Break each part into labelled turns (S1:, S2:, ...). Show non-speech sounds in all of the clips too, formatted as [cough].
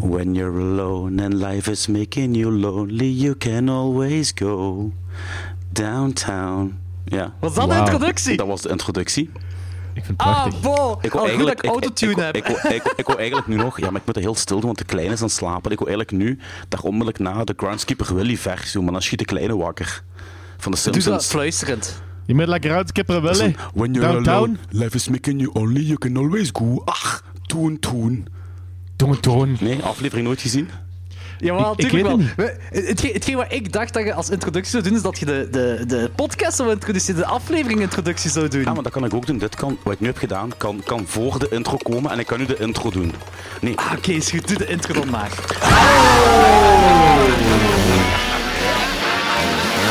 S1: When you're alone and life is making you lonely, you can always go downtown. Ja,
S2: Was dat de
S3: Wauw.
S2: introductie?
S1: dat was de introductie.
S3: Ik vind het
S2: Ah,
S3: prachtig.
S2: bo.
S1: Ik wil
S2: goed dat ik autotune
S1: ik- ik-
S2: heb.
S1: Ik, wil- ik, wil- ik wil eigenlijk nu nog, ja, maar ik moet er heel stil doen, want de kleine is aan het slapen. Ik wil eigenlijk nu daar onmiddellijk na de Groundskeeper Willy versie doen, maar dan schiet de kleine wakker. Van de
S2: Doe dat
S1: Simpsons.
S2: fluisterend.
S3: Je moet lekker uitskipperen, Willy.
S1: When you're
S3: Downtown.
S1: alone, life is making you only, you can always go. Ach, toen, toen.
S3: Toon, toon.
S1: Nee, aflevering nooit gezien?
S2: Jawel,
S3: Ik-
S2: wel.
S3: het
S2: We- Hetgeen, hetgeen wat ik dacht dat je als introductie zou doen, is dat je de, de, de podcast zou introduceren, de aflevering introductie zou doen.
S1: Ja, maar dat kan ik ook doen. Dit kan, wat ik nu heb gedaan, kan, kan voor de intro komen en ik kan nu de intro doen. Nee,
S2: Ah, Oké, is goed. Doe de intro dan maar.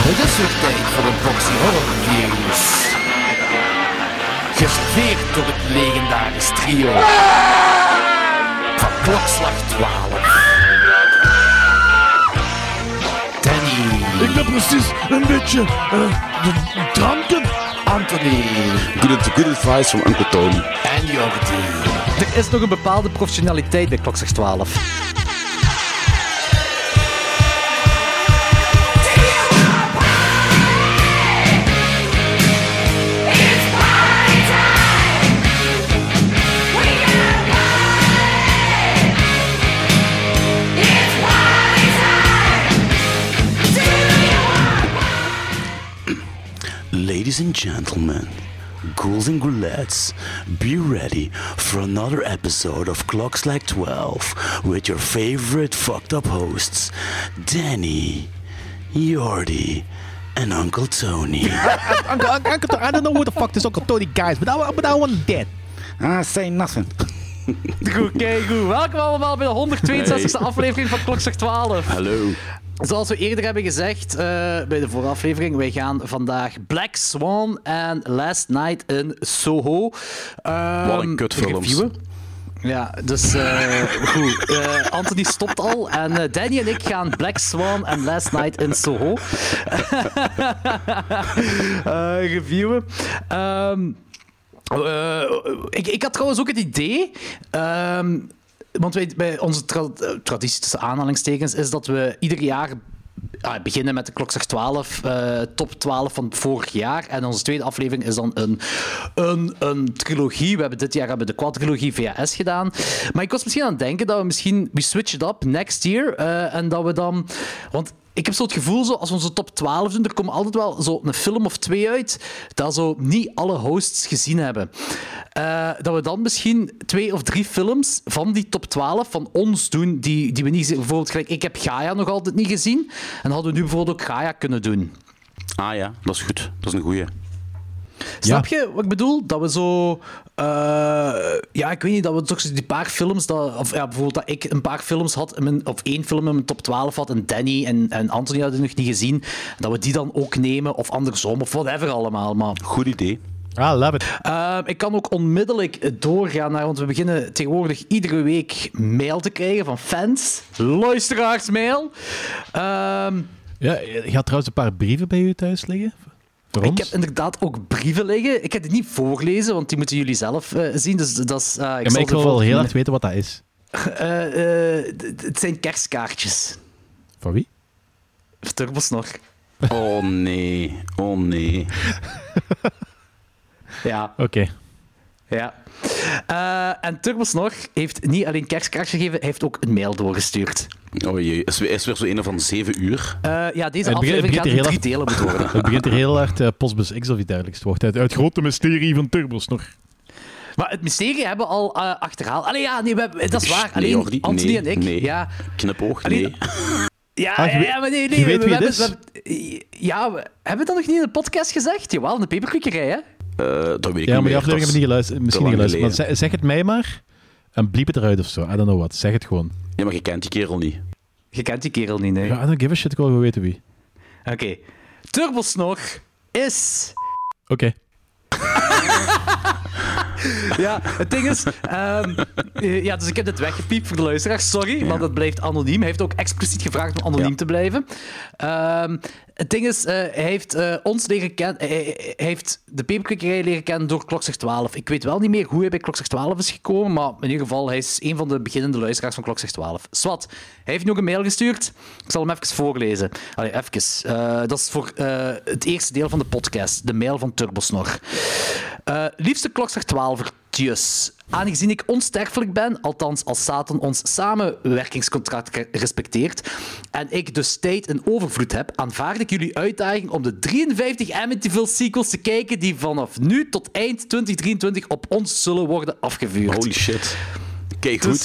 S4: Het is weer tijd voor een boxy horror games. Geserveerd door het legendarisch trio. Klokslag 12. Danny,
S3: Ik ben precies een beetje uh, dranken.
S4: Anthony
S1: good, good advice from Uncle Tony.
S4: en Jordi.
S2: Er is nog een bepaalde professionaliteit bij Klokslag 12.
S1: Ladies and gentlemen, ghouls and ghoulettes, be ready for another episode of Clocks Like 12 with your favorite fucked up hosts, Danny, Jordi, and Uncle Tony. [laughs]
S3: Uncle, Uncle, Uncle, I don't know who the fuck this Uncle Tony guy is, but I, but I want dead.
S1: ah, say nothing.
S2: Goed, kijk goed. Welkom allemaal bij de 162e aflevering van Klokslag 12.
S1: Hallo.
S2: Zoals we eerder hebben gezegd eh, bij de vorige aflevering, wij gaan vandaag Black Swan en Last Night in Soho. ehm,
S1: Wat een kutfilms.
S2: Ja, dus eh, [laughs] goed. Eh, Anthony stopt al en Danny en ik gaan Black Swan en Last Night in Soho [laughs] reviewen. Ehm, eh, ik, ik had trouwens ook het idee. ehm, want wij, bij onze eh, traditie tussen aanhalingstekens is dat we ieder jaar ah, beginnen met de klokslag 12, eh, top 12 van vorig jaar. En onze tweede aflevering is dan een, een, een trilogie. We hebben dit jaar hebben de quadrilogie VHS gedaan. Maar ik was misschien aan het denken dat we misschien we switch it up next year. eh, en dat we dan. Want ik heb zo het gevoel, zo, als we onze top 12 doen, er komt altijd wel zo een film of twee uit dat zo niet alle hosts gezien hebben. Eh, dat we dan misschien twee of drie films van die top 12 van ons doen, die, die we niet gezien Bijvoorbeeld, gelijk, ik heb Gaia nog altijd niet gezien. En hadden we nu bijvoorbeeld ook Gaia kunnen doen.
S1: Ah ja, dat is goed. Dat is een goeie.
S2: Snap je wat ik bedoel? Dat we zo. eh, ja, ik weet niet, dat we toch zo die paar films. Dat, of ja, bijvoorbeeld dat ik een paar films had, in mijn, of één film in mijn top 12 had, en Danny en, en Anthony hadden nog niet gezien. Dat we die dan ook nemen, of andersom, of whatever allemaal. Maar,
S1: Goed idee.
S3: Ah, love it.
S2: eh, ik kan ook onmiddellijk doorgaan naar, want we beginnen tegenwoordig iedere week mail te krijgen van fans, luisteraarsmail. Ehm
S3: Ja, je had trouwens een paar brieven bij u thuis liggen.
S2: Ik heb inderdaad ook brieven liggen. Ik heb die niet voorgelezen, want die moeten jullie zelf eh, zien. Dus dat is,
S3: Ja,
S2: ik
S3: maar
S2: zal
S3: ik wil wel heel erg weten wat dat is.
S2: Eh, eh, het zijn kerstkaartjes.
S3: Van wie?
S2: Turbosnor.
S1: Oh nee, oh nee.
S2: Ja,
S3: Oké.
S2: ja. Eh, en Turbosnor heeft niet alleen kerstkaartjes gegeven, hij heeft ook een mail doorgestuurd.
S1: Oh jee, is, weer- is weer zo een van zeven uur.
S2: Eh, ja, deze
S3: Het begint-
S2: aflevering
S3: het
S2: gaat in drie delen moeten worden. [laughs]
S3: Het begint er heel hard uh, Postbus X of iets dergelijks te worden. Het, het grote mysterie van Turbos nog.
S2: Maar het mysterie hebben we al eh, achterhaald. Allee, ja, nee, we hebben- dat is waar.
S1: Nee,
S2: Alleen Anthony
S1: nee,
S2: en ik.
S1: nee.
S2: Ja,
S1: Knipoog,
S2: Allee,
S1: nee. [laughs]
S2: Ja,
S3: Ah, je
S2: ja,
S3: weet-
S2: maar nee, nee.
S3: je weet
S2: we,
S3: wie
S2: we
S3: het
S2: hebben, we hebben- ja, we, hebben we dat nog niet in de podcast gezegd? Jawel, in de peperkwekerij, hè?
S1: Eh, dat weet ik
S3: Ja, maar die aflevering hebben we niet geluisterd. Misschien niet geluisterd. Maar zeg, zeg het mij maar. En bliep het eruit of zo. I don't know what. Zeg het gewoon.
S1: Ja, maar je kent die kerel niet.
S2: Je kent die kerel niet, nee.
S3: Ja, I don't give a shit. Ik wil weten wie.
S2: Oké. Turbosnor is...
S3: Oké. [laughs] [laughs]
S2: Ja, het ding is... ehm, eh, ja, dus ik heb dit weggepiept voor de luisteraars. Sorry, maar dat blijft anoniem. Hij heeft ook expliciet gevraagd om anoniem te blijven. Ehm, het ding is, eh, hij heeft eh, ons leren kennen... Hij, heeft de peperkwekerij leren kennen door Klokzeg 12. Ik weet wel niet meer hoe hij bij Klokzeg 12 is gekomen, maar in ieder geval, hij is een van de beginnende luisteraars van Klokzeg 12. Swat, hij heeft nog een mail gestuurd. Ik zal hem even voorlezen. Allee, even. Eh, dat is voor het eerste deel van de podcast. De mail van Turbosnor. Eh, liefste Klokzeg 12 Tjus. Aangezien ik onsterfelijk ben, althans als Satan ons samenwerkingscontract re- respecteert, en ik dus tijd en overvloed heb, aanvaard ik jullie uitdaging om de 53 Amityville sequels te kijken die vanaf nu tot eind 2023 op ons zullen worden afgevuurd.
S1: Holy shit. Kijk goed.
S2: dus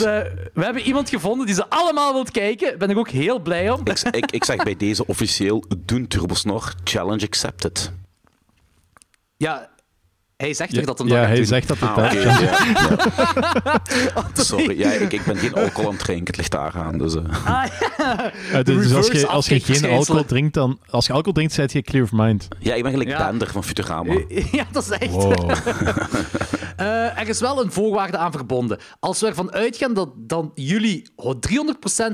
S2: we hebben iemand gevonden die ze allemaal wilt kijken. Daar ben ik ook heel blij om.
S1: ik, ik, ik zeg bij [laughs] deze officieel, doen Turbosnor, challenge accepted.
S2: Ja, hij zegt toch dat hem
S3: ja,
S2: dat
S3: hij
S2: doen?
S3: zegt dat het
S1: Ah, ja, ja. [laughs] Sorry, ja, ik, ik ben geen alcohol aan het drinken, het ligt daar aan. Dus, eh.
S3: Eh, dus als je, als je geen alcohol drinkt, dan... Als je alcohol drinkt, zijt je clear of mind.
S1: Ja, ik ben gelijk
S2: Ja.
S1: Bender van Futurama. [laughs]
S2: Ja, dat is echt.
S3: Wow. [laughs]
S2: Eh, er is wel een voorwaarde aan verbonden. Als we ervan uitgaan dat dan jullie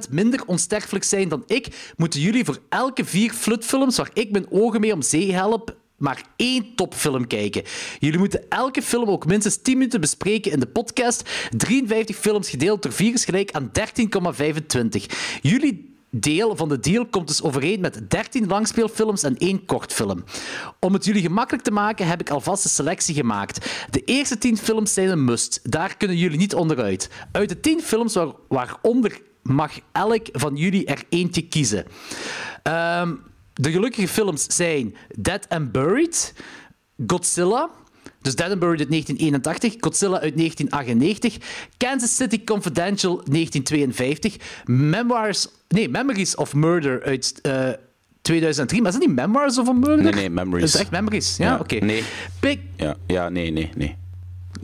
S2: 300% minder onsterfelijk zijn dan ik, moeten jullie voor elke vier flutfilms waar ik mijn ogen mee om zee help, maar één topfilm kijken. Jullie moeten elke film ook minstens 10 minuten bespreken in de podcast. 53 films gedeeld door 4 is gelijk aan 13,25. Jullie deel van de deal komt dus overeen met 13 langspeelfilms en één kortfilm. Om het jullie gemakkelijk te maken heb ik alvast een selectie gemaakt. De eerste 10 films zijn een must. Daar kunnen jullie niet onderuit. Uit de 10 films waar, waaronder mag elk van jullie er eentje kiezen. Ehm, de gelukkige films zijn Dead and Buried, Godzilla, dus Dead and Buried uit 1981, Godzilla uit 1998, Kansas City Confidential 1952, Memoirs, nee, Memories of Murder uit eh, 2003. Maar is dat niet Memoirs of a Murder?
S1: Nee, nee, Memories.
S2: Dat is echt Memories, ja?
S1: Ja,
S2: Oké.
S1: nee.
S2: Pig,
S1: Ja, ja, nee, nee, nee.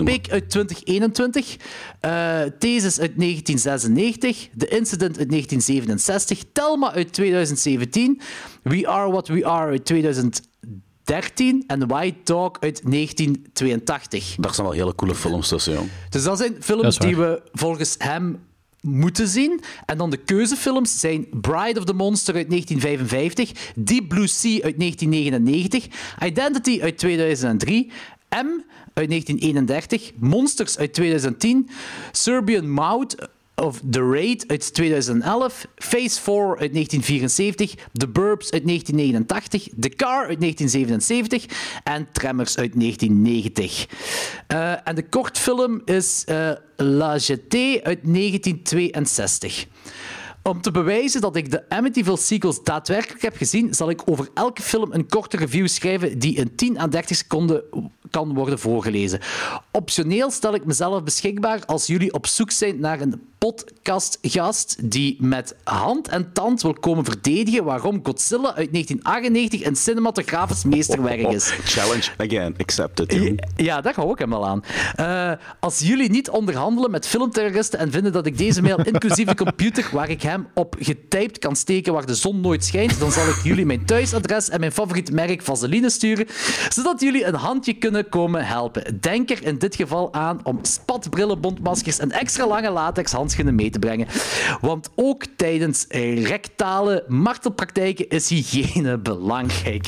S2: Pig uit 2021, eh Thesis uit 1996, The Incident uit 1967, Telma uit 2017, We Are What We Are uit 2013 en White Dog uit 1982.
S1: Daar zijn wel hele coole films tussen, jong.
S2: Dus dat zijn
S3: Dat
S2: films die we volgens hem moeten zien. En dan de keuzefilms zijn Bride of the Monster uit 1955, Deep Blue Sea uit 1999, Identity uit 2003, M uit 1931, Monsters uit 2010, Serbian Maud of The Raid uit 2011, Phase 4 uit 1974, The Burbs uit 1989, The Car uit 1977 en Tremors uit 1990. Eh, en de kortfilm is eh, La Jetée uit 1962. Om te bewijzen dat ik de Amityville sequels daadwerkelijk heb gezien, zal ik over elke film een korte review schrijven die in 10 à 30 seconden kan worden voorgelezen. Optioneel stel ik mezelf beschikbaar als jullie op zoek zijn naar een podcastgast die met hand en tand wil komen verdedigen waarom Godzilla uit 1998 een cinematografisch meesterwerk is. [laughs]
S1: Challenge again, accepted.
S2: Ja, daar hou ik hem wel aan. Eh, als jullie niet onderhandelen met filmterroristen en vinden dat ik deze mail [laughs] inclusief de computer waar ik hem op getypt kan steken waar de zon nooit schijnt, dan zal ik jullie mijn thuisadres en mijn favoriet merk vaseline sturen, zodat jullie een handje kunnen komen helpen. Denk er in dit geval aan om spatbrillen, bondmaskers en extra lange latex handschoenen mee te brengen. Want ook tijdens rectale martelpraktijken is hygiëne belangrijk.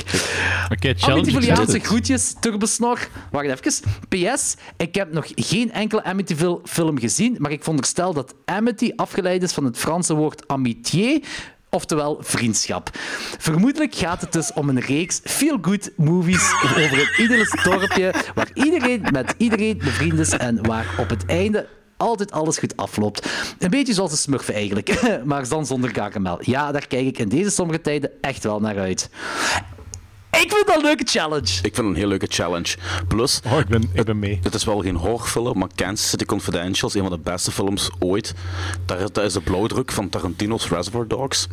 S3: Oké, challenge accepted.
S2: groetjes, Turbosnor. Wacht even. PS, ik heb nog geen enkele Amityville film gezien, maar ik veronderstel dat Amity afgeleid is van het Franse woord amitié, oftewel vriendschap. Vermoedelijk gaat het dus om een reeks feel-good movies over een ieders dorpje waar iedereen met iedereen bevriend is en waar op het einde altijd alles goed afloopt. Een beetje zoals de smurfen eigenlijk, [laughs] maar dan zonder karamel. Ja, daar kijk ik in deze sommige tijden echt wel naar uit. Ik vind dat een leuke challenge.
S1: Ik vind het een heel leuke challenge. Plus,
S3: Oh, ik ben, ik ben mee.
S1: het is wel geen horrorfilm, maar Kansas City Confidential is een van de beste films ooit. Daar, is- dat is de blauwdruk van Tarantino's Reservoir Dogs.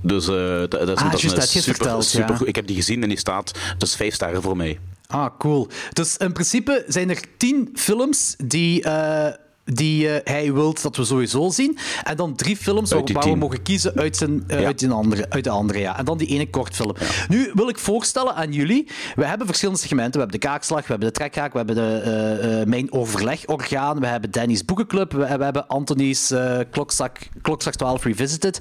S1: Dus eh, dat, dat is,
S2: Ah,
S1: dat is een
S2: dat
S1: super,
S2: verteld, ja.
S1: super goed. Ik heb die gezien en die staat, dus vijf sterren voor mij.
S2: Ah, cool. Dus in principe zijn er tien films die eh, die eh, hij wilt dat we sowieso zien. En dan drie films waar, we mogen kiezen uit, zijn, eh,
S1: Ja.
S2: uit, die andere, uit de andere. Ja. En dan die ene kortfilm. Nu wil ik voorstellen aan jullie. We hebben verschillende segmenten. We hebben de kaakslag, we hebben de trekhaak, we hebben de, eh, mijn overlegorgaan, we hebben Danny's boekenclub, we, we hebben Anthony's klokzak, klokslag 12 Revisited.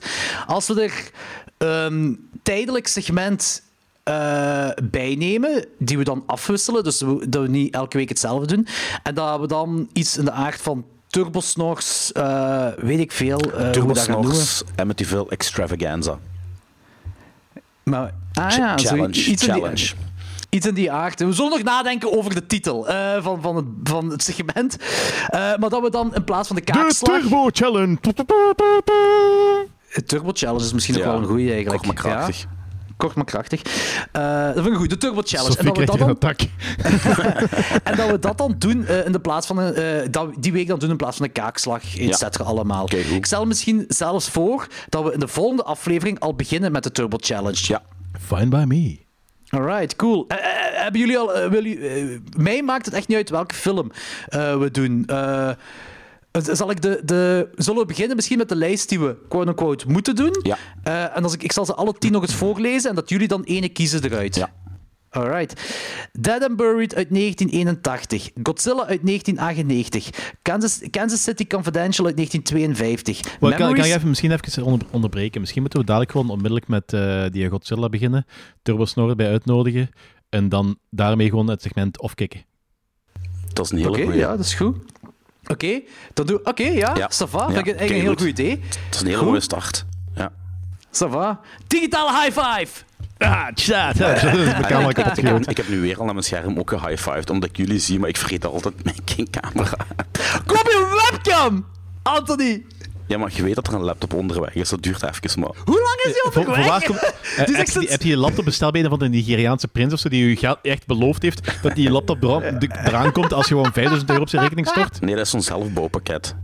S2: Als we er ehm tijdelijk segment eh, bijnemen, die we dan afwisselen, dus we, dat we niet elke week hetzelfde doen, en dat we dan iets in de aard van Turbosnors, eh weet ik veel, hoe we
S1: Turbo
S2: dat gaan noemen.
S1: Snorks Amityville Extravaganza.
S2: Maar, ah,
S1: Ch-
S2: ja, zo-
S1: challenge,
S2: iets in die-
S1: challenge.
S2: Iets in die aard. We zullen nog nadenken over de titel eh, van, van, het, van het segment. Eh, maar dat we dan in plaats van de
S3: De
S2: kaakslag...
S3: Turbo Challenge.
S2: Het Turbo Challenge is misschien ook
S1: Ja,
S2: wel een goeie eigenlijk.
S1: Kort maar krachtig.
S2: Ja, kort maar krachtig. Eh, dat vind ik goed. De Turbo Challenge. En dat, we
S3: krijgt
S2: dat
S3: een
S2: dan,
S3: attack. [laughs]
S2: en dat we dat dan doen eh, in de plaats van een, eh, dat we die week dan doen in plaats van een kaakslag, et cetera, allemaal.
S1: Oké, goed.
S2: ik stel misschien zelfs voor dat we in de volgende aflevering al beginnen met de Turbo Challenge.
S1: Ja.
S3: Fine by me.
S2: Alright, cool. Hebben jullie al. wil mij maakt het echt niet uit welke film eh, we doen. Eh, zal ik de, de, zullen we beginnen misschien met de lijst die we quote-unquote moeten doen?
S1: Ja.
S2: Eh, en als ik, ik zal ze alle tien nog eens voorlezen en dat jullie dan ene kiezen eruit.
S1: Ja.
S2: Alright. Dead and Buried uit 1981. Godzilla uit 1998. Kansas, Kansas City Confidential uit 1952.
S3: Wel, kan, je even misschien even onder- onderbreken? Misschien moeten we dadelijk gewoon onmiddellijk met eh, die Godzilla beginnen. Turbo Snor bij uitnodigen. En dan daarmee gewoon het segment afkicken.
S1: Dat is een hele
S2: Oké,
S1: goeie.
S2: ja, dat is goed. Oké, dan doe Oké, ja,
S1: Ja.
S2: ça va.
S1: Ja,
S2: Vind ik eigenlijk een heel goed idee.
S1: Dat is een hele mooie start. Ja.
S2: Ça va. Digitale high five!
S3: Ah. [laughs] De
S1: En
S3: camera
S1: ik, ik, ik heb nu weer al naar mijn scherm ook gehighfived, omdat ik jullie zie, maar ik vergeet altijd mijn geen [laughs] camera.
S2: Kom op je webcam! Anthony!
S1: Ja, maar je weet dat er een laptop onderweg is, dat duurt even, maar...
S2: Hoe lang is
S3: voor
S2: onderweg?
S3: komt- [laughs] eh, heb, je, die- heb je je laptop besteld bij een van de Nigeriaanse prins of zo, die je geld echt beloofd heeft dat die laptop eraan komt als je gewoon 5000 euro op zijn rekening stort?
S1: Nee, dat is zo'n zelfbouwpakket.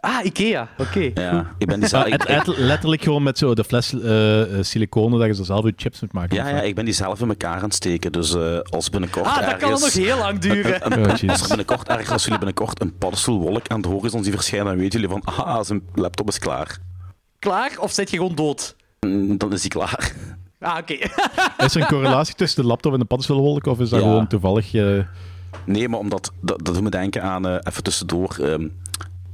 S2: Ah, Ikea. Oké.
S1: Ja, ik ben die ik- ik-
S3: letterlijk gewoon met zo de fles eh eh, siliconen dat je zo zelf je chips moet maken.
S1: ja, ja, ik ben die zelf in elkaar aan het steken, dus eh, als binnenkort
S2: Ah, dat
S1: ergens...
S2: kan nog heel lang duren.
S3: Oh,
S1: Als er binnenkort ergens, als jullie binnenkort een paddenstoelwolk aan de horizon zien verschijnen, dan weten jullie van, ah, zijn laptop is klaar.
S2: Klaar? Of zit je gewoon dood?
S1: Mm, Dan is hij klaar.
S2: Ah, oké. [laughs]
S3: Is er een correlatie tussen de laptop en de paddenstoelwolk, of is dat
S1: Ja.
S3: gewoon toevallig... eh,
S1: Nee, maar omdat, dat, dat doet me denken aan, eh, even tussendoor, ehm,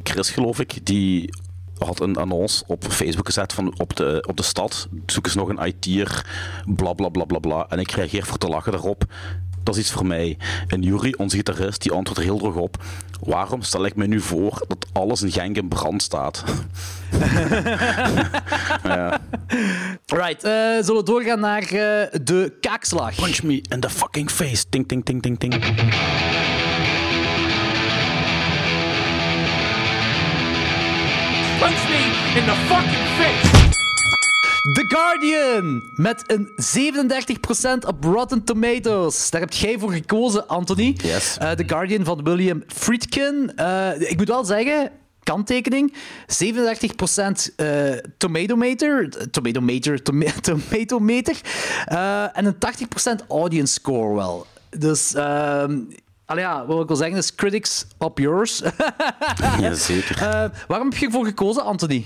S1: Chris geloof ik, die had een annonce op Facebook gezet van op de, op de stad, zoek eens nog een IT'er, bla bla bla bla bla. En ik reageer voor te lachen daarop. Dat is iets voor mij. En Jury, onze gitarist, die antwoordt er heel droog op. Waarom stel ik me nu voor dat alles in Genk in brand staat? [laughs] ja.
S2: Right, eh, zullen we doorgaan naar eh, de kaakslag?
S1: Punch me in the fucking face. Ting, ting, ting, ting, ting.
S4: In the fucking face!
S2: The Guardian met een 37% op Rotten Tomatoes. Daar heb jij voor gekozen, Anthony.
S1: Yes.
S2: Eh, The Guardian van William Friedkin. Eh, ik moet wel zeggen, kanttekening, 37% eh tomatometer, tomatometer, toma- [laughs] tomatometer eh, en een 80% audience score wel. Dus, ehm allee, ja, wat ik wil zeggen is critics up yours. [laughs]
S1: Ja, zeker.
S2: Eh, waarom heb je ervoor gekozen, Anthony?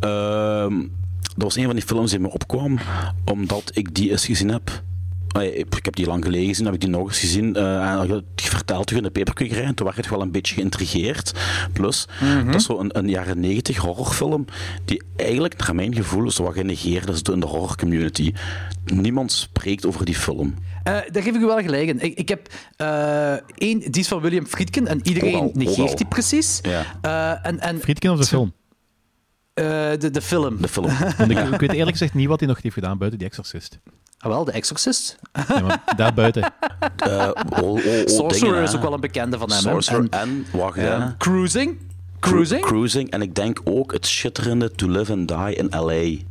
S1: Ehm, dat was een van die films die me opkwam, omdat ik die eens gezien heb. Ja, Ik heb die lang geleden gezien, heb ik die nog eens gezien. eh, en verteld toen in de peperkwekerij, en toen werd ik wel een beetje geïntrigeerd. Plus, dat is zo een, een jaren negentig horrorfilm, die eigenlijk, naar mijn gevoel, zo wat genegeerd is in de horrorcommunity. Niemand spreekt over die film.
S2: Eh, daar geef ik u wel gelijk in. Ik, ik heb eh, één, die is van William Friedkin en iedereen negeert die precies.
S1: Ja.
S2: Eh, en en
S3: Friedkin of de film?
S2: Eh, de, de film.
S1: De film. [laughs]
S3: Want ik, ik weet eerlijk gezegd niet wat hij nog heeft gedaan buiten die Exorcist.
S2: Ah, wel, The Exorcist.
S3: Ja, maar daar buiten. [laughs]
S1: Eh, oh, oh, oh,
S2: Sorcerer
S1: dingen,
S2: is ook wel een bekende van hem.
S1: Sorcerer
S2: En,
S1: en, wacht,
S2: eh. Cruising. Cruising.
S1: Cru- Cruising. En ik denk ook het schitterende To Live and Die in L.A.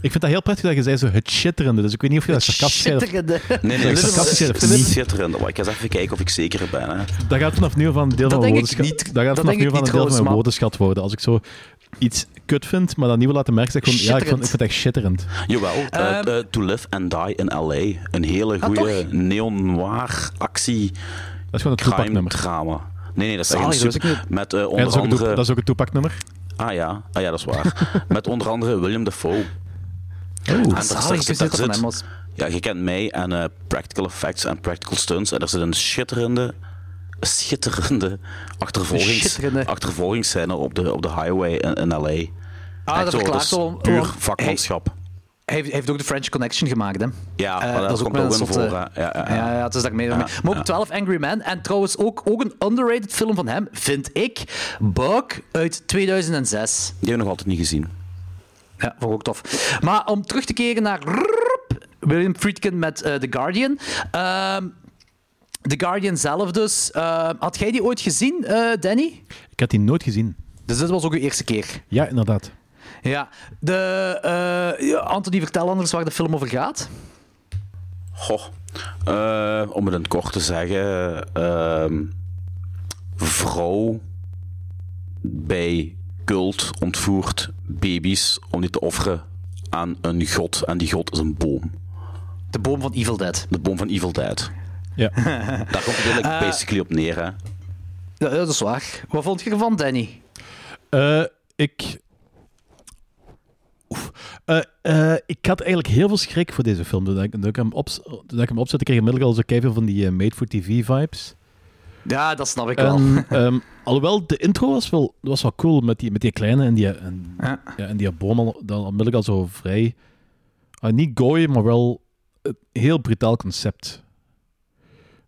S3: Ik vind dat heel prettig dat je zei zo het shitterende. Dus ik weet niet of je dat sarcastisch
S2: Schitterende. [laughs]
S1: Nee, nee,
S3: Dat is
S1: het het
S3: of niet?
S1: schitterend. Maar ik ga eens even kijken of ik zeker ben. Hè.
S3: Dat gaat vanaf nu van een deel van mijn
S2: denk ik
S3: woordenschat.
S2: niet.
S3: Dat gaat vanaf nu van een
S2: niet
S3: deel van mijn woordenschat worden. Als ik zo iets kut vind, maar dat niet wil laten merken, zeg ik gewoon, ja, ik vind, ik vind het echt shitterend.
S1: Jawel, eh,
S2: Ehm.
S1: eh, To Live and Die in L.A. Een hele
S2: Ah,
S1: goede neon-noir actie
S3: Dat is gewoon een
S1: crime
S3: toepaknummer.
S1: drama. Nee, nee, dat is
S2: dat wist
S1: super... Met eh,
S3: Ja,
S1: onder
S3: dat, is ook een
S1: andere...
S3: Dat is ook een Tupac-nummer.
S1: Ah ja, ah, ja, dat is waar. [laughs] Met onder andere William Dafoe.
S2: Oh, zalig,
S1: daar
S2: ik
S1: zit- daar
S2: dat
S1: zit-. Ja, je kent mij en eh, practical effects en practical stunts. En er zit een schitterende, schitterende achtervolgings,
S2: Schitterende.
S1: achtervolgingsscène op de, op de highway in, in L.A.
S2: Ah,
S1: Echt
S2: dat verklaart
S1: dat is
S2: wel-
S1: puur vakmanschap.
S2: Hij heeft, hij heeft ook de French Connection gemaakt, hè?
S1: Ja,
S2: Eh,
S1: maar dat, komt
S2: met
S1: ook
S2: een soort,
S1: voor.
S2: eh.
S1: Ja, ja, ja.
S2: Ja, ja, het is daar mee.
S1: Ja,
S2: maar ook
S1: ja.
S2: 12 Angry Men. En trouwens ook, ook een underrated film van hem, vind ik. Buck uit 2006.
S1: Die heb ik nog altijd niet gezien.
S2: Ja, vond ik ook tof. Maar om terug te keren naar William Friedkin met eh, The Guardian. Ehm The Guardian zelf dus. Ehm, had jij die ooit gezien, eh, Danny?
S3: Ik had die nooit gezien.
S2: Dus dit was ook uw eerste keer.
S3: Ja, inderdaad.
S2: Ja. De, eh, ja, Anthony, vertel anders waar de film over gaat.
S1: Goh. Eh, om het in het kort te zeggen. ehm, vrouw bij cult ontvoert baby's om die te offeren aan een god. En die god is een boom.
S2: De boom van Evil Dead.
S1: De boom van Evil Dead.
S3: Ja. [laughs]
S1: Daar komt het eigenlijk
S2: Eh,
S1: basically op neer. Hè.
S2: Ja, dat is waar. Wat vond je ervan, Danny?
S3: Eh, ik. Oef. Eh, eh, ik had eigenlijk heel veel schrik voor deze film. Toen ik, toen ik hem, op, toen ik hem opzette, kreeg ik onmiddellijk al zo keiveel van die eh, made-for-TV-vibes.
S2: Ja, dat snap ik wel.
S3: En, [laughs] ehm, alhoewel, de intro was wel, was wel cool met die, met die kleine en die, en,
S2: Ja.
S3: ja, en die boom al, dan onmiddellijk al zo vrij... ah, niet gooi, maar wel een heel brutaal concept.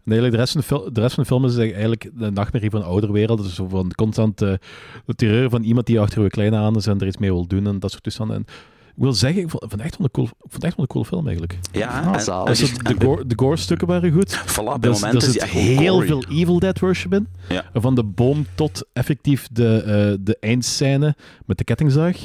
S3: En eigenlijk de, rest van de, fil- de rest van de film is eigenlijk de nachtmerrie van de ouderwereld. Dus zo van constant eh, de terreur van iemand die achter je kleine aan is en er iets mee wil doen en dat soort toestanden. En ik wil zeggen, ik vond, vond, echt wel een cool, ik vond het echt wel een coole film eigenlijk.
S1: Ja,
S2: Ah,
S1: en,
S3: Dus de, gore, de gore-stukken waren goed.
S1: Voilà, bij
S3: is-
S1: momenten
S3: er
S1: is die
S3: zit heel
S1: gory.
S3: veel Evil Dead worship in.
S1: Ja.
S3: Van de boom tot effectief de, eh, de eindscène met de kettingzaag.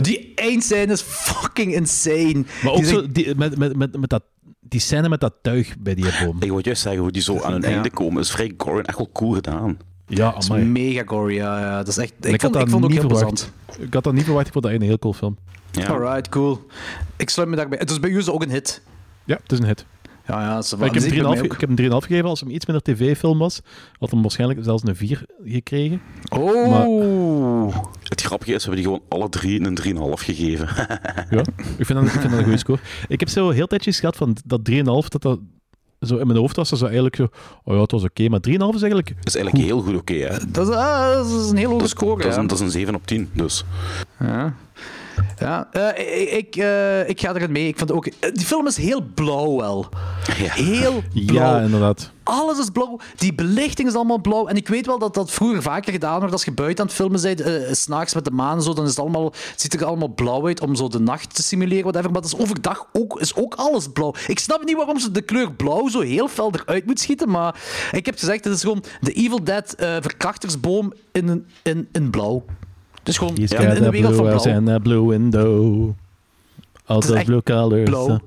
S2: Die eindscène is fucking insane.
S3: Maar ook
S2: Die
S3: zo die, met, met, met, met dat, die scène met dat tuig bij die boom.
S1: Ik wil juist zeggen, hoe die zo aan hun
S2: Ja.
S1: einde komen, is vrij gory en echt wel cool gedaan.
S3: Ja,
S2: Dat is
S3: amai.
S2: mega gory, ja, ja. Dat is echt... Ik,
S3: Ik had
S2: vond,
S3: dat
S2: ik vond het ook
S3: niet
S2: heel
S3: verwacht. Ik had dat niet verwacht. Ik vond dat een heel cool film.
S1: Ja.
S2: Alright, cool. Ik sluit me daarbij. Het is bij u ook een hit.
S3: Ja, het is een hit.
S2: Ja, ja.
S3: Maar ik, heb hem
S2: bij
S3: 3,5
S2: mij
S3: ge- ik heb hem 3,5 gegeven. Als hem iets minder tv-film was, had hem waarschijnlijk zelfs een 4 gekregen.
S2: Oh.
S1: Het grappige is, we hebben die gewoon alle drie een 3,5 gegeven.
S3: Ja, ik vind dat, ik vind dat een goede score. Ik heb zo heel tijdjes gehad van dat 3,5, dat dat zo in mijn hoofd was. Dat zo eigenlijk zo, oh ja, het was oké. maar 3,5 is eigenlijk...
S1: Dat is eigenlijk heel goed oké, hè.
S2: Dat, is, ah, dat is een hele hoge score,
S1: dat, is
S2: ja.
S1: een, dat is een 7 op 10, dus.
S2: Ja. Ja, eh, ik, ik, eh, ik ga erin mee. Ik vind ook, die film is heel blauw wel.
S1: Ja.
S2: Heel blauw.
S3: Ja, inderdaad.
S2: Alles is blauw. Die belichting is allemaal blauw. En ik weet wel dat dat vroeger vaker gedaan wordt. Als je buiten aan het filmen bent, eh, s'nachts met de maan en zo, dan is het allemaal, het ziet er allemaal blauw uit om zo de nacht te simuleren. Whatever. Maar dat is overdag ook, is ook alles blauw. Ik snap niet waarom ze de kleur blauw zo heel fel eruit moet schieten. Maar ik heb gezegd, het is gewoon de Evil Dead verkrachtersboom in, in, in blauw. Het is gewoon
S3: He's
S2: in,
S3: got
S2: in de wereld van
S3: blue
S2: blauw.
S3: house blue window. All
S2: is
S3: blue colors.
S2: Blauw.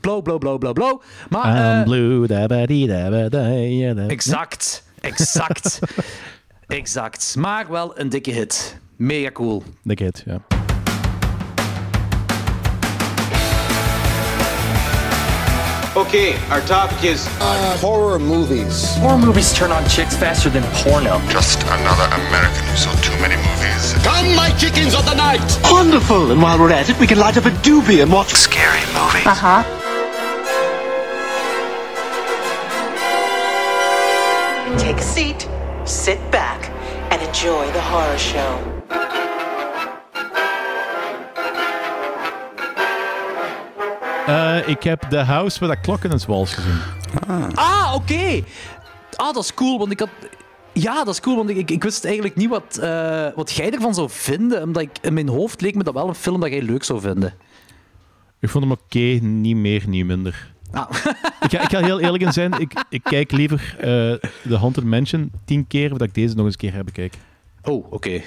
S2: Blauw, blauw, blauw, blauw, blauw. Maar,
S3: I'm
S2: eh,
S3: blue, da ba dee da ba da ja, da.
S2: Exact. Exact. exact. Maar wel een dikke hit. Mega cool.
S3: Dikke hit, ja.
S5: Okay, our topic is
S6: horror movies.
S7: Horror movies turn on chicks faster than porno.
S8: Just another American who saw too many movies.
S6: Come, my chickens of the night!
S7: Wonderful! And while we're at it, we can light up a doobie and watch.
S8: Scary movies.
S9: Uh-huh. Take a seat, sit back, and enjoy the horror show.
S3: Eh, ik heb The House met dat klok in het wals gezien.
S2: Ah, oké. Ah, dat is cool, want ik had... Ja, dat is cool, want ik, ik, wist eigenlijk niet wat, eh, wat jij ervan zou vinden. Omdat ik, in mijn hoofd leek me dat wel een film dat jij leuk zou vinden.
S3: Ik vond hem oké, niet meer, niet minder.
S2: Ah. [laughs]
S3: ik, ga, ik ga heel eerlijk in zijn, ik, ik kijk liever eh The Haunted Mansion tien keer, voordat ik deze nog eens een keer bekijken.
S2: Oh, oké.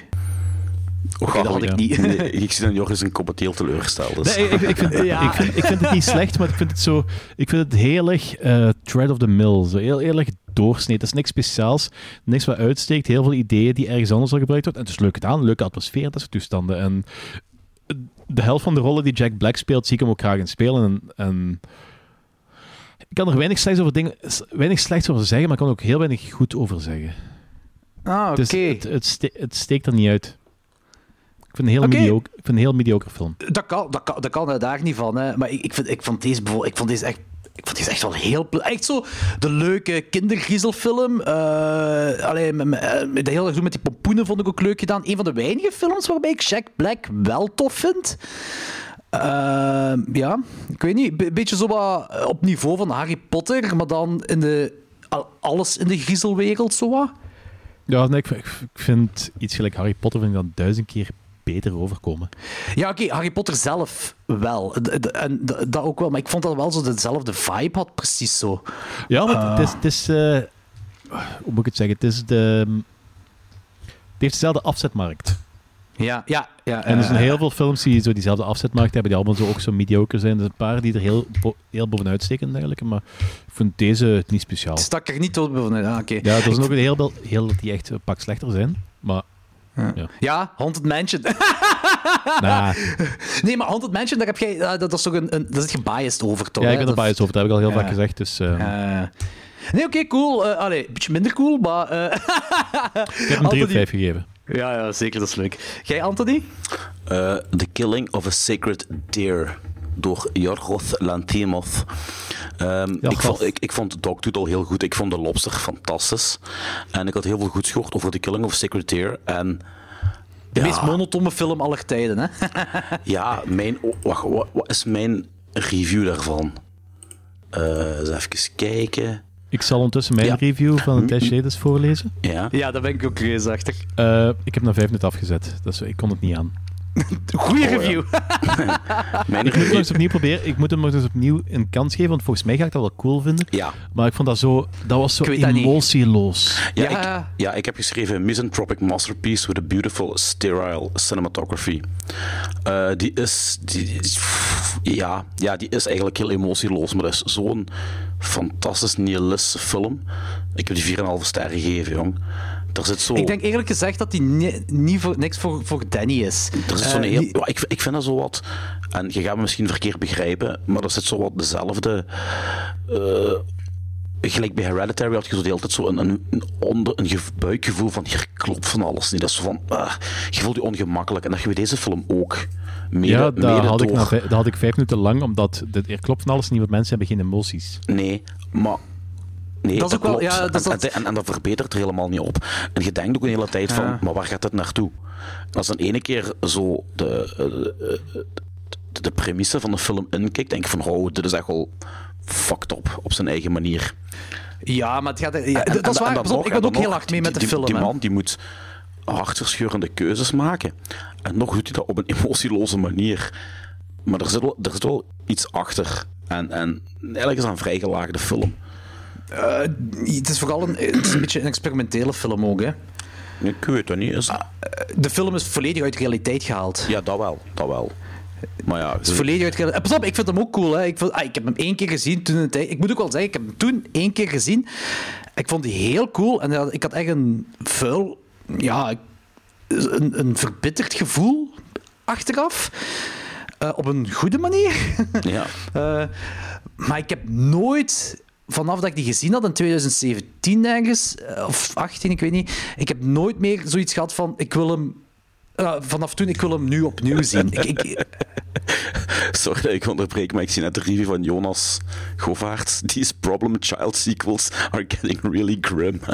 S2: Dat had [laughs] [laughs] ik niet.
S1: Nee, ik zie dat Joris een competeel teleurgesteld is.
S3: Nee, ik, ik, vind, [laughs]
S2: Ja.
S3: ik, vind, ik vind het niet slecht, maar ik vind het zo... Ik vind het heel erg eh tread of the mill. Zo heel, heel erg doorsnee. Het is niks speciaals, niks wat uitsteekt. Heel veel ideeën die ergens anders al gebruikt worden. En het is leuk gedaan, leuke atmosfeer, dat soort toestanden. En de helft van de rollen die Jack Black speelt, zie ik hem ook graag in spelen. En, en Ik kan er weinig slechts over, dingen, weinig slechts over zeggen, maar ik kan er ook heel weinig goed over zeggen.
S2: Ah, oké.
S3: Dus het, het, ste- het steekt er niet uit. Ik vind een heel, mediocre, ik vind een heel mediocre film.
S2: Dat kan, dat kan, dat kan er daar niet van. Hè. Maar ik, ik, vind, ik, vond deze ik vond deze echt. Ik vond deze echt wel heel... Echt zo de leuke kindergriezelfilm. Eh alleen eh, de hele met die pompoenen vond ik ook leuk gedaan. Een van de weinige films waarbij ik Jack Black wel tof vind. Eh, ja, ik weet niet. Een beetje zo wat op niveau van Harry Potter, maar dan in de, al- alles in de griezelwereld, zo wat.
S3: Ja, nee, ik vind iets gelijk Harry Potter vind ik dan duizend keer beter overkomen.
S2: Ja, oké, Harry Potter zelf wel. En dat ook wel, maar ik vond dat wel zo dezelfde vibe had, precies zo.
S3: Ja, maar
S2: Ah.
S3: het is... Het is eh, hoe moet ik het zeggen? Het is de... Het heeft dezelfde afzetmarkt.
S2: Ja, ja, ja.
S3: En er zijn heel veel films die zo diezelfde afzetmarkt hebben, die allemaal zo ook zo mediocre zijn. Er zijn een paar die er heel, bo- heel bovenuit steken, eigenlijk. Maar ik vind deze niet speciaal.
S2: Het stak er niet tot bovenuit. Ah, oké.
S3: Ja, er zijn ook een heel, heel die echt een pak slechter zijn. Maar ja.
S2: Ja, Haunted Mansion. [laughs] Nee, maar Haunted Mansion, daar heb jij, eh, dat, dat is toch een, een, dat is gebiased over, toch?
S3: ja, ik ben er biased over. Dat heb ik al heel
S2: Ja.
S3: vaak gezegd. Dus, eh,
S2: Eh, nee, oké, cool. Eh, allee, een beetje minder cool, maar... eh,
S3: ik heb hem 3
S2: Anthony-
S3: op 5 gegeven.
S2: Ja, ja, zeker, dat is leuk. Jij, Anthony?
S1: Eh, The Killing of a Sacred Deer door Yorgos Lanthimos. Ehm, ik, vond, ik, ik vond heel goed. Ik vond The Lobster fantastisch. En ik had heel veel goed gehoord over The Killing of Deer. En
S2: De
S1: Ja.
S2: meest monotone film aller tijden, hè? [laughs]
S1: ja, mijn, wacht, wat, wat is mijn review daarvan? Eh eens even kijken.
S3: Ik zal ondertussen mijn
S1: Ja.
S3: review van het testje eens voorlezen.
S1: Ja.
S2: ja, daar ben ik ook reusachtig.
S3: Eh, ik heb na vijf minuten afgezet. Dus ik kon het niet aan. [laughs]
S2: Goeie
S1: Oh, ja.
S2: review. [laughs]
S1: Mijn
S3: Ik moet hem eens opnieuw proberen. Ik moet hem nog eens opnieuw een kans geven, want volgens mij ga ik dat wel cool vinden.
S1: Ja.
S3: Maar ik vond dat zo... Dat was zo emotieloos.
S1: Ja,
S2: Ja.
S1: Ik, ja, ik heb geschreven Misanthropic Masterpiece with a beautiful sterile cinematography. Eh, die is... Die, ja, ja, die is eigenlijk heel emotieloos, maar dat is zo'n fantastisch nihilistische film. Ik heb die 4,5 sterren gegeven, jong. Er zit zo...
S2: Ik denk eerlijk gezegd dat die ni- niet voor, niks voor, voor Danny is.
S1: Er zit
S2: Eh,
S1: zo'n heel,
S2: die-
S1: ja, ik, ik vind dat zo wat, en je gaat me misschien verkeerd begrijpen, maar er zit zo wat dezelfde. eh, gelijk bij Hereditary had je zo de hele tijd zo een, een, een, onder, een gev- buikgevoel van hier klopt van alles niet. Dat is zo van, ah, je voelt je ongemakkelijk. En dat je bij deze film ook. Mede,
S3: ja, dat
S1: mede
S3: had, ik na dat had ik vijf minuten lang, omdat dit, er klopt van alles niet, want mensen hebben geen emoties.
S1: Nee, maar. Nee,
S2: Dat is ook wel-
S1: klopt.
S2: ja, dat
S1: en,
S2: dat-
S1: en, en, dat verbetert er helemaal niet op. En je denkt ook een hele tijd van,
S2: Ja.
S1: maar waar gaat het naartoe? En als dan ene keer zo de, eh, de, de premisse van de film inkijkt, denk ik van, oh, dit is echt wel fucked up op zijn eigen manier.
S2: Ja, maar het gaat... Ja,
S1: En-
S2: dat is waar. pas op, ik
S1: en
S2: ben ook heel hard mee
S1: die-
S2: met de film.
S1: Die man die moet hartverscheurende keuzes maken. En nog doet hij dat op een [laughs] emotieloze manier. Maar er zit wel, er zit wel iets achter. En, en eigenlijk is dat een vrij gelaagde film.
S2: Eh, het is vooral een, het is een beetje een experimentele film ook, hè.
S1: Ik weet het niet. Is...
S2: De film is volledig uit de realiteit gehaald.
S1: Ja, dat wel. Dat wel. Maar ja,
S2: Het is volledig uit de realiteit. Pas op, ik vind hem ook cool. Hè. Ik, vond, ah, ik heb hem één keer gezien toen tijd. Ik moet ook wel zeggen, ik heb hem toen één keer gezien. Ik vond die heel cool. En ja, ik had echt een vuil... Ja, een, een verbitterd gevoel achteraf. Eh, op een goede manier.
S1: ja. [laughs]
S2: Eh, maar ik heb nooit, vanaf dat ik die gezien had in 2017 ergens, eh, of 18, ik weet niet, ik heb nooit meer zoiets gehad van, ik wil hem, eh, vanaf toen, ik wil hem nu opnieuw zien. ik, ik, [laughs]
S1: Sorry dat ik onderbreek, maar ik zie net de review van Jonas Govaerts. These problem child sequels are getting really grim. [laughs]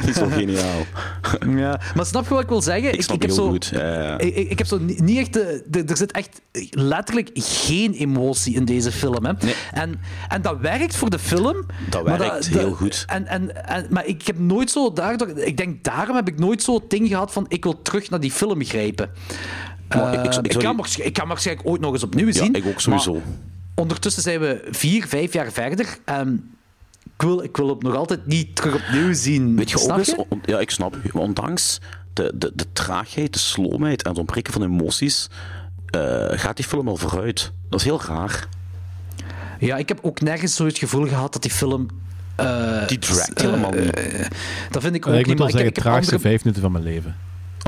S1: Dat is wel geniaal. [laughs]
S2: ja. Maar snap je wat ik wil zeggen?
S1: Ik snap
S2: heb
S1: heel
S2: zo,
S1: goed. Ja.
S2: Ik, ik, ik heb zo ni- niet echt... De, de- er zit echt letterlijk geen emotie in deze film. Hè.
S1: Nee.
S2: En, en dat werkt voor de film.
S1: Dat werkt heel goed.
S2: En, en, en, maar ik heb nooit zo... Daardoor, ik denk, daarom heb ik nooit zo het ding gehad van ik wil terug naar die film grijpen.
S1: Maar ik-
S2: Eh,
S1: ik ik
S2: kan
S1: die-
S2: waarsch- ik kan waarschijnlijk ooit nog eens opnieuw
S1: Ja,
S2: zien.
S1: ik ook sowieso.
S2: maar ondertussen zijn we vier, vijf jaar verder. En ik wil, ik wil het nog altijd niet terug opnieuw zien.
S1: Weet je
S2: Snap
S1: ook eens, on- ja, ik snap ondanks de, de, de traagheid, de sloomheid en het ontbreken van emoties, eh, gaat die film wel vooruit. Dat is heel raar.
S2: Ja, ik heb ook nergens zo het gevoel gehad dat die film... eh,
S1: Die dragt helemaal niet.
S2: dat vind ik ook
S3: ik
S2: niet,
S3: moet wel
S2: maar
S3: zeggen,
S2: ik, heb
S3: traagste
S2: andere...
S3: vijf minuten van mijn leven.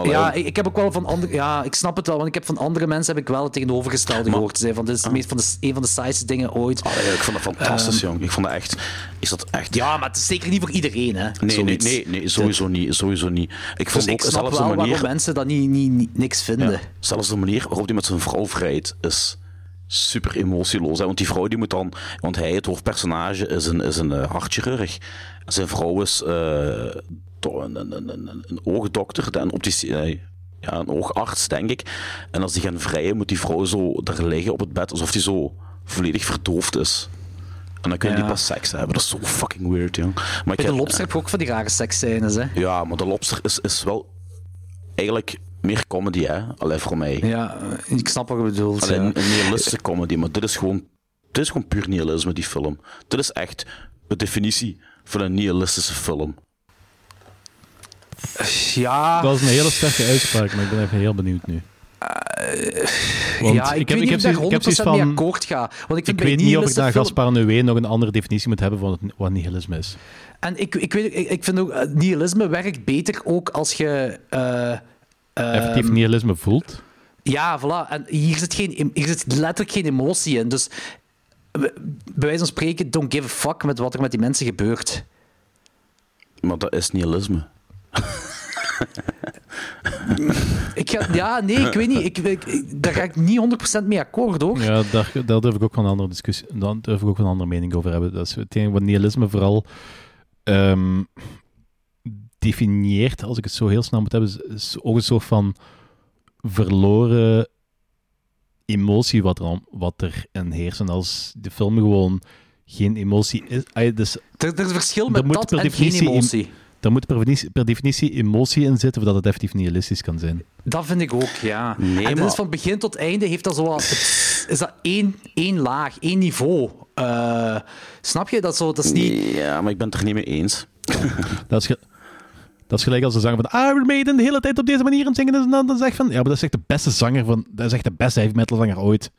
S1: Allee,
S2: Ja, ik, ik heb ook wel van andere... Ja, ik snap het wel, want ik heb van andere mensen heb ik wel het tegenovergestelde gehoord. Ze zeiden van, dit is meest van de, een van de saaiste dingen ooit.
S1: allee, ik vond dat fantastisch, jong. Ik vond dat echt... Is dat echt...
S2: Ja, maar het is zeker niet voor iedereen, hè.
S1: Nee, nee,
S2: zoiets.
S1: nee, nee, sowieso niet. Sowieso niet. Ik
S2: Dus
S1: vond
S2: ik
S1: ook
S2: snap
S1: zelfs
S2: wel
S1: manier...
S2: waarom mensen dat niet, niet, niet- niks vinden.
S1: Ja, zelfs de manier waarop hij met zijn vrouw vrijt is super emotieloos. Hè? Want die vrouw die moet dan... Want hij, het hoofdpersonage, is een, is een eh, hartchirurg. Zijn vrouw is eh, toch een, een, een, een, een oogdokter, een, eh, ja, een oogarts, denk ik. En als die gaan vrijen, moet die vrouw zo daar liggen op het bed, alsof die zo volledig verdoofd is. En dan kunnen
S2: Ja.
S1: die pas seks hebben. Dat is zo fucking weird, jong. Maar
S2: Bij
S1: ik
S2: de lobster heb ook van die rare seksscènes, hè.
S1: Ja, maar de lobster is, is wel eigenlijk meer comedy, hè? Alleen voor mij.
S2: Ja, ik snap wat je bedoelt.
S1: Alleen
S2: ja.
S1: een nihilistische comedy, maar dit is gewoon, dit is gewoon puur nihilisme, die film. Dit is echt de definitie van een nihilistische film.
S2: Ja,
S3: Dat is een hele sterke uitspraak, maar ik ben even heel benieuwd nu. Want
S2: ja, ik, weet niet of ik daar 100%
S3: ik heb zoiets
S2: mee
S3: van-
S2: akkoord ga. Want ik, vind
S3: Ik weet niet of ik
S2: film-
S3: Gaspar Noé nog een andere definitie moet hebben van het- wat nihilisme is.
S2: En ik, ik, weet, ik, ik vind ook, eh, nihilisme werkt beter ook als je... eh,
S3: Effectief
S2: ehm,
S3: nihilisme voelt.
S2: Ja, voilà. En hier zit, geen, hier zit letterlijk geen emotie in. Dus bij wijze van spreken, don't give a fuck met wat er met die mensen gebeurt.
S1: Maar dat is nihilisme.
S2: Ik ga, ja, nee, ik weet niet. Ik, ik- daar ga ik niet 100% mee akkoord, hoor.
S3: Ja, daar, daar durf ik ook wel een andere discussie, daar durf ik ook een andere mening over hebben. Dat is het enige wat nihilisme vooral ehm, definieert, als ik het zo heel snel moet hebben, is, ook een soort van verloren emotie wat er, wat er in heerst. En als de film gewoon geen emotie is... ah, dus
S2: Er, er is een verschil
S3: Er
S2: met dat en geen emotie.
S3: Daar moet per definitie, per definitie emotie in zitten, voordat het effectief nihilistisch kan zijn.
S2: Dat vind ik ook, ja.
S1: Nee,
S2: en
S1: maar-
S2: is van begin tot einde heeft dat zo wat, het- is dat één, één laag, één niveau. Eh, snap je? Dat, zo, dat is niet...
S1: Ja, maar ik ben het er niet mee eens. [laughs]
S3: Dat is, dat is gelijk als ze zeggen van Iron Maiden de hele tijd op deze manier aan het zingen is. En dan, dan zeg je van, ja, maar dat is echt de beste zanger van... Dat is echt de beste heavy metal zanger ooit.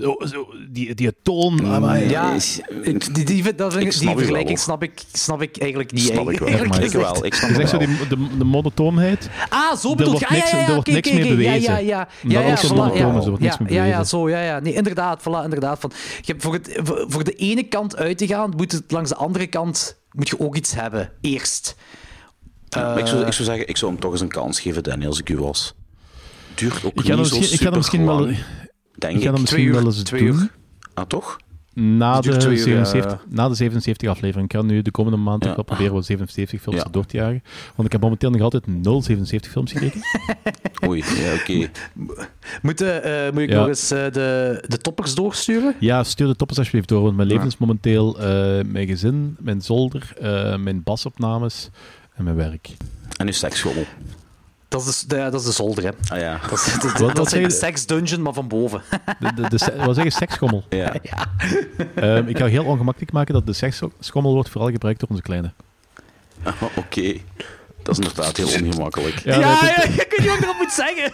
S3: Zo, zo, die, die toon... amai.
S2: Ja, ik- die, die, dat ik- die vergelijking
S1: wel.
S2: snap ik, snap ik eigenlijk niet.
S1: Snap ik wel.
S2: eigenlijk
S1: Ik
S2: gezegd.
S1: wel. Ik snap
S3: Het is echt zo
S1: wel.
S3: die, de, de monotoonheid.
S2: Ah, zo bedoel je. Ah,
S3: niks-
S2: ja, ja,
S3: er
S2: ja,
S3: wordt niks meer bewezen.
S2: Ja, ja, ja. Ja, ja,
S3: zo
S2: ja.
S3: is, er wordt niks
S2: ja, ja, ja, zo, ja, ja. Nee, inderdaad, voilà, inderdaad. Van, je hebt voor, het, voor, de ene kant uit te gaan, moet het langs de andere kant moet je ook iets hebben, eerst.
S1: Ja, maar ik, zou, ik zou zeggen, ik zou hem toch eens een kans geven, Danny, als ik u was. Duurt ook
S3: Ik
S1: niet zo
S3: misschien, ik ga
S1: super
S3: misschien wel...
S1: denk
S3: Ik ga dat misschien
S2: uur,
S3: wel eens
S2: twee
S3: doen.
S2: uur.
S1: Ah, toch?
S3: Na de,
S2: twee uur,
S3: 77,
S2: ja.
S3: na de 77 aflevering. Ik ga nu de komende maand
S1: Ja.
S3: proberen wat 77 films
S1: Ja.
S3: door te jagen. Want ik heb momenteel nog altijd 0 77 films gekeken. [laughs]
S1: Oei, ja, oké.
S2: Moet, eh, eh, moet ik
S3: Ja.
S2: nog eens eh, de, de toppers doorsturen?
S3: Ja, stuur de toppers alsjeblieft door. Want mijn leven
S2: Ja.
S3: is momenteel eh, mijn gezin, mijn zolder, eh, mijn basopnames en mijn werk.
S1: En uw seksschommel.
S2: Dat is, de, dat is de zolder, hè.
S1: Ah ja.
S2: Dat is, [laughs] dat,
S3: Wat-
S2: dat
S3: wat
S2: is een
S3: zeg je?
S2: sex dungeon, maar van boven.
S3: De, de, de, wat zeg je, seksschommel? [laughs]
S1: Ja.
S3: Ehm, ik ga heel ongemakkelijk maken dat de seksschommel wordt vooral gebruikt door onze kleine.
S1: Ah, [laughs] Oké. Dat is inderdaad heel ongemakkelijk.
S3: Ja,
S2: Ja, ja, weet niet wat ik erop moet zeggen.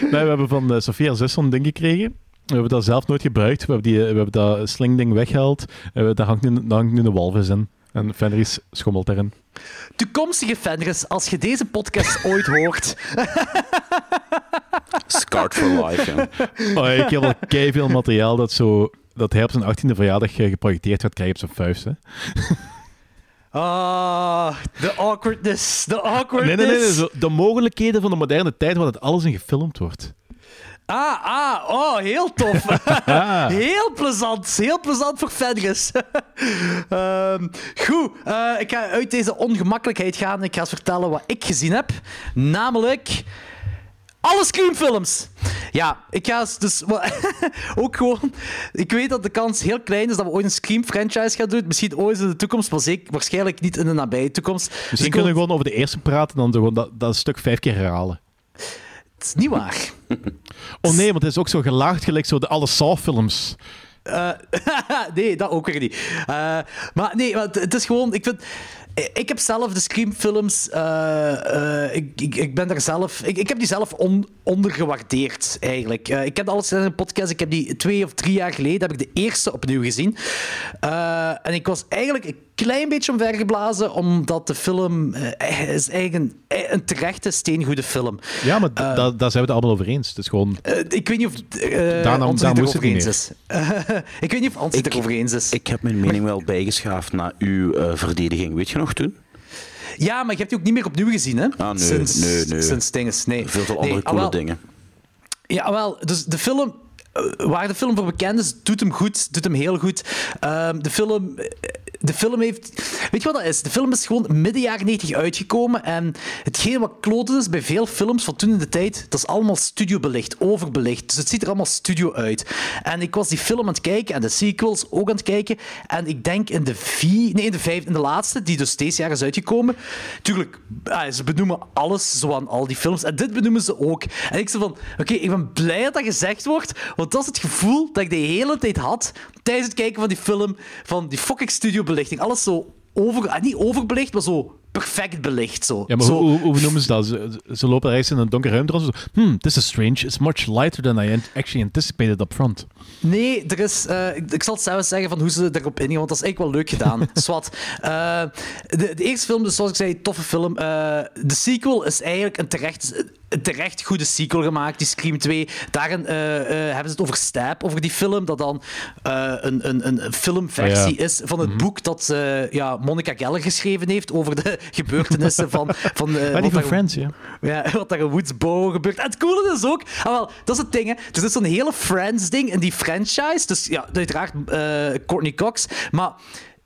S3: Nee, we hebben van uh, Sofia zus zo'n ding gekregen. We hebben dat zelf nooit gebruikt. We hebben, die, we hebben dat slingding weggehaald. En we- daar, hangt nu, daar hangt nu een walvis in. En Fenris schommelt erin.
S2: Toekomstige Fenris, als je deze podcast [laughs] ooit hoort...
S1: Scarred for life, ja. [laughs]
S3: Oh, ik heb al veel materiaal dat, zo, dat hij op zijn 18e verjaardag eh, geprojecteerd gaat krijgen op zijn vuist. Hè.
S2: Ah, de awkwardness, de awkwardness.
S3: Nee, nee, nee. nee, zo, de mogelijkheden van de moderne tijd waar het alles in gefilmd wordt.
S2: Ah, ah, oh, heel tof. [laughs] [laughs] heel plezant, heel plezant voor Fenris. [laughs] Ehm, goed, eh, ik ga uit deze ongemakkelijkheid gaan en ik ga eens vertellen wat ik gezien heb. Namelijk... Alle Scream-films. Ja, ik ga eens dus ook gewoon. Ik weet dat de kans heel klein is dat we ooit een Scream-franchise gaan doen. Misschien ooit in de toekomst, maar zeker, waarschijnlijk niet in de nabije toekomst. Dus
S3: Misschien
S2: ik
S3: kunnen we gewoon over de eerste praten en dan zo gewoon dat, dat stuk vijf keer herhalen.
S2: Is niet waar.
S3: Oh nee, want het is ook zo gelaagd gelijk zo de alle Saw-films.
S2: Eh, [laughs] nee, dat ook weer niet. Eh, maar nee, het, het is gewoon... Ik vind... Ik heb zelf de Scream-films... eh, eh, ik, ik, ik ben daar zelf... Ik, ik heb die zelf on, ondergewaardeerd, eigenlijk. Eh, ik heb alles in een podcast... Ik heb die twee of drie jaar geleden... heb ik de eerste opnieuw gezien. Eh, en ik was eigenlijk een klein beetje omvergeblazen, omdat de film... is eigen, eh, mij een terechte steengoede film.
S3: Ja, maar da- da- daar zijn we het allemaal over eens. Het is gewoon...
S2: Ik weet niet of uh,
S3: Daarna- daar
S2: het
S3: moest
S2: erover
S3: het niet
S2: eens is. [laughs] ik weet niet of Anthony het erover eens is.
S1: Ik heb mijn mening wel bijgeschaafd na uw verdediging. Weet je nog toen?
S2: Ja, maar je hebt die ook niet meer opnieuw gezien, hè?
S1: Ah, nee,
S2: sinds,
S1: nee, nee.
S2: Sinds dinges. Nee.
S1: Veel te andere
S2: ah,
S1: coole dingen.
S2: Ja, wel, dus de film... eh, Waar de film voor bekend is, doet hem goed, doet hem heel goed. Ehm, de, film, de film heeft... Weet je wat dat is? De film is gewoon midden jaren 90 uitgekomen. En hetgeen wat kloten is bij veel films van toen in de tijd, dat is allemaal studiobelicht, overbelicht. Dus het ziet er allemaal studio uit. En ik was die film aan het kijken en de sequels ook aan het kijken. En ik denk in de vier... Nee, in de vijf, in de laatste, die dus deze jaar is uitgekomen. Tuurlijk, ze benoemen alles zo aan al die films. En dit benoemen ze ook. En ik zei van, oké, ik ben blij dat dat gezegd wordt, want dat is het gevoel dat ik de hele tijd had tijdens het kijken van die film, van die fucking Alles zo over... ah, niet overbelicht, maar zo perfect belicht. Zo.
S3: Ja, maar
S2: zo,
S3: hoe, noemen ze dat? Ze, ze lopen ergens in een donker ruimte rond. Zo, hmm, this is strange. It's much lighter than I actually anticipated up front.
S2: Nee, er is, eh, ik, ik zal het zelfs zeggen van hoe ze erop ingaan, want dat is eigenlijk wel leuk gedaan. [laughs] Swat. Eh, de, de eerste film, dus zoals ik zei, toffe film. Eh, de sequel is eigenlijk een terecht, terecht goede sequel gemaakt, die Scream 2. Daarin hebben ze het over Stab, over die film, dat dan een, een, een filmversie
S3: Oh ja.
S2: is van het boek dat ja, Monica Geller geschreven heeft over de gebeurtenissen van... van
S3: Ah,
S2: wat
S3: die van Friends, ja.
S2: ja, [laughs] wat daar in Woodsboro gebeurt. En het coole is ook... Ah, wel, dat is het ding, hè. Dus is zo'n hele Friends-ding in die franchise. Dus ja, uiteraard eh, Courtney Cox. Maar...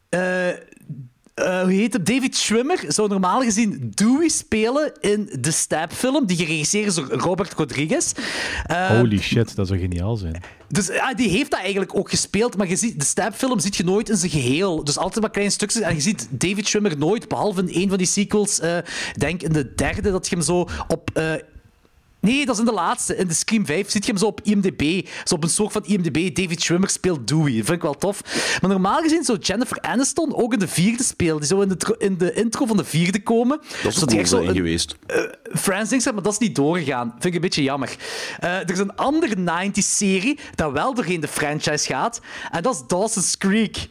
S2: eh, hoe heet het? David Schwimmer zou normaal gezien Dewey spelen in de Stab-film, die geregisseerd is door Robert Rodriguez.
S3: Holy shit, dat zou geniaal zijn.
S2: Dus ja, die heeft dat eigenlijk ook gespeeld, maar je ziet, de Stab-film ziet je nooit in zijn geheel. Dus altijd maar kleine stukjes. En je ziet David Schwimmer nooit, behalve in een van die sequels, ik denk in de derde, dat je hem zo op... eh, Nee, dat is in de laatste. In de Scream 5 zit je hem zo op IMDb. Zo op een soort van IMDb. David Schwimmer speelt Dewey. Dat vind ik wel tof. Maar normaal gezien zou Jennifer Aniston ook in de vierde spelen. Die zou in de, in de intro van de vierde komen.
S1: Dat is
S2: echt zo een-
S1: geweest.
S2: Friends ding, maar dat is niet doorgegaan. Vind ik een beetje jammer. Eh, er is een andere 90s-serie dat wel doorheen de franchise gaat. En dat is Dawson's Creek.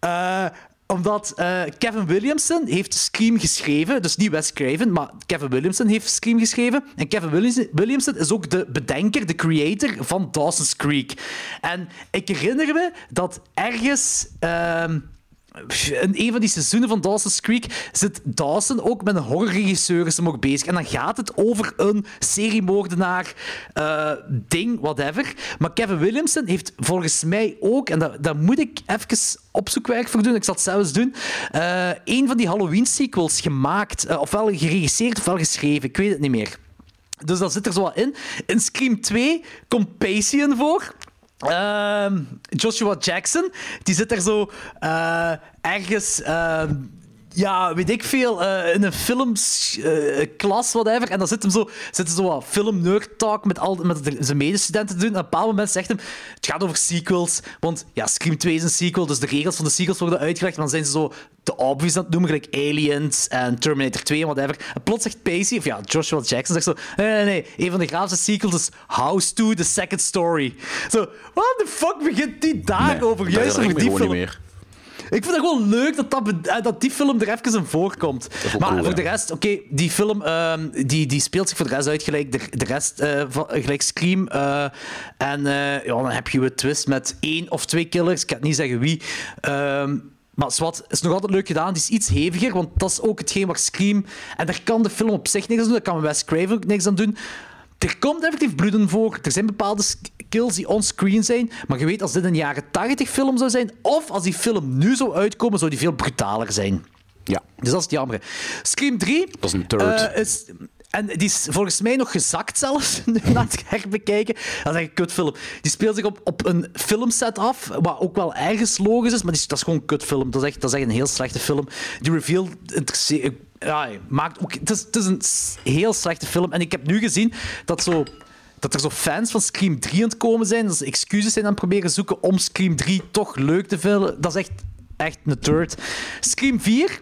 S2: Eh, omdat eh, Kevin Williamson heeft Scream geschreven. Dus niet Wes Craven, maar Kevin Williamson heeft Scream geschreven. En Kevin Williams- Williamson is ook de bedenker, de creator van Dawson's Creek. En ik herinner me dat ergens... ehm, in een van die seizoenen van Dawson's Creek zit Dawson ook met een horrorregisseur is hem ook bezig. En dan gaat het over een seriemoordenaar eh, ding, whatever. Maar Kevin Williamson heeft volgens mij ook, en daar moet ik even opzoekwerk voor doen, ik zal het zelfs doen, eh een van die Halloween-sequels gemaakt. eh, ofwel geregisseerd ofwel geschreven, ik weet het niet meer. Dus dat zit er zo wat in. In Scream 2 komt Pacey in voor. Ehm, Joshua Jackson, die zit er zo eh, ergens, ehm, ja, weet ik veel, eh, in een filmklas, whatever. En dan zit hem zo, zit er zo wat film-nerd-talk met, al, met de- zijn medestudenten te doen. En op een bepaald moment zegt hem, het gaat over sequels. Want ja, Scream 2 is een sequel, dus de regels van de sequels worden uitgelegd. Maar dan zijn ze zo de obvious aan het noemen, gelijk Aliens en Terminator 2 en whatever. En plots zegt Pacey, of ja, Joshua Jackson zegt zo, nee, nee, nee, een van de graafste sequels is House 2, The Second Story. Zo, what the fuck begint die daarover?
S1: Nee,
S2: Juist
S1: dat
S2: over die film. Ik vind het gewoon leuk dat, dat, eh, dat die film er even in voorkomt. Maar
S1: cool,
S2: voor de rest, oké, die film ehm, die, die speelt zich voor de rest uit gelijk de, de rest, eh, van, gelijk Scream. eh, en ja, dan heb je een twist met één of twee killers. Ik kan niet zeggen wie. Ehm, maar Swat is nog altijd leuk gedaan. Die is iets heviger, want dat is ook hetgeen wat Scream... En daar kan de film op zich niks aan doen. Daar kan Wes Craven ook niks aan doen. Er komt effectief bloed in voor. Er zijn bepaalde kills die onscreen zijn. Maar je weet, als dit een jaren 80 film zou zijn, of als die film nu zou uitkomen, zou die veel brutaler zijn.
S1: Ja,
S2: Dus dat is het jammer. Scream 3...
S1: dat is een third.
S2: eh, is, en die is volgens mij nog gezakt zelfs, [laughs] nu na het herbekijken. Dat is echt een kutfilm. Die speelt zich op, op een filmset af, wat ook wel ergens logisch is, maar die, is- dat is gewoon een kutfilm. Dat is, echt, dat is echt een heel slechte film. Die reveal. Ja, maakt ook, het, is, het is een heel slechte film. En ik heb nu gezien dat zo dat er zo fans van Scream 3 aan het komen zijn, dat ze excuses zijn aan het proberen zoeken om Scream 3 toch leuk te vinden. Dat is echt, echt een turd. Scream 4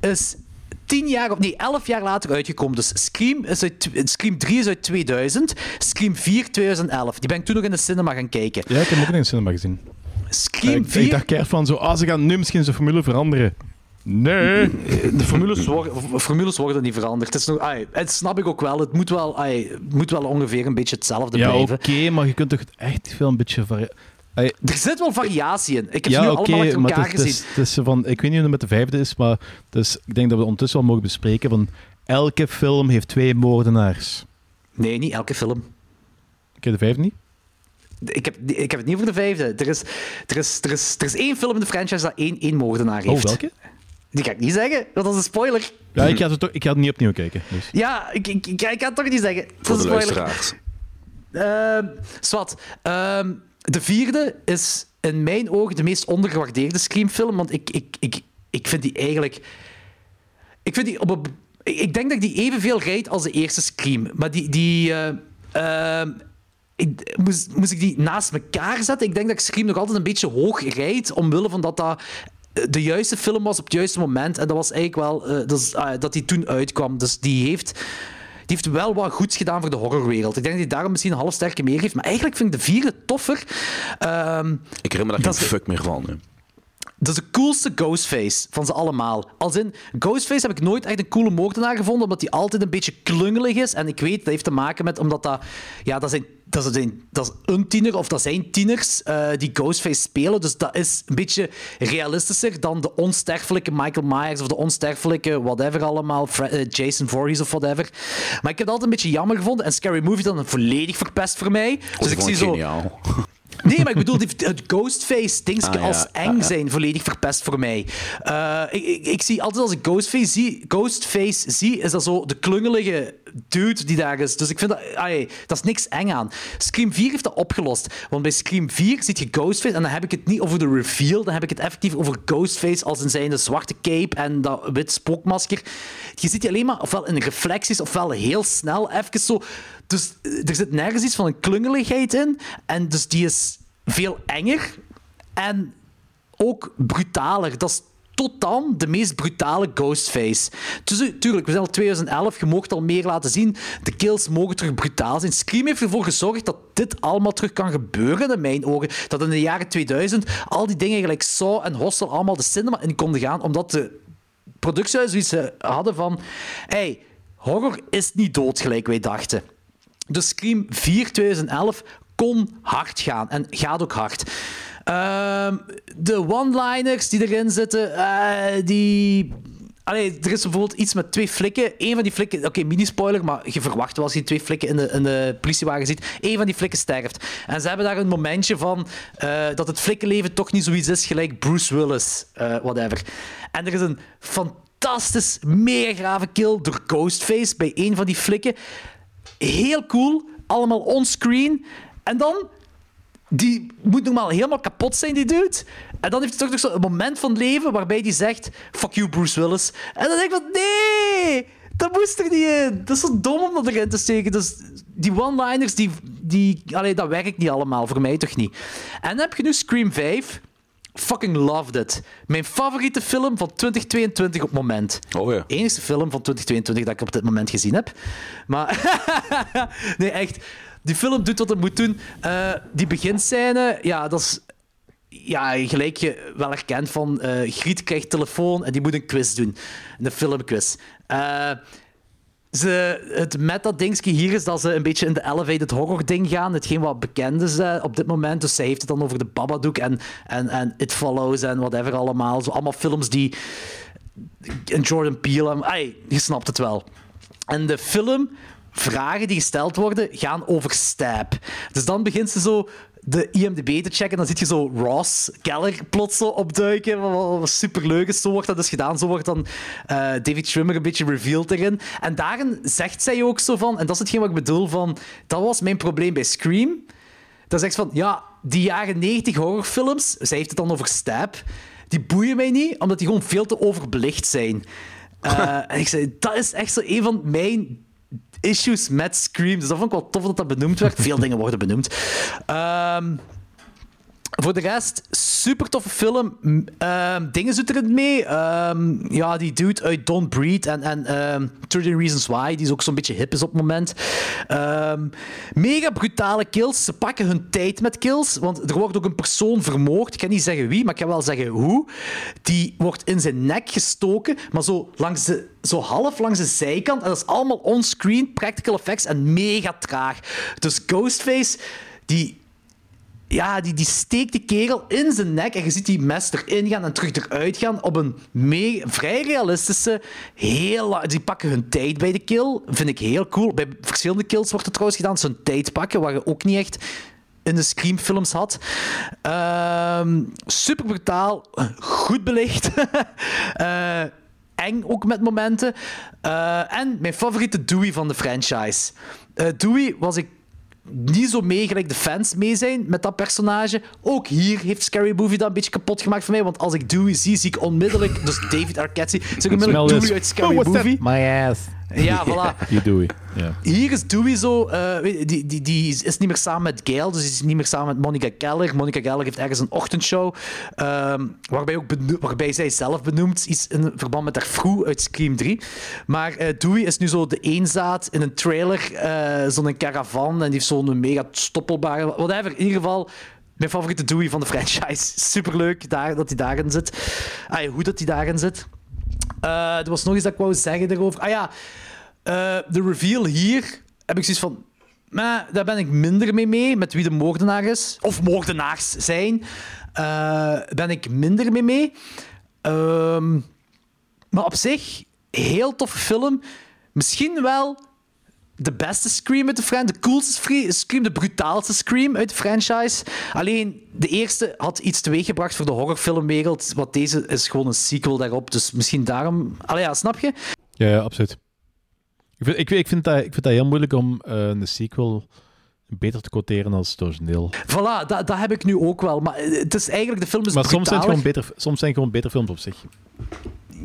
S2: is 10 jaar, of nee, 11 jaar later uitgekomen. Dus Scream, is uit, Scream 3 is uit 2000, Scream 4 2011. Die ben ik toen nog in de cinema gaan kijken.
S3: Ja, ik heb hem ook in de cinema gezien.
S2: Scream
S3: ik,
S2: 4...
S3: ik dacht keihard van zo, ah, ze gaan nu misschien zijn formule veranderen. Nee.
S2: De formules worden, formules worden niet veranderd. Het, is nog, ai, het snap ik ook wel. Het moet wel, ai, het moet wel ongeveer een beetje hetzelfde
S3: Ja, oké,
S2: blijven.
S3: maar je kunt toch echt veel een beetje... vari- Ai,
S2: Er zit wel variatie in. Ik heb
S3: ja,
S2: nu
S3: oké,
S2: allemaal
S3: maar
S2: elkaar gezien.
S3: het is van, ik weet niet hoe het met de vijfde is, maar dus, ik denk dat we ondertussen wel mogen bespreken van elke film heeft twee moordenaars.
S2: Nee, niet elke film.
S3: Oké, de vijfde niet?
S2: Ik heb, ik heb het niet over de vijfde. Er is, er is, er is, er is één film in de franchise dat één, één moordenaar heeft.
S3: Oh, welke?
S2: Die ga ik niet zeggen, want dat is een spoiler.
S3: Ja, ik ga het, toch, ik ga het niet opnieuw kijken. Dus.
S2: Ja, ik, ik, ik, ik ga het toch niet zeggen. Dat
S1: Voor
S2: is
S1: de
S2: een spoiler.
S1: luisteraars.
S2: Ehm, Swat. Ehm, de vierde is in mijn ogen de meest ondergewaardeerde Scream-film. Want ik, ik, ik, ik vind die eigenlijk. Ik vind die op een. Ik denk dat ik die evenveel rijd als de eerste Scream. Maar die. die eh, ehm, ik, moest, moest ik die naast elkaar zetten? Ik denk dat ik Scream nog altijd een beetje hoog rijd. Omwille van dat dat de juiste film was op het juiste moment. En dat was eigenlijk wel eh, dat, is, ah, dat die toen uitkwam. Dus die heeft. Die heeft wel wat goeds gedaan voor de horrorwereld. Ik denk dat hij daarom misschien een half sterke meer heeft. Maar eigenlijk vind ik de vierde toffer. Ehm,
S1: Ik herinner me daar
S2: Dat
S1: geen fuck meer van. hè.
S2: Dat is de coolste Ghostface van ze allemaal. Als in, Ghostface heb ik nooit echt een coole moordenaar gevonden, omdat hij altijd een beetje klungelig is. En ik weet, dat heeft te maken met, omdat dat... Ja, dat, zijn, dat, is een, dat is een tiener, of dat zijn tieners, eh, die Ghostface spelen. Dus dat is een beetje realistischer dan de onsterfelijke Michael Myers, of de onsterfelijke whatever allemaal, Fre- eh, Jason Voorhees of whatever. Maar ik heb het altijd een beetje jammer gevonden. En Scary Movie dan volledig verpest voor mij. Dus
S1: Dat
S2: ik zie zo... Nee, maar ik bedoel, het Ghostface-dingetje
S1: Ah,
S2: als eng
S1: Ah, ja.
S2: zijn volledig verpest voor mij. Eh, ik, ik, ik zie altijd als ik Ghostface zie, Ghostface zie, is dat zo de klungelige dude die daar is. Dus ik vind dat, ai, dat is niks eng aan. Scream 4 heeft dat opgelost. Want bij Scream 4 ziet je Ghostface, en dan heb ik het niet over de reveal, dan heb ik het effectief over Ghostface als in zijn zwarte cape en dat wit spookmasker. Je ziet die alleen maar ofwel in reflecties, ofwel heel snel even zo. Dus eh, er zit nergens iets van een klungeligheid in. En dus die is veel enger en ook brutaler. Dat is tot dan de meest brutale Ghostface. Dus, eh, tuurlijk, we zijn al 2011, je mocht al meer laten zien. De kills mogen terug brutaal zijn. Scream heeft ervoor gezorgd dat dit allemaal terug kan gebeuren, in mijn ogen. Dat in de jaren 2000 al die dingen gelijk Saw en Hostel allemaal de cinema in konden gaan, omdat de productiehuizen zoiets eh, hadden van... Hey, horror is niet dood, gelijk wij dachten. Dus Scream 4 2011 kon hard gaan en gaat ook hard. Ehm, de one-liners die erin zitten, eh, die. Er is bijvoorbeeld iets met twee flikken. Eén van die flikken, oké, mini-spoiler, maar je verwacht wel als je twee flikken in de, in de politiewagen ziet. Eén van die flikken sterft. En ze hebben daar een momentje van eh, dat het flikkenleven toch niet zoiets is gelijk Bruce Willis, eh, whatever. En er is een fantastisch, mega grave kill door Ghostface bij één van die flikken. Heel cool, allemaal onscreen. En dan die moet normaal helemaal kapot zijn, die dude. En dan heeft hij toch nog zo'n moment van leven waarbij hij zegt: Fuck you, Bruce Willis. En dan denk ik van: Nee, dat moest er niet in. Dat is zo dom om dat erin te steken. Dus die one-liners, die, die, allee, dat werkt niet allemaal. Voor mij toch niet. En dan heb je nu Scream 5. Fucking loved it. Mijn favoriete film van 2022 op het moment.
S1: Oh ja.
S2: Enigste film van 2022 dat ik op dit moment gezien heb. Maar [laughs] nee, echt. Die film doet wat het moet doen. Eh, die beginscène, ja, dat is ja, gelijk je wel herkent van eh Griet krijgt telefoon en die moet een quiz doen. Een filmquiz. Eh ze, het meta-dingetje hier is dat ze een beetje in de elevated horror-ding gaan. Hetgeen wat bekend is eh, op dit moment. Dus zij heeft het dan over de Babadook en, en, en It Follows en whatever allemaal. Zo allemaal films die... En Jordan Peele... en- je snapt het wel. En de film, vragen die gesteld worden, gaan over Stab. Dus dan begint ze zo de IMDb te checken. En dan zie je zo Ross Keller plots zo opduiken. Wat, superleuk is. Zo wordt dat dus gedaan. Zo wordt dan eh, David Schwimmer een beetje revealed erin. En daarin zegt zij ook zo van... En dat is hetgeen wat ik bedoel van... Dat was mijn probleem bij Scream. Dan zegt ze van... Ja, die jaren 90 horrorfilms... Zij heeft het dan over Stab. Die boeien mij niet, omdat die gewoon veel te overbelicht zijn. Eh, [laughs] en ik zei, dat is echt zo een van mijn issues met Scream. Dus dat vond ik wel tof dat dat benoemd werd. Veel dingen worden benoemd. Ehm, voor de rest, super toffe film. M- ehm, dingen zit erin mee. Ehm, ja, die dude uit Don't Breathe en, en 13 Reasons Why, die is ook zo'n beetje hip is op het moment. Mega brutale kills. Ze pakken hun tijd met kills, want er wordt ook een persoon vermoord. Ik kan niet zeggen wie, maar ik kan wel zeggen hoe. Die wordt in zijn nek gestoken, maar zo, langs de, zo half langs de zijkant. En dat is allemaal onscreen, practical effects en mega traag. Dus Ghostface, die ja, die, die steekt die kerel in zijn nek en je ziet die mes erin gaan en terug eruit gaan op een me- vrij realistische, heel Die pakken hun tijd bij de kill. Vind ik heel cool. Bij verschillende kills wordt het trouwens gedaan, zo'n tijd pakken, waar je ook niet echt in de Scream-films had. Ehm, super brutaal, goed belicht. [laughs] Eh, eng ook met momenten. Eh, en mijn favoriete Dewey van de franchise. Eh, Dewey was ik niet zo mee gelijk de fans mee zijn met dat personage. Ook hier heeft Scary Movie dat een beetje kapot gemaakt voor mij. Want als ik Dewey zie, zie ik onmiddellijk... Dus David Arquette zie, ik onmiddellijk Dewey
S3: this.
S2: uit Scary
S3: Oh?
S2: Movie.
S3: My ass.
S2: Ja, voilà. [laughs]
S3: Ja.
S2: Hier is Dewey zo... eh, die, die, die is niet meer samen met Gail, dus die is niet meer samen met Monica Geller. Monica Geller heeft ergens een ochtendshow, ehm, waarbij, ook waarbij zij zelf benoemt, iets in verband met haar vrouw uit Scream 3. Maar eh, Dewey is nu zo de eenzaad in een trailer, eh, zo'n caravan, en die heeft zo'n mega stoppelbare... Whatever, in ieder geval... Mijn favoriete Dewey van de franchise. [laughs] Superleuk daar, dat hij daarin zit. Ah, hoe dat hij daarin zit. Eh, er was nog iets dat ik wou zeggen daarover. Ah ja, eh, de reveal hier heb ik zoiets van. Maar daar ben ik minder mee mee, met wie de moordenaar is. Of moordenaars zijn. eh, ben ik minder mee mee. Ehm, maar op zich, heel toffe film. Misschien wel de beste Scream uit de franchise. De coolste Scream, de brutaalste Scream uit de franchise. Alleen, de eerste had iets teweeggebracht voor de horrorfilmwereld. Wat deze is gewoon een sequel daarop. Dus misschien daarom... Allee, ja, snap je?
S3: Ja, ja, absoluut. Ik vind, ik, ik, vind dat, ik vind dat heel moeilijk om eh, een sequel beter te quoteren als het origineel.
S2: Voilà, dat, dat heb ik nu ook wel. Maar het is eigenlijk, de film is
S3: Maar soms zijn, het gewoon beter, soms zijn het gewoon beter films op zich.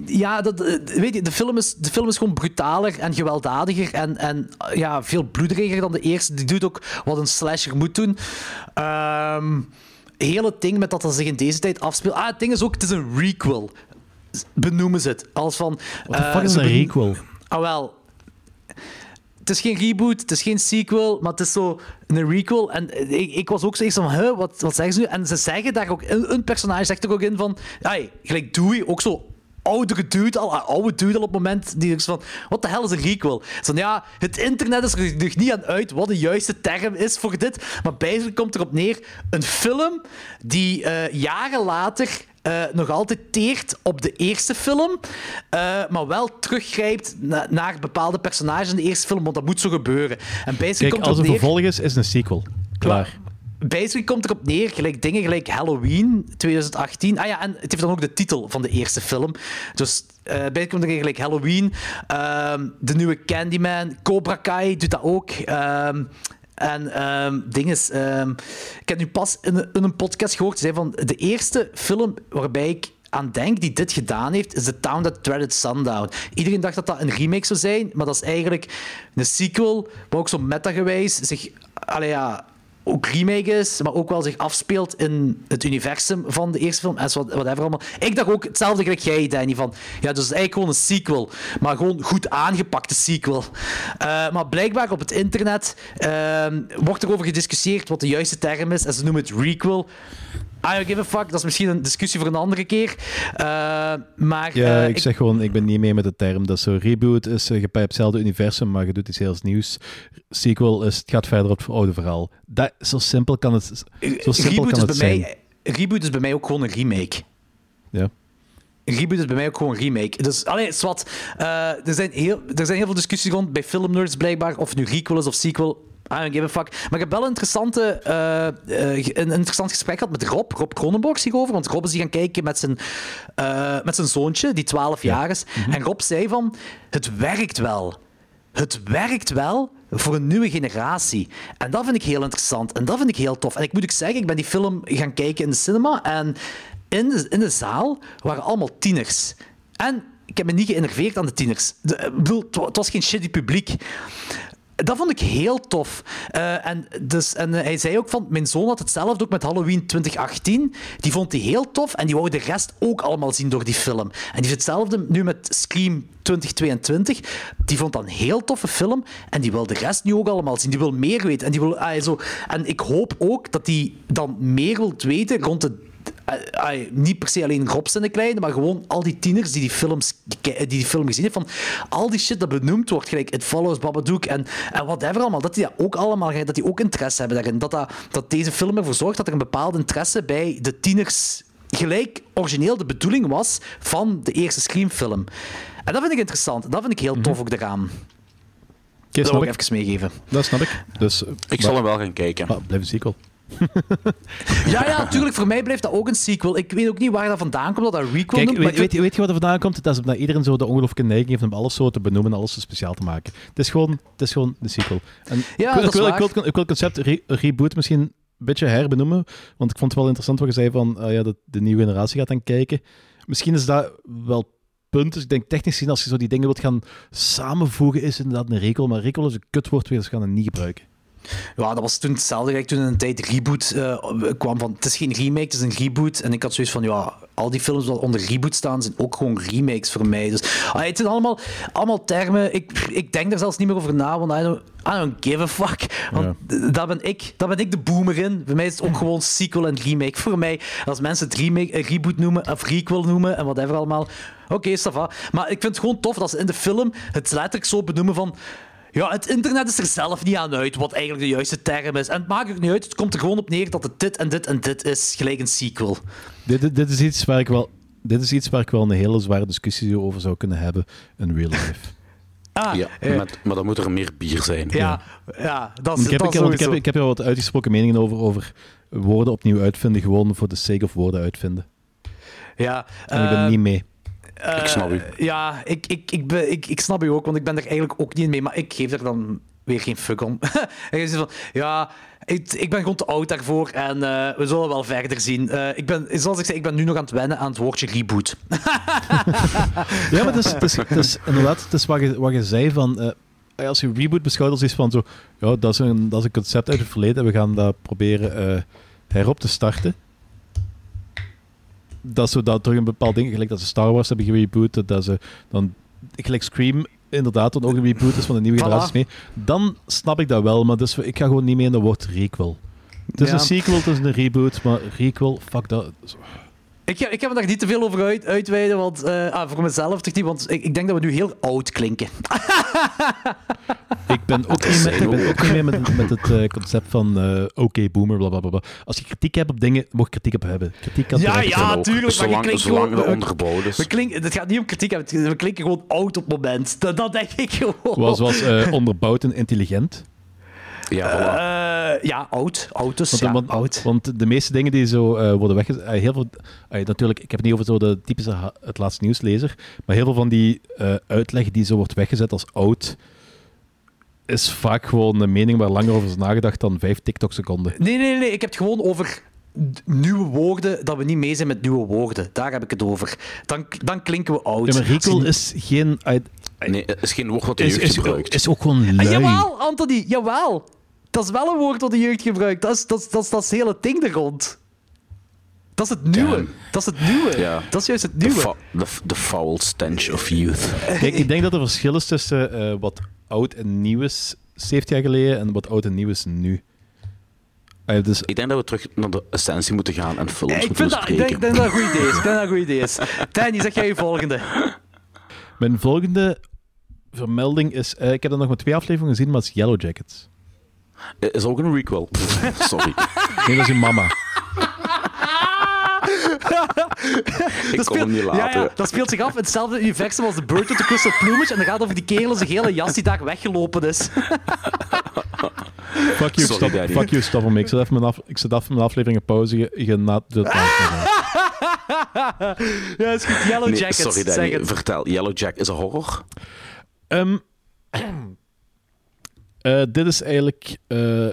S2: Ja, dat, eh, weet je, de film, is, de film is gewoon brutaler en gewelddadiger en, en eh, ja, veel bloederiger dan de eerste. Die doet ook wat een slasher moet doen. Heel het ding met dat dat zich in deze tijd afspeelt. Ah, het ding is ook, het is een requel. Benoemen ze het. Als van...
S3: Wat
S2: eh,
S3: is een requel?
S2: Ah, wel. Het is geen reboot, het is geen sequel, maar het is zo een requel. En ik, ik was ook zo eens van, huh, wat, wat zeggen ze nu? En ze zeggen daar ook, een, een personage zegt er ook in van, ai, gelijk Dewey, ook zo oudere dude al, ah, oude dude al op het moment, die is van, wat de hel is een requel? Zo, ja, het internet is er nog niet aan uit wat de juiste term is voor dit, maar basically komt erop neer, een film die eh, jaren later eh, nog altijd teert op de eerste film, eh, maar wel teruggrijpt na- naar bepaalde personages in de eerste film, want dat moet zo gebeuren. En
S3: Kijk,
S2: komt
S3: als er
S2: neer...
S3: vervolg is, is een sequel. Klaar.
S2: Basically komt erop neer, gelijk dingen gelijk Halloween 2018. Ah ja, en het heeft dan ook de titel van de eerste film. Dus eh basically komt er neer gelijk Halloween. ehm, de nieuwe Candyman. Cobra Kai doet dat ook. ehm, en ehm ding is, ik heb nu pas in, een- podcast gehoord, ze zei van de eerste film waarbij ik aan denk die dit gedaan heeft, is The Town That Dreaded Sundown. Iedereen dacht dat dat een remake zou zijn, maar dat is eigenlijk een sequel, maar ook zo metagewijs zich, allee ja, ook remake is, maar ook wel zich afspeelt in het universum van de eerste film en zo, whatever allemaal. Ik dacht ook hetzelfde gelijk jij, Danny, van ja, dus eigenlijk gewoon een sequel, maar gewoon goed aangepakte sequel. Eh, maar blijkbaar op het internet ehm, wordt er over gediscussieerd wat de juiste term is en ze noemen het requel. I don't give a fuck, dat is misschien een discussie voor een andere keer. Eh, maar
S3: Ja,
S2: eh,
S3: ik zeg gewoon, ik ben niet mee met de term. Dat is zo, reboot is, eh, je hetzelfde universum, maar je doet iets heel nieuws. Sequel is, het gaat verder op het oude verhaal. Dat, zo simpel kan het, zo simpel
S2: reboot,
S3: kan
S2: is
S3: het
S2: bij
S3: zijn.
S2: mij, reboot is bij mij ook gewoon een remake.
S3: Ja.
S2: Reboot is bij mij ook gewoon remake. Dus, allee, zwart. Er, zijn heel, er zijn heel veel discussies rond bij filmnerds blijkbaar, of het nu requel is of sequel. I don't give a fuck. Maar ik heb wel een, interessante, eh, eh, een, interessant gesprek gehad met Rob, Rob Cronenborg hierover. Want Rob is hier gaan kijken met zijn, eh, met zijn zoontje, die 12 jaar is. En Rob zei van, het werkt wel. Het werkt wel voor een nieuwe generatie. En dat vind ik heel interessant. En dat vind ik heel tof. En ik moet ook zeggen, ik ben die film gaan kijken in de cinema. En in de, in de zaal waren allemaal tieners. En ik heb me niet geënerveerd aan de tieners. De, ik bedoel, het was geen shitty publiek. Dat vond ik heel tof. Eh, en, dus, en eh, hij zei ook van, mijn zoon had hetzelfde ook met Halloween 2018. Die vond hij heel tof en die wou de rest ook allemaal zien door die film. En die heeft hetzelfde nu met Scream 2022. Die vond dat een heel toffe film en die wil de rest nu ook allemaal zien. Die wil meer weten. En, die wil, ah, zo. en ik hoop ook dat hij dan meer wilt weten rond de eh, niet per se alleen Robs en de Kleine, maar gewoon al die tieners die die, films, die die film gezien hebben, van al die shit dat benoemd wordt, gelijk It Follows, Babadook en, en whatever allemaal, dat die dat ook allemaal, dat die ook interesse hebben daarin. Dat, dat, dat deze film ervoor zorgt dat er een bepaald interesse bij de tieners gelijk origineel de bedoeling was van de eerste Scream-film. En dat vind ik interessant. Dat vind ik heel tof ook eraan.
S3: Okay,
S2: dat wil ik even meegeven.
S3: Dat snap ik. Dus,
S1: ik zal hem wel gaan kijken.
S3: Maar, blijf een sequel. [laughs]
S2: ja, ja, natuurlijk. Voor mij blijft dat ook een sequel. Ik weet ook niet waar dat vandaan komt, dat dat requel
S3: Kijk,
S2: noemt,
S3: weet, weet, je, weet je wat er vandaan komt? Dat is omdat iedereen zo de ongelooflijke neiging heeft om alles zo te benoemen en alles zo speciaal te maken. Het is gewoon, het is gewoon de sequel. En
S2: ja,
S3: ik,
S2: dat
S3: wil, ik, wil, ik, wil, ik wil het concept re reboot misschien een beetje herbenoemen, want ik vond het wel interessant wat je zei van uh, ja, dat de nieuwe generatie gaat dan kijken. Misschien is dat wel punt. Dus ik denk technisch gezien, als je zo die dingen wilt gaan samenvoegen, is inderdaad een rekel. Maar rekel is een kutwoord weer, dus gaan het niet gebruiken.
S2: Ja, dat was toen hetzelfde. toen in een tijd reboot uh, kwam van... Het is geen remake, het is een reboot. En ik had zoiets van, ja, al die films die onder reboot staan, zijn ook gewoon remakes voor mij. Dus ah, het zijn allemaal, allemaal termen. Ik, ik denk er zelfs niet meer over na, want I don't, I don't give a fuck. Want ja. dat, ben ik, dat ben ik de boomer in. Voor mij is het ook gewoon sequel en remake. Voor mij, als mensen het remake, reboot noemen, of requel noemen en whatever allemaal... Oké, okay, Maar ik vind het gewoon tof dat ze in de film het letterlijk zo benoemen van... Ja, het internet is er zelf niet aan uit wat eigenlijk de juiste term is. En het maakt ook niet uit. Het komt er gewoon op neer dat het dit en dit en dit is, gelijk een sequel.
S3: Dit, dit, is, iets waar ik wel, dit is iets waar ik wel een hele zware discussie over zou kunnen hebben in real life. [laughs]
S2: Ah,
S1: ja,
S2: eh,
S1: maar, maar dan moet er meer bier zijn.
S2: Ja, ja. dat is
S3: ik heb,
S2: dat
S3: ik, ik, heb, ik heb er wat uitgesproken meningen over, over woorden opnieuw uitvinden, gewoon voor de sake of woorden uitvinden.
S2: Ja,
S3: en ik ben uh, niet mee.
S1: Uh, ik snap u.
S2: Ja, ik, ik, ik, ben, ik, ik snap u ook, want ik ben er eigenlijk ook niet in mee, maar ik geef er dan weer geen fuck om. [laughs] en van, ja, ik, ik ben gewoon te oud daarvoor en uh, we zullen wel verder zien. Uh, ik ben, zoals ik zei, ik ben nu nog aan het wennen aan het woordje reboot. [laughs]
S3: ja, maar het is, het is, het is inderdaad, het is wat je, wat je zei van... Uh, als je reboot beschouwt als iets van zo... Ja, dat is een, dat is een concept uit het verleden en we gaan dat proberen herop te starten dat ze dat terug een bepaald ding, gelijk dat ze Star Wars hebben gereboot, dat ze dan gelijk Scream inderdaad dan ook een reboot is van de nieuwe generatie mee, dan snap ik dat wel, maar dus ik ga gewoon niet mee in de woord requel. Het is
S2: Ja.
S3: een sequel, het is een reboot, maar requel, fuck dat.
S2: Ik, ik heb er daar niet te veel over uit, uitweiden, want eh, ah, voor mezelf toch niet, want ik, ik denk dat we nu heel oud klinken. [laughs]
S3: Ik ben ook niet mee, ik ben ook niet mee met, met het eh, concept van eh, oké, boomer, bla bla bla, bla. Als je kritiek hebt op dingen, mag je kritiek op hebben. Kritiek kan
S2: Ja, ja, tuurlijk, maar je
S1: Zolang,
S2: klinkt
S1: zolang
S2: gewoon...
S1: de onderbouwd is.
S2: We klinken, het gaat niet om kritiek, hebben, we klinken gewoon oud op het moment. Dat, dat denk ik gewoon.
S3: Was, was eh, onderbouwd en intelligent.
S1: Ja, voilà.
S2: Eh, ja, oud. Dus,
S3: Want,
S2: ja,
S3: want,
S2: oud.
S3: want de meeste dingen die zo eh, worden weggezet, eh, heel veel, natuurlijk, ik heb het niet over zo de typische het laatste nieuwslezer, maar heel veel van die eh, uitleg die zo wordt weggezet als oud, is vaak gewoon een mening waar langer over is nagedacht dan vijf TikTok-seconden.
S2: Nee, nee, nee, ik heb het gewoon over nieuwe woorden, dat we niet mee zijn met nieuwe woorden. Daar heb ik het over. Dan, dan klinken we oud.
S3: Ja, maar recall is geen... uit-
S1: Nee, het is geen woord wat de
S3: Is,
S1: jeugd
S3: is,
S1: gebruikt.
S3: is ook gewoon
S2: Ah,
S3: lui.
S2: jawel, Anthony, jawel. Dat is wel een woord dat de jeugd gebruikt. Dat is, dat is, dat is, dat is het hele ding er rond. Dat is het nieuwe. Dat is het nieuwe.
S1: Ja.
S2: Dat is juist het nieuwe.
S1: fo- the, the foul stench of youth.
S3: Kijk, ik denk dat er verschil is tussen eh, wat oud en nieuw is 70 jaar geleden en wat oud en nieuw is nu. Ah, dus
S1: Ik denk dat we terug naar de essentie moeten gaan en films
S2: ik
S1: moeten
S2: vind dat, ik denk, denk dat een goed idee is. Ik denk dat een goed idee is. [laughs] Danny, zeg jij je volgende.
S3: Mijn volgende vermelding is... eh, ik heb er nog maar twee afleveringen gezien, maar het is Yellow Jackets.
S1: Is ook een requel. [laughs] Sorry.
S3: Nee, dat is je mama. [laughs]
S1: Ik kon hem niet laten.
S2: Ja, ja, dat speelt zich af in hetzelfde universum als The Bird with the Crystal Plumage. En dan gaat het over die kerel zijn gele jas die daar weggelopen is. [laughs]
S3: Fuck you,
S1: Sorry,
S3: stop, fuck you, stop ermee. Ik zet even mijn, af, ik zet even mijn aflevering op pauze. Je, je na, de
S2: ja, is goed. Yellow
S1: Nee,
S2: Jackets.
S1: sorry
S2: zeg
S1: Danny,
S2: het.
S1: vertel. Yellow Jack is een horror?
S3: Ehm, eh, dit is eigenlijk eh,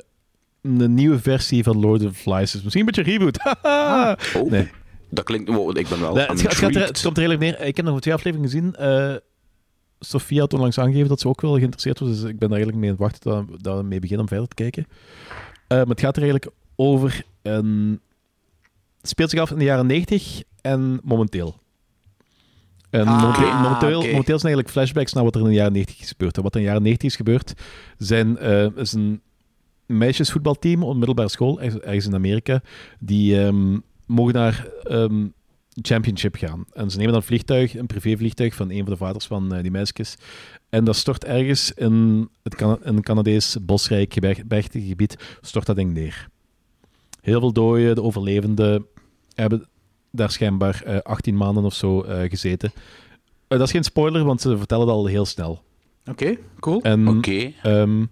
S3: een nieuwe versie van Lord of the Flies. Dus misschien een beetje reboot. [laughs]
S1: Oh,
S3: Nee.
S1: dat klinkt... wow, ik ben wel
S3: Nee, het, gaat- het, gaat er- het komt er eigenlijk neer. Ik heb nog twee afleveringen gezien. eh, Sofia had onlangs aangegeven dat ze ook wel geïnteresseerd was. Dus ik ben er eigenlijk mee aan het wachten dat, dat we mee beginnen om verder te kijken. Maar het gaat er eigenlijk over... Een... Het speelt zich af in de jaren 90 en momenteel. En
S2: Ah,
S3: momenteel, momenteel,
S2: oké.
S3: momenteel zijn eigenlijk flashbacks naar wat er in de jaren 90 is gebeurd. En wat er in de jaren 90 is gebeurd, zijn, eh, is een meisjesvoetbalteam op middelbare school, ergens in Amerika, die ehm, mogen naar ehm, championship gaan. En ze nemen dan een vliegtuig, een privévliegtuig van een van de vaders van eh, die meisjes. En dat stort ergens in het in Canadees bosrijk gebergtig gebied, stort dat ding neer. Heel veel doden, de overlevenden hebben daar schijnbaar eh, 18 maanden of zo eh, gezeten. Eh, dat is geen spoiler, want ze vertellen het al heel snel.
S2: Oké, cool.
S3: En
S1: Oké.
S3: ehm,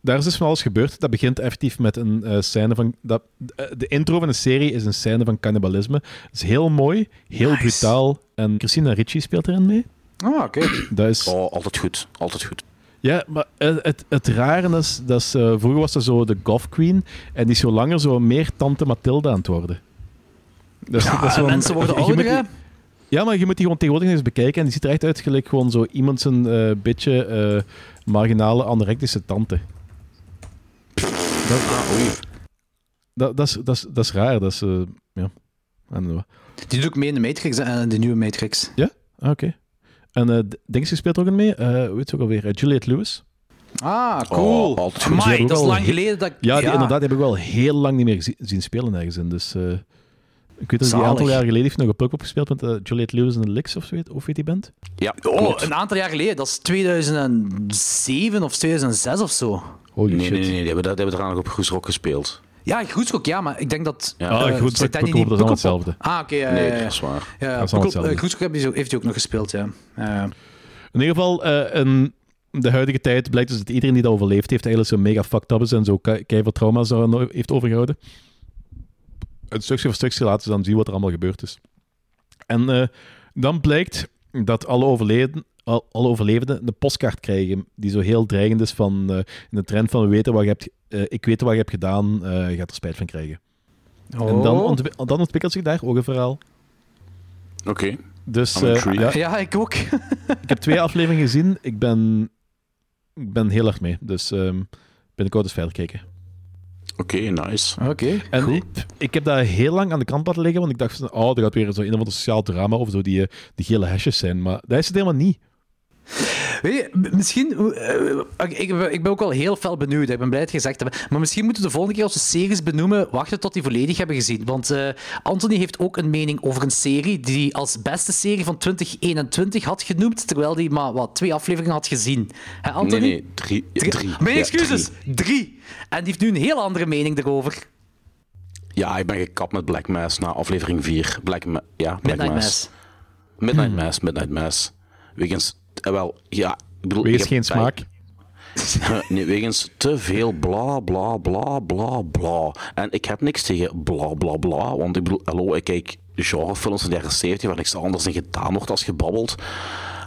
S3: daar is dus van alles gebeurd. Dat begint effectief met een eh, scène van... Dat, eh, de intro van de serie is een scène van cannibalisme. Het is heel mooi, heel
S2: Nice.
S3: brutaal. En Christina Ricci speelt erin mee.
S2: Ah, oké. [clears throat]
S3: Dat is...
S1: Oh, altijd goed. Altijd goed.
S3: Ja, maar het, het, het rare is, dat is, eh, vroeger was ze zo de goth queen en die is zo langer zo meer tante Mathilde aan het worden. Dus, dat is
S2: Ja, mensen worden
S3: je
S2: ouder, hè?
S3: Ja, maar je moet die gewoon tegenwoordig eens bekijken en die ziet er echt uit gelijk gewoon zo iemand zijn eh, beetje eh, marginale anorectische tante. Dat, dat, dat, is, dat, is, dat is raar, dat is... eh, ja. En,
S2: Die doet ook mee in de Matrix, hè, de nieuwe Matrix.
S3: ah, Oké. En eh Dings speelt er ook in mee, Eh hoe heet ze ook alweer? Juliette Lewis.
S2: Ah, cool.
S1: Oh.
S2: Amai, dat is lang geleden dat ik...
S3: Ja, die, inderdaad, die heb ik wel heel lang niet meer gezien, zien spelen ergens in. Dus, eh, ik weet dat hij een aantal jaar geleden heeft nog op Pukpop gespeeld met eh, Juliette Lewis en de Licks, of weet- of weet die band?
S1: Ja,
S2: Oh,
S1: klopt.
S2: een aantal jaar geleden. Dat is 2007 of 2006 of zo.
S3: Holy
S1: Nee,
S3: shit.
S1: nee, nee, die hebben, die hebben er aan op Goes Rock gespeeld.
S2: Ja, Groetschok, ja, maar ik denk dat...
S1: Ja.
S3: Ah,
S2: eh,
S3: goed, Pukkelpop,
S2: Danny
S3: dat
S2: niet
S3: is allemaal hetzelfde.
S2: Ah, oké.
S1: Nee, dat is waar.
S2: Ja,
S3: Dat is
S2: eh, Groetschok heeft hij ook- nog gespeeld, ja. Ja.
S3: In ieder geval, eh, in de huidige tijd blijkt dus dat iedereen die dat overleefd heeft eigenlijk zo mega fucked up is en zo ke- keiveel trauma's heeft overgehouden. Een stukje voor stukje laten ze dan zien wat er allemaal gebeurd is. En eh, dan blijkt dat alle, overleden, al- alle overlevenden een postkaart krijgen die zo heel dreigend is van eh, in de trend van we weten wat je hebt, eh, ik weet wat je hebt gedaan, eh, je gaat er spijt van krijgen. En dan,
S2: Oh.
S3: dan ontwikkelt zich daar ook een verhaal.
S1: Oké.
S3: Dus eh, ja,
S2: Ja, ik ook.
S3: ik heb twee afleveringen gezien. Ik ben, ik ben heel erg mee. Dus ehm binnenkort eens verder kijken.
S1: Oké, nice.
S2: Oké,
S3: En
S2: goed.
S3: ik, ik heb dat heel lang aan de kant laten liggen, want ik dacht van, oh, er gaat weer zo een of ander sociaal drama of zo, die, eh, die gele hesjes zijn. Maar dat is het helemaal niet.
S2: Weet je, misschien... eh, ik, ik, ben- ik ben ook wel heel fel benieuwd. Ik ben blij dat je gezegd hebt. Maar misschien moeten we de volgende keer als we series benoemen, wachten tot die volledig hebben gezien. Want eh, Anthony heeft ook een mening over een serie die hij als beste serie van 2021 had genoemd, terwijl hij maar wat, twee afleveringen had gezien. Hè, Anthony?
S1: Nee, nee, drie.
S2: Drie.
S1: drie.
S2: Mijn
S1: Ja,
S2: excuses,
S1: drie.
S2: drie. En die heeft nu een heel andere mening erover.
S1: Ja, ik ben gekapt met Black Mass na aflevering 4. Black Ma ja, Black
S2: Midnight
S1: Mass.
S2: Mass.
S1: Midnight Mass, Midnight Mass. Wegens, eh, wel, ja, ik bedoel...
S3: Wegens
S1: ik
S3: geen smaak. [laughs]
S1: nee, wegens te veel bla bla bla bla bla. En ik heb niks tegen bla bla bla, want ik bedoel, hallo, ik kijk genrefilms van de jaren 70 waar niks anders in gedaan wordt als gebabbeld.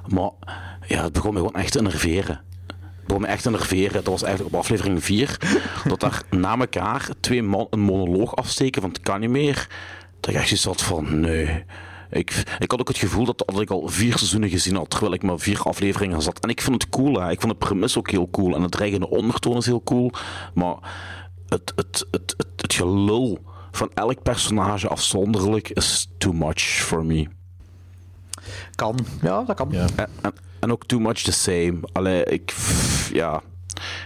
S1: Maar ja, het begon me gewoon echt te enerveren. Het begon me echt te enerveren. Dat was eigenlijk op aflevering 4, [laughs] dat daar na elkaar twee man een monoloog afsteken van het kan niet meer. Dat ik echt zoiets had van, nee. Ik, ik had ook het gevoel dat, dat ik al vier seizoenen gezien had, terwijl ik maar vier afleveringen zat. En ik vond het cool, hè. ik vond de premise ook heel cool. En het dreigende ondertoon is heel cool. Maar het, het, het, het, het gelul van elk personage afzonderlijk is too much for me.
S2: Kan. Ja, dat kan.
S3: Ja.
S1: En, en, en ook too much the same. Allee, ik... pff, ja.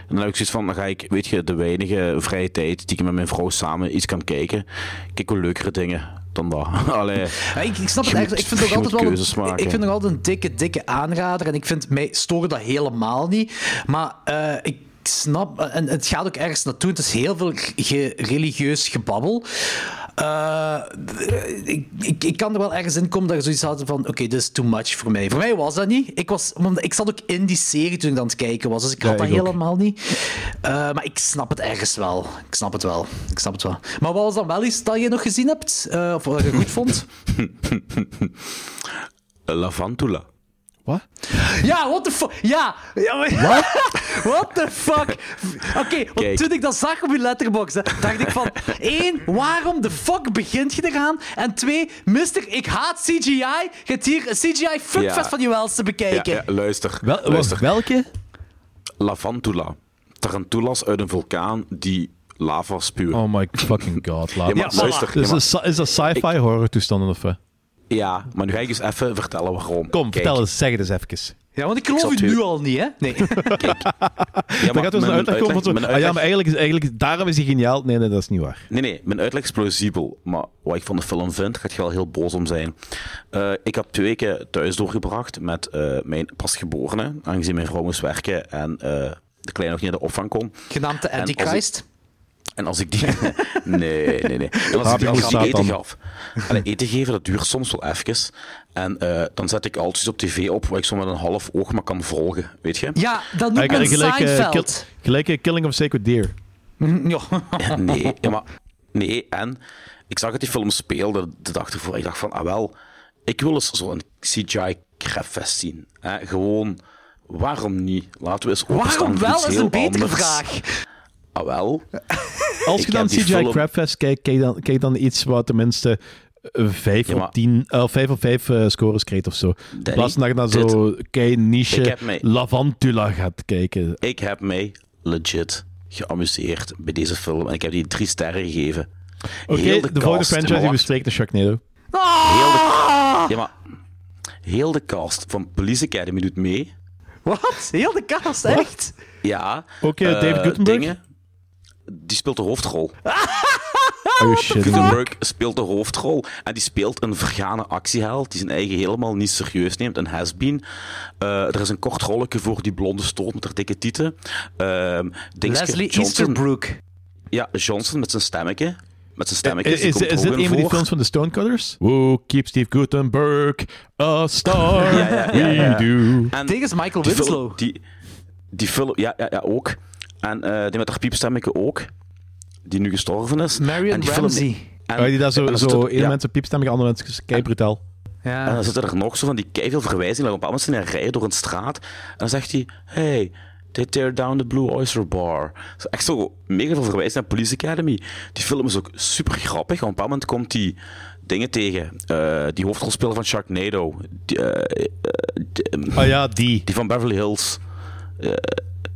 S1: En dan heb ik zoiets van, dan ga ik, weet je, de weinige vrije tijd die ik met mijn vrouw samen iets kan kijken, kijk wel leukere dingen dan dat. [laughs] Allee,
S2: Ja, ik, ik snap het
S1: moet-
S2: Ik vind het
S1: je
S2: altijd wel een,
S1: maken.
S2: ik vind nog altijd een dikke, dikke aanrader. En ik vind mij storen dat helemaal niet. Maar eh, ik snap, en het gaat ook ergens naartoe. Het is heel veel ge- religieus gebabbel. Eh, ik, ik, ik kan er wel ergens in komen dat je zoiets had van: oké, dit is too much voor mij. Voor mij was dat niet. Ik, was, want ik zat ook in die serie toen ik aan het kijken was, dus ik had
S3: Ja,
S2: dat
S3: ik ook.
S2: helemaal niet. Eh, maar ik snap het ergens wel. Ik snap het wel. Ik snap het wel. Maar wat was dan wel iets dat je nog gezien hebt? Eh, of wat je goed vond? [laughs]
S1: Lavantula.
S3: Wat?
S2: Ja, what the fuck? Ja. ja maar- [laughs] what the fuck? Oké, want toen ik dat zag op je letterbox, hè, dacht ik van... één, waarom de fuck begint je eraan? En twee, mister, ik haat CGI. Je hebt hier een CGI fuckfest
S1: Ja.
S2: van je wels te
S1: Ja,
S2: bekijken.
S1: ja, luister.
S3: Wel,
S1: luister.
S3: welke?
S1: Lavantula. Tarantulas uit een vulkaan die lava spuwen.
S3: Oh my fucking god. Laat
S1: Ja, maar luister.
S3: is, dat- is dat sci-fi horror toestanden of wat?
S1: Ja, maar nu ga ik eens even vertellen waarom.
S3: Kom,
S1: Kijk,
S3: vertel eens, zeg het eens even.
S2: Ja, want ik geloof
S1: zal
S2: u nu al niet, hè? Nee. [laughs] [laughs]
S1: Ja,
S3: Dan
S1: maar
S3: gaat dus een uitleg komen van zo,
S1: mijn
S3: ah ja, maar eigenlijk is, eigenlijk, daarom is hij geniaal. Nee, nee, dat is niet waar.
S1: Nee, nee, mijn uitleg is plausibel. Maar wat ik van de film vind, gaat je wel heel boos om zijn. Eh, ik heb twee weken thuis doorgebracht met eh, mijn pasgeborene, aangezien mijn vrouw moest werken en eh, de kleine nog niet naar de opvang kon.
S2: Genaamd de
S1: ik-
S2: Antichrist.
S1: En als ik die... [laughs] nee, nee, nee. En als ik die als
S3: Moes
S1: ik die eten gaf... Allee, eten geven, dat duurt soms wel even. En eh, dan zet ik altijd op tv op waar ik zo met een half oog maar kan volgen, weet je?
S2: Ja, dat noemt men
S3: Gelijk,
S2: Seinfeld.
S3: kill- gelijk eh, Killing of Sacred Deer.
S2: Ja.
S1: Nee, ja, maar... Nee, en... Ik zag dat die film speelde de dag ervoor. Ik dacht van, ah wel... Ik wil eens zo'n CGI-crapfest zien. Hè? Gewoon... Waarom niet? Laten we eens
S2: Waarom wel is een betere
S1: anders.
S2: vraag.
S1: Ah wel.
S3: Als
S1: Ik
S3: je dan CGI
S1: film-
S3: Crabfest kijkt, kijk dan, kijk dan iets wat tenminste eh, 5
S1: Ja, maar-
S3: op 10, eh, 5 op 5 eh, scores kreeg of zo. In plaats van dat je naar zo kei niche Lavantula gaat kijken.
S1: Ik heb mij legit geamuseerd bij deze film. En ik heb die drie sterren gegeven.
S3: Oké,
S1: Heel
S3: de,
S1: de
S3: volgende
S1: cast,
S3: franchise die
S1: maar
S3: spreken is Sharknado.
S1: Heel de, ja, maar heel de cast van Police Academy doet mee.
S2: Wat? Heel de cast, echt?
S1: Ja.
S3: Eh,
S1: eh,
S3: David Guttenberg?
S1: dingen. Die speelt de hoofdrol.
S3: Oh shit.
S1: Guttenberg speelt de hoofdrol. En die speelt een vergane actieheld die zijn eigen helemaal niet serieus neemt. Een has-been. Eh, er is een kort rolletje voor die blonde stoot met haar dikke tieten. Ehm
S2: Leslie
S1: Johnson.
S2: Easterbrook.
S1: Ja, Johnson met zijn stemmetje. Met zijn stemmetje.
S3: Is, is, is dit een van die films van de Stonecutters? Who keep Steve Guttenberg a star?
S1: Ja, ja, ja, ja.
S3: We do.
S1: En
S2: Tegen is Michael Winslow.
S1: Die, die film, ja, ja, ja, ook. En eh, die met haar piepstemmetje ook. Die nu gestorven is.
S2: Marion
S1: en die film-
S2: Ramsey.
S1: en-
S3: Oh, die daar zo,
S1: en
S3: zo
S1: er-
S3: ene
S1: ja,
S3: mensen piepstemmig, andere mensen kei brutaal.
S1: En
S2: Ja.
S1: dan zitten er nog zo van die keiveel verwijzingen. Op een bepaald moment zijn hij rijden door een straat. En dan zegt hij... Hey, they tear down the Blue Oyster Bar. Echt zo mega veel verwijzingen naar Police Academy. Die film is ook super grappig. Op een bepaald moment komt hij dingen tegen. Eh, die hoofdrolspeler van Sharknado. Die, eh, die,
S3: Ah ja, die.
S1: die van Beverly Hills.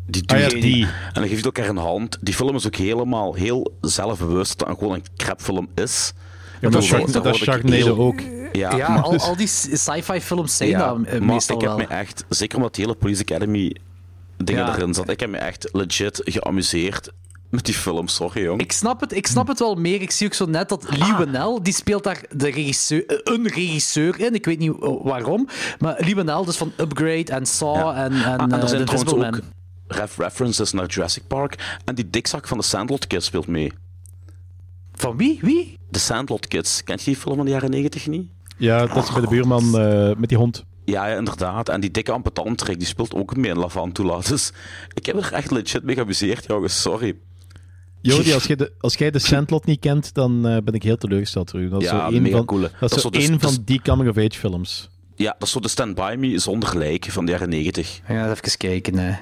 S1: Die
S3: Ah ja,
S1: duurt-
S3: die.
S1: En dan geeft hij elkaar een hand. Die film is ook helemaal heel zelfbewust dat het gewoon een crapfilm is.
S3: Ja, maar Shark, dat is Sharknado ook.
S1: Ja,
S2: Ja,
S1: maar,
S2: al, al die [laughs] sci-fi films zijn
S1: ja,
S2: dat eh,
S1: maar
S2: meestal
S1: ik heb
S2: wel.
S1: me echt, zeker omdat die hele Police Academy dingen
S2: Ja.
S1: erin zat, ik heb me echt legit geamuseerd met die film. Sorry, jong.
S2: Ik snap, het, ik snap het wel meer. Ik zie ook zo net dat Lee Winnell, die speelt daar de regisseur, eh, een regisseur in. Ik weet niet eh, waarom. Maar Lee Winnell, dus van Upgrade en Saw
S1: Ja.
S2: en, en,
S1: Ah, en zijn
S2: The
S1: trouwens
S2: Invisible
S1: ook. Ref references naar Jurassic Park. En die dikzak van de Sandlot Kids speelt mee.
S2: Van wie? Wie?
S1: De Sandlot Kids. Kent je die film van de jaren 90 niet?
S3: Ja, dat is bij de buurman eh, met die hond.
S1: Ja, ja, inderdaad. En die dikke ampetantrek, die speelt ook mee in Lavantula. [laughs] Dus ik heb er echt legit mee geamuseerd, jongens. Sorry.
S3: Jody, als jij de, als jij de Sandlot niet kent, dan eh, ben ik heel teleurgesteld voor u. Dat is
S1: Ja,
S3: zo één
S1: mega
S3: van,
S1: coole.
S3: dat is zo één van die coming-of-age films.
S1: Ja, dat is zo de Stand By Me zonder lijk van de jaren 90.
S2: Ja, even kijken. eh.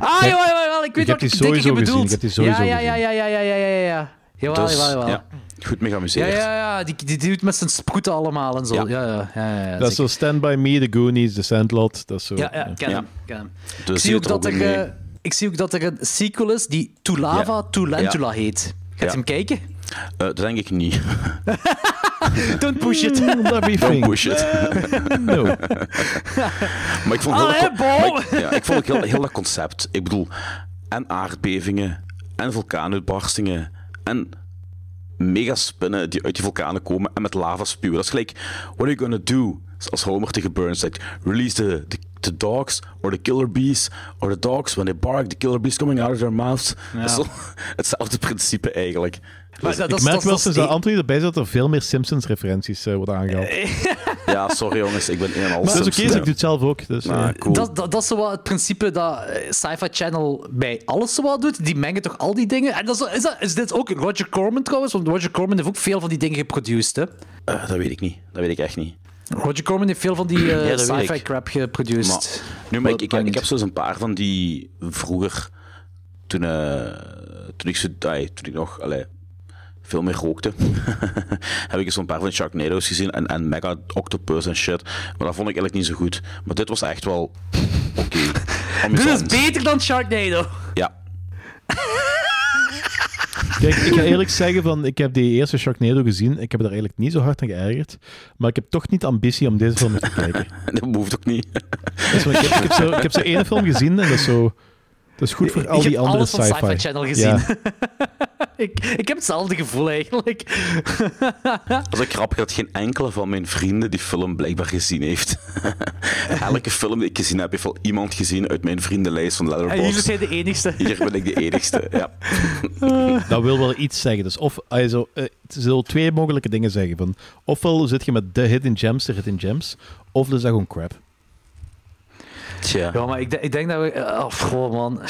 S2: Ah, jawel, jawel, jawel, ik weet wat
S3: die
S2: ik
S3: sowieso gezien,
S2: bedoelt.
S3: ik heb die sowieso
S2: ja, ja, ja, ja, ja, ja, ja, ja, ja. Jawel,
S1: Dus,
S2: jawel, jawel.
S1: ja, goed mee
S2: Ja,
S1: geamuseerd.
S2: ja, ja, die, die, die doet met zijn sproeten allemaal en zo. Ja,
S1: Ja.
S2: ja, ja. ja, ja,
S3: dat is zo. Stand By Me, The Goonies, The Sandlot. Dat is zo.
S2: Ja, ja, ken
S1: Ja.
S2: hem, ken hem.
S1: Dus
S2: Ik zie, ook dat er, eh, ik zie ook dat er een sequel is die To Lava,
S1: Ja.
S2: To Lentula heet. Gaat je
S1: Ja.
S2: hem kijken?
S1: Eh, dat denk ik niet. [laughs]
S2: Don't push it.
S3: Me
S1: Don't push it. [laughs]
S3: No. [laughs]
S1: maar ik vond, heel
S2: Allee,
S1: maar ik, ja, ik vond heel, heel dat concept. Ik bedoel, en aardbevingen, en vulkaanuitbarstingen, en megaspinnen die uit die vulkanen komen en met lava spuwen. Dat is gelijk, what are you gonna do? Als Homer tegen Burns zegt, release the, the, the dogs, or the killer bees, or the dogs, when they bark, the killer bees coming out of their mouths. Dat is hetzelfde principe eigenlijk.
S2: Maar dat-
S3: Ik
S2: dat-
S3: merk
S2: dat-
S3: wel
S2: dat-
S3: sinds dat Anthony erbij zit dat er veel meer Simpsons-referenties eh, worden aangehaald. [laughs]
S1: Ja, sorry jongens, ik ben een en al
S3: dat is oké,
S1: Simpsons.
S3: ik doe het zelf ook. Dus,
S1: Ah,
S3: eh,
S1: cool.
S2: Dat, dat, dat is zo wat het principe dat eh, Sci-Fi Channel bij alles zo wat doet. Die mengen toch al die dingen. En dat is, is, dat, is dit ook Roger Corman trouwens? Want Roger Corman heeft ook veel van die dingen geproduced. Hè?
S1: Eh, dat weet ik niet. Dat weet ik echt niet.
S2: Roger Corman heeft veel van die eh,
S1: Ja,
S2: sci-fi crap geproduced.
S1: Maar, nu, maar ik, ik, ik heb zo'n een paar van die vroeger, toen, eh, toen, ik, zo, ai, toen ik nog allee, veel meer rookte, [laughs] heb ik zo'n paar van Sharknado's gezien en, en Mega Octopus en shit. Maar dat vond ik eigenlijk niet zo goed. Maar dit was echt wel oké. [laughs]
S2: Dit is beter dan Sharknado.
S1: Ja, [laughs]
S3: Kijk, ik ga eerlijk zeggen, van, ik heb die eerste Sharknado gezien. Ik heb er eigenlijk niet zo hard aan geërgerd. Maar ik heb toch niet de ambitie om deze film te kijken.
S1: dat hoeft ook niet.
S3: Dus, ik, heb, ik, heb zo, ik heb zo één film gezien en dat is zo... Dat is goed voor al
S2: ik
S3: die
S2: heb
S3: andere
S2: alles van
S3: sci-fi.
S2: Sci-Fi Channel gezien.
S3: Ja. [laughs]
S2: ik, ik heb hetzelfde gevoel eigenlijk. [laughs]
S1: Dat is ook grappig dat geen enkele van mijn vrienden die film blijkbaar gezien heeft. [laughs] Elke film die ik gezien heb, heeft wel iemand gezien uit mijn vriendenlijst van
S2: En jullie
S1: Letterboxd.
S2: zijn de enigste.
S1: Hier ben ik de enigste. Ja.
S3: Dat wil wel iets zeggen. Dus of, also, eh, het zullen twee mogelijke dingen zeggen. Van, ofwel zit je met de hidden gems, de hidden gems, of is dat gewoon crap.
S1: Tja.
S2: Ja, maar ik, ik denk dat we... eh, Oh, goh, man.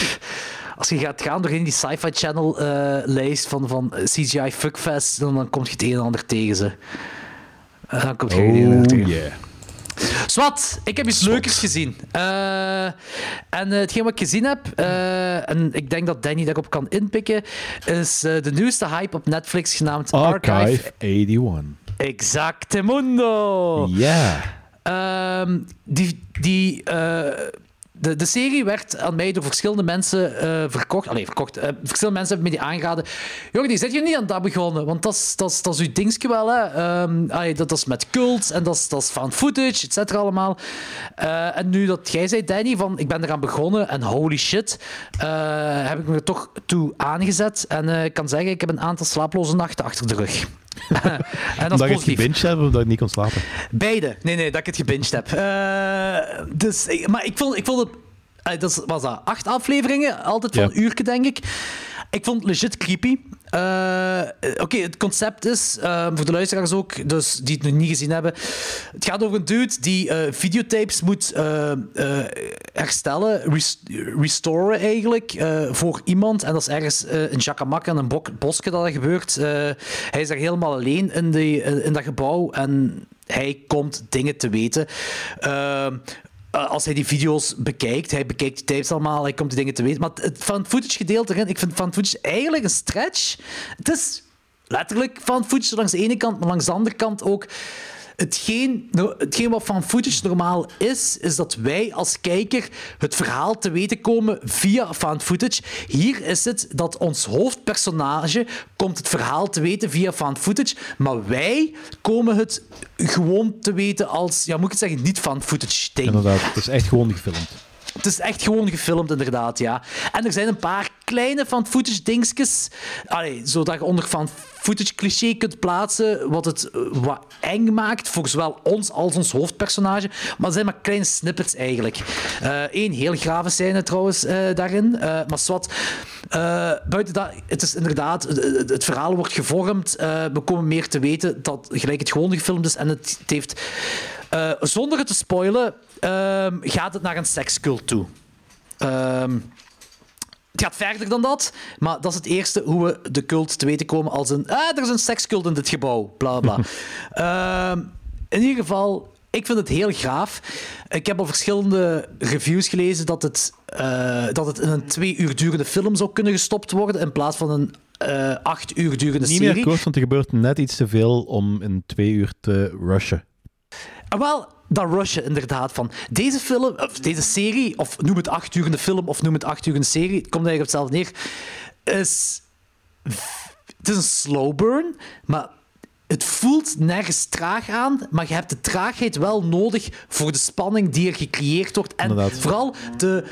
S2: Als je gaat gaan doorheen die Sci-Fi Channel eh, lijst van, van CGI Fuckfest, dan, dan kom je het een en ander tegen ze. Dan komt je het een en ander tegen.
S3: yeah.
S2: Swat, ik heb iets leukers gezien. Eh, en hetgeen wat ik gezien heb, en ik denk dat Danny daarop kan inpikken, is de nieuwste hype op Netflix genaamd Archive.
S3: Archive 81.
S2: Exactemundo.
S3: Ja.
S2: Ehm, die, die, eh, de, de serie werd aan mij door verschillende mensen eh, verkocht. Allee, verkocht. Eh, verschillende mensen hebben me die aangeraden. Die zit je niet aan dat begonnen, want dat is, dat is, dat is uw dingetje wel. Hè. Allee, dat, dat is met cults en dat is, dat footage, et cetera allemaal. En nu dat jij zei, Danny, van ik ben eraan begonnen en holy shit, heb ik me er toch toe aangezet. En ik kan zeggen, ik heb een aantal slaaploze nachten achter de rug. En dat
S3: Omdat
S2: is
S3: je het
S2: positief.
S3: gebinged hebt of omdat je niet kon slapen.
S2: Beide. Nee, nee, dat ik het gebinged heb. Eh, dus, ik- maar ik vond, ik vond het... eh, dat was dat acht afleveringen, altijd van
S3: Ja.
S2: een uurtje, denk ik. Ik vond het legit creepy. Eh, Oké, het concept is, eh, voor de luisteraars ook, dus die het nog niet gezien hebben. Het gaat over een dude die eh, videotapes moet eh, herstellen, res- restoren eigenlijk, voor iemand. En dat is ergens in Jacamac en een bosje dat dat gebeurt. Hij is daar helemaal alleen in, die, in dat gebouw en hij komt dingen te weten. Ehm, eh, als hij die video's bekijkt, hij bekijkt die tapes allemaal, hij komt die dingen te weten. Maar het van footage gedeelte erin, ik vind van footage eigenlijk een stretch. Het is letterlijk van footage langs de ene kant, maar langs de andere kant ook. Hetgeen, wat van footage normaal is, is dat wij als kijker het verhaal te weten komen via found footage. Hier is het dat ons hoofdpersonage komt het verhaal te weten via found footage, maar wij komen het gewoon te weten als, ja, moet ik het zeggen, niet found footage.
S3: Inderdaad, het is echt gewoon gefilmd.
S2: Het is echt gewoon gefilmd, inderdaad, ja. En er zijn een paar kleine van footage dingetjes, zodat je onder van footage cliché kunt plaatsen, wat het eh, wat eng maakt voor zowel ons als ons hoofdpersonage. Maar het zijn maar kleine snippets eigenlijk. Eén heel grave scène trouwens eh, daarin, eh, maar zwart. Eh, buiten dat, het is inderdaad, het, verhaal wordt gevormd. eh, we komen meer te weten dat gelijk het gewoon gefilmd is en het, het heeft. eh, zonder het te spoilen, ehm, gaat het naar een sekscult toe. Ehm, het gaat verder dan dat, maar dat is het eerste hoe we de cult te weten komen als een... Ah, er is een sekscult in dit gebouw, bla bla. [laughs] Ehm, in ieder geval, ik vind het heel gaaf. Ik heb al verschillende reviews gelezen dat het, eh, dat het in een twee uur durende film zou kunnen gestopt worden in plaats van een eh, acht uur durende
S3: Niet
S2: serie.
S3: meer kort, want er gebeurt net iets te veel om in twee uur te rushen.
S2: Ah, Wel, dat rushen inderdaad van. Deze film, of deze serie, of noem het acht uur film, of noem het acht uur serie, het komt eigenlijk op hetzelfde neer, is... Het is een slow burn, maar het voelt nergens traag aan, maar je hebt de traagheid wel nodig voor de spanning die er gecreëerd wordt. En
S3: Inderdaad.
S2: vooral de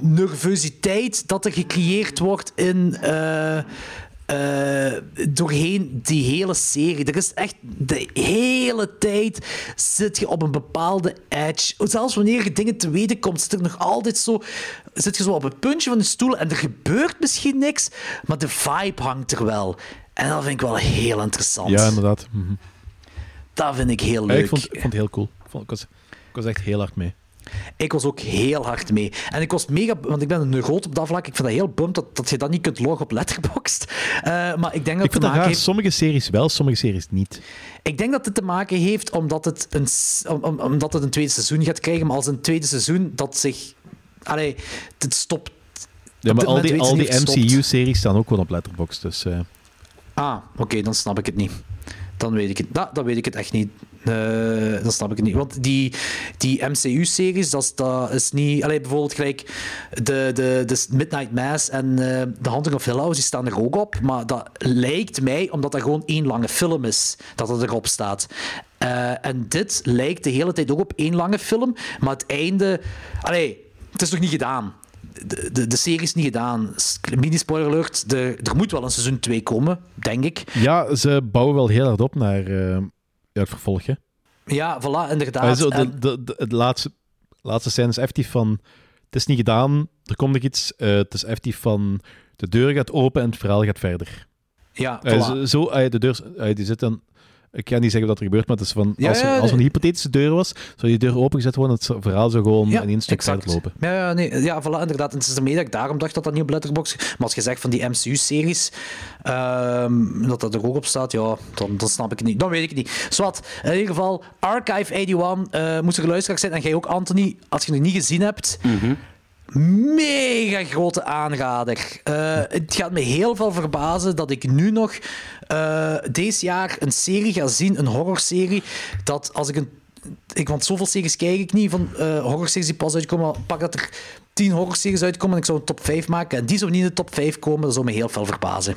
S2: nervositeit dat er gecreëerd wordt in... eh, eh, doorheen die hele serie. Er is echt de hele tijd zit je op een bepaalde edge. Zelfs wanneer je dingen te weten komt, zit er nog altijd zo, zit je zo op het puntje van de stoel en er gebeurt misschien niks, maar de vibe hangt er wel. En dat vind ik wel heel interessant.
S3: Ja, inderdaad. Mhm.
S2: Dat vind ik heel
S3: Ja,
S2: leuk.
S3: ik vond, ik vond het heel cool. Ik, was, ik was echt heel hard mee.
S2: Ik was ook heel hard mee. En ik was mega... Want ik ben een neurot op dat vlak. Ik vind dat heel bump dat, dat je dat niet kunt loggen op Letterboxd. Uh, maar ik denk dat
S3: ik
S2: het
S3: dat raar.
S2: heeft...
S3: Sommige series wel, sommige series niet.
S2: Ik denk dat het te maken heeft omdat het een, om, omdat het een tweede seizoen gaat krijgen. Maar als een tweede seizoen dat zich... Allee, het stopt...
S3: Ja, maar al die, al die. MCU-series staan ook gewoon op Letterboxd. Dus, eh,
S2: Ah, oké, dan snap ik het niet. Dan weet ik het, da, dan weet ik het echt niet. Eh, dan snap ik niet. Want die, die MCU-series, dat, dat is niet... Allee, bijvoorbeeld gelijk de, de, de Midnight Mass en eh The Haunting of Hill House, die staan er ook op. Maar dat lijkt mij, omdat dat gewoon één lange film is, dat het erop staat. Eh, en dit lijkt de hele tijd ook op één lange film. Maar het einde... Allee, het is nog niet gedaan. De, de, serie is niet gedaan. Mini-spoiler alert, de, er moet wel een seizoen 2 komen, denk ik.
S3: ja, ze bouwen wel heel hard op naar ja, het vervolg. hè.
S2: Ja, voilà, inderdaad.
S3: Ah, zo, de, de, de, het laatste, laatste scène is effectief van... Het is niet gedaan, er komt nog iets. eh, het is effectief van... De deur gaat open en het verhaal gaat verder.
S2: ja,
S3: Eh,
S2: voilà.
S3: zo, zo, eh, de deur, eh, die zit dan... Ik ga niet zeggen wat er gebeurt, maar het is van...
S2: Ja,
S3: als, er, als er een hypothetische deur was, zou die deur opengezet worden en het verhaal zou gewoon
S2: ja,
S3: in één stuk
S2: exact.
S3: verder lopen.
S2: Ja, ja, nee, ja, voilà, inderdaad. En het is ermee dat ik daarom dacht dat dat niet op Letterboxd... Maar als je zegt van die MCU-series, ehm, dat dat er ook op staat, ja, dan, dan snap ik het niet. Dan weet ik het niet. Zwat, in ieder geval, Archive 81, eh moest er luisteraar zijn. En jij ook, Anthony, als je het nog niet gezien hebt... Mega grote aanrader. Eh, het gaat me heel veel verbazen dat ik nu nog eh, deze jaar een serie ga zien, een horrorserie, dat als ik een ik, want zoveel series kijk ik niet van eh horrorseries die pas uitkomen. maar Pak dat er tien horrorseries uitkomen en ik zou een top 5 maken. En die zou niet in de top 5 komen, dat zou me heel veel verbazen.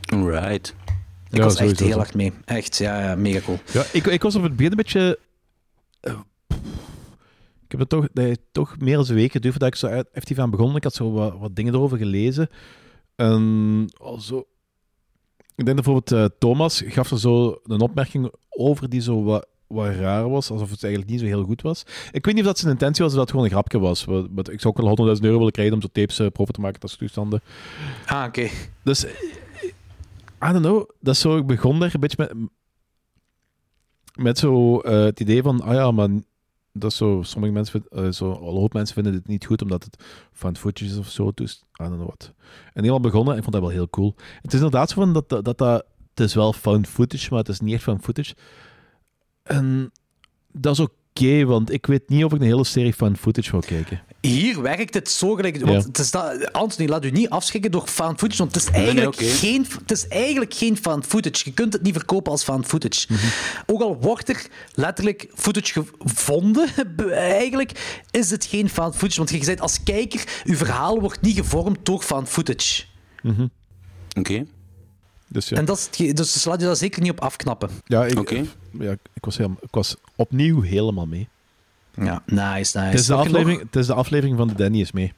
S1: Right.
S2: Ik
S3: Ja,
S2: was echt heel hard mee. Echt, ja, ja mega cool.
S3: Ja, ik, ik was op het begin een beetje... eh, ik heb het toch, toch meer dan een week geduurd voordat ik zo effectief aan begon. Ik had zo wat, wat dingen erover gelezen. En al zo... Ik denk dat bijvoorbeeld eh, Thomas gaf er zo een opmerking over die zo wat, wat raar was, alsof het eigenlijk niet zo heel goed was. Ik weet niet of dat zijn intentie was of dat het gewoon een grapje was. Wat- wat- Ik zou ook wel 100.000 euro willen krijgen om zo tapes proper te maken, dat soort toestanden.
S2: Ah, oké.
S3: Dus, eh, I don't know. Dat is zo, ik begon daar een beetje met, met zo het idee van, ah ja, maar dat is zo, sommige mensen, eh, zo, een hoop mensen vinden dit niet goed omdat het van footage is of zo. Dus, I don't know what. En helemaal begonnen en ik vond dat wel heel cool. Het is inderdaad zo van dat, dat, dat, dat- het is wel found footage, maar het is niet echt found footage. En dat is oké, want ik weet niet of ik een hele serie found footage wil kijken.
S2: Hier werkt het zo gelijk. Want
S3: Ja.
S2: het is dat, Anthony, laat u niet afschrikken door found footage. Want het is
S1: nee,
S2: eigenlijk, geen, het is eigenlijk geen found footage. Je kunt het niet verkopen als found footage.
S3: Mhm.
S2: Ook al wordt er letterlijk footage gevonden, [laughs] eigenlijk is het geen found footage. Want je zegt als kijker, uw verhaal wordt niet gevormd door found footage.
S1: Oké.
S3: Dus ja,
S2: En dat is het ge- dus laat je daar zeker niet op afknappen.
S3: ja, ik,
S1: Oké.
S3: ja, ik, was helemaal, ik was opnieuw helemaal mee.
S2: Ja, nice, nice.
S3: Het is, de aflevering, het is de aflevering van de Danny is mee.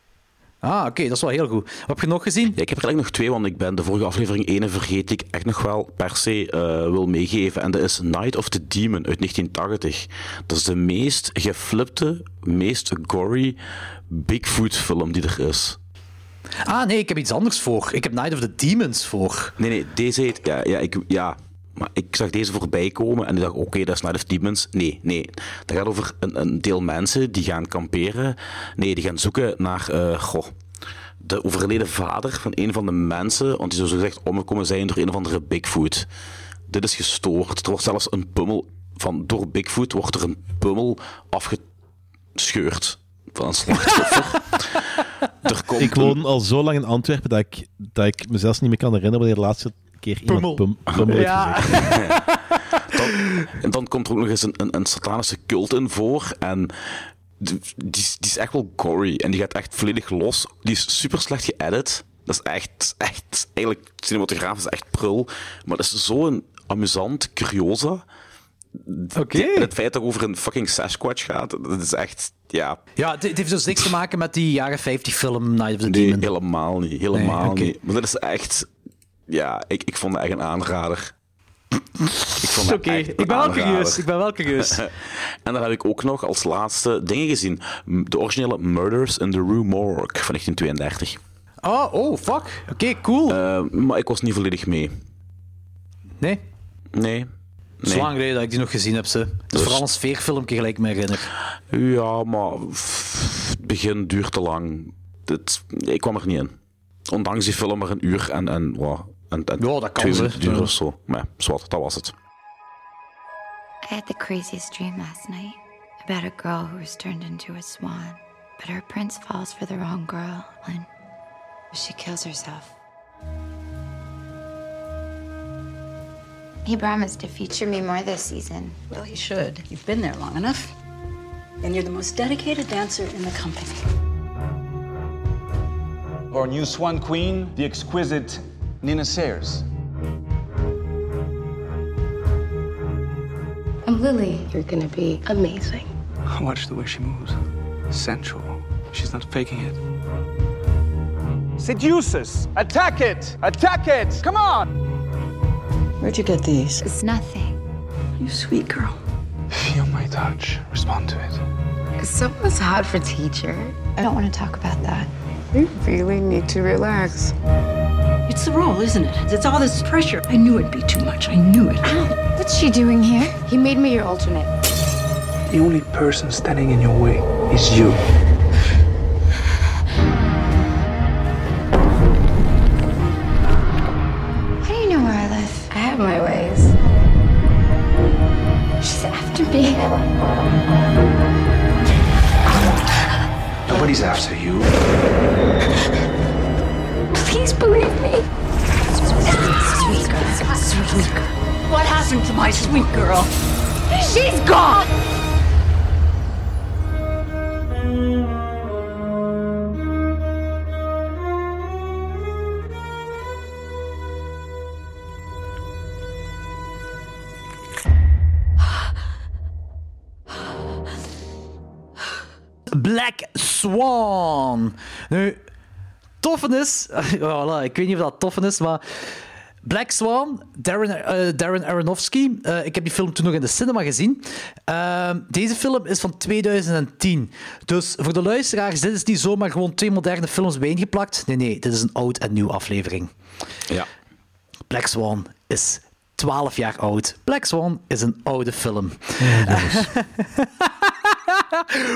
S2: Ah, oké, dat is wel heel goed. Wat heb je nog gezien?
S1: Ja, ik heb er eigenlijk nog twee, want ik ben de vorige aflevering ene vergeten die ik echt nog wel per se eh, wil meegeven. En dat is Night of the Demon uit 1980. Dat is de meest geflipte, meest gory Bigfoot-film die er is.
S2: Ah, nee, ik heb iets anders voor. Ik heb Night of the Demons voor.
S1: Nee, nee, deze heet... Ja, ja, ik, ja, maar ik zag deze voorbij komen en ik dacht, oké, dat is Night of the Demons. Nee, nee. Dat gaat over een, een deel mensen die gaan kamperen. Nee, die gaan zoeken naar... eh, goh, de overleden vader van een van de mensen, want die zou zo gezegd omgekomen zijn door een of andere Bigfoot. Dit is gestoord. Er wordt zelfs een pummel van door Bigfoot wordt er een pummel afgescheurd van een slachtoffer. [laughs] er komt
S3: Ik
S1: een-
S3: woon al zo lang in Antwerpen dat ik, dat ik mezelf niet meer kan herinneren wanneer de laatste keer iemand
S2: Pummel.
S3: pum, pummel heeft
S2: Ja.
S3: gezegd. [laughs]
S1: En dan komt er ook nog eens een, een, een satanische cult in voor. En die, die, is- die is echt wel gory. En die gaat echt volledig los. Die is super slecht geëdit. Dat is echt, echt, eigenlijk, cinematografisch echt prul. Maar dat is zo'n amusant, curiosa.
S2: Oké.
S1: En het feit dat het over een fucking Sasquatch gaat, dat is echt, ja,
S2: Ja, het, het heeft dus niks te maken met die jaren 50 film Night of the
S1: nee,
S2: Demon.
S1: helemaal niet. Helemaal
S2: Nee,
S1: niet. Maar dat is echt, ja, ik, ik vond het echt een aanrader. Ik vond dat
S2: Oké,
S1: echt
S2: ik ben wel
S1: aanrader.
S2: curieus. Ik ben wel curieus. [laughs]
S1: En dan heb ik ook nog als laatste dingen gezien. De originele Murders in the Rue Morgue van 1932.
S2: Oh, oh, fuck. Oké, cool.
S1: Eh, maar ik was niet volledig mee.
S2: nee.
S1: Nee.
S2: Is lang geleden dat ik die nog gezien heb. Ze. Het is
S1: Dus-
S2: vooral een sfeerfilmpje, gelijk me herinner.
S1: Ja, maar het begin duurt te lang. Het, ik kwam er niet in. Ondanks die film maar een uur en, en, wow, en, en
S2: Ja, dat kan
S1: twee
S2: ze.
S1: minuten duurde of zo. Maar ja, zwart, dat was het.
S10: I had the craziest dream last night about a girl who was turned into a swan. But her prince falls for the wrong girl and she kills herself. He promised to feature me more this season.
S11: Well, he should. You've been there long enough. And you're the most dedicated dancer in the company.
S12: Our new swan queen, the exquisite Nina Sayers.
S10: I'm Lily. You're gonna be amazing.
S13: Watch the way she moves. Sensual. She's not faking it.
S12: Seduces! Attack it! Attack it! Come on!
S11: Where'd you get these?
S10: It's nothing.
S11: You sweet girl.
S13: Feel my touch. Respond to it.
S10: Someone's hot for teacher. I don't want to talk about that. We really need to relax.
S11: It's the role, isn't it? It's all this pressure. I knew it'd be too much. I knew it.
S10: What's she doing here? He made me your alternate.
S13: The only person standing in your way is you.
S10: How do you know where I live? I have my ways. She's after me.
S13: Nobody's after you.
S10: Please believe me. Sweet girl. Sweet girl.
S11: What happened to my sweet girl?
S10: She's gone.
S2: Black Swan. Nu, toffen is... [laughs] Voilà, ik weet niet of dat toffen is, maar... Black Swan, Darren, eh, Darren Aronofsky. Eh, ik heb die film toen nog in de cinema gezien. Ehm, deze film is van 2010. Dus voor de luisteraars, dit is niet zomaar gewoon twee moderne films bijeengeplakt. Nee, nee, dit is een oud en nieuw aflevering.
S1: Ja.
S2: Black Swan is 12 jaar oud. Black Swan is een oude film. [laughs]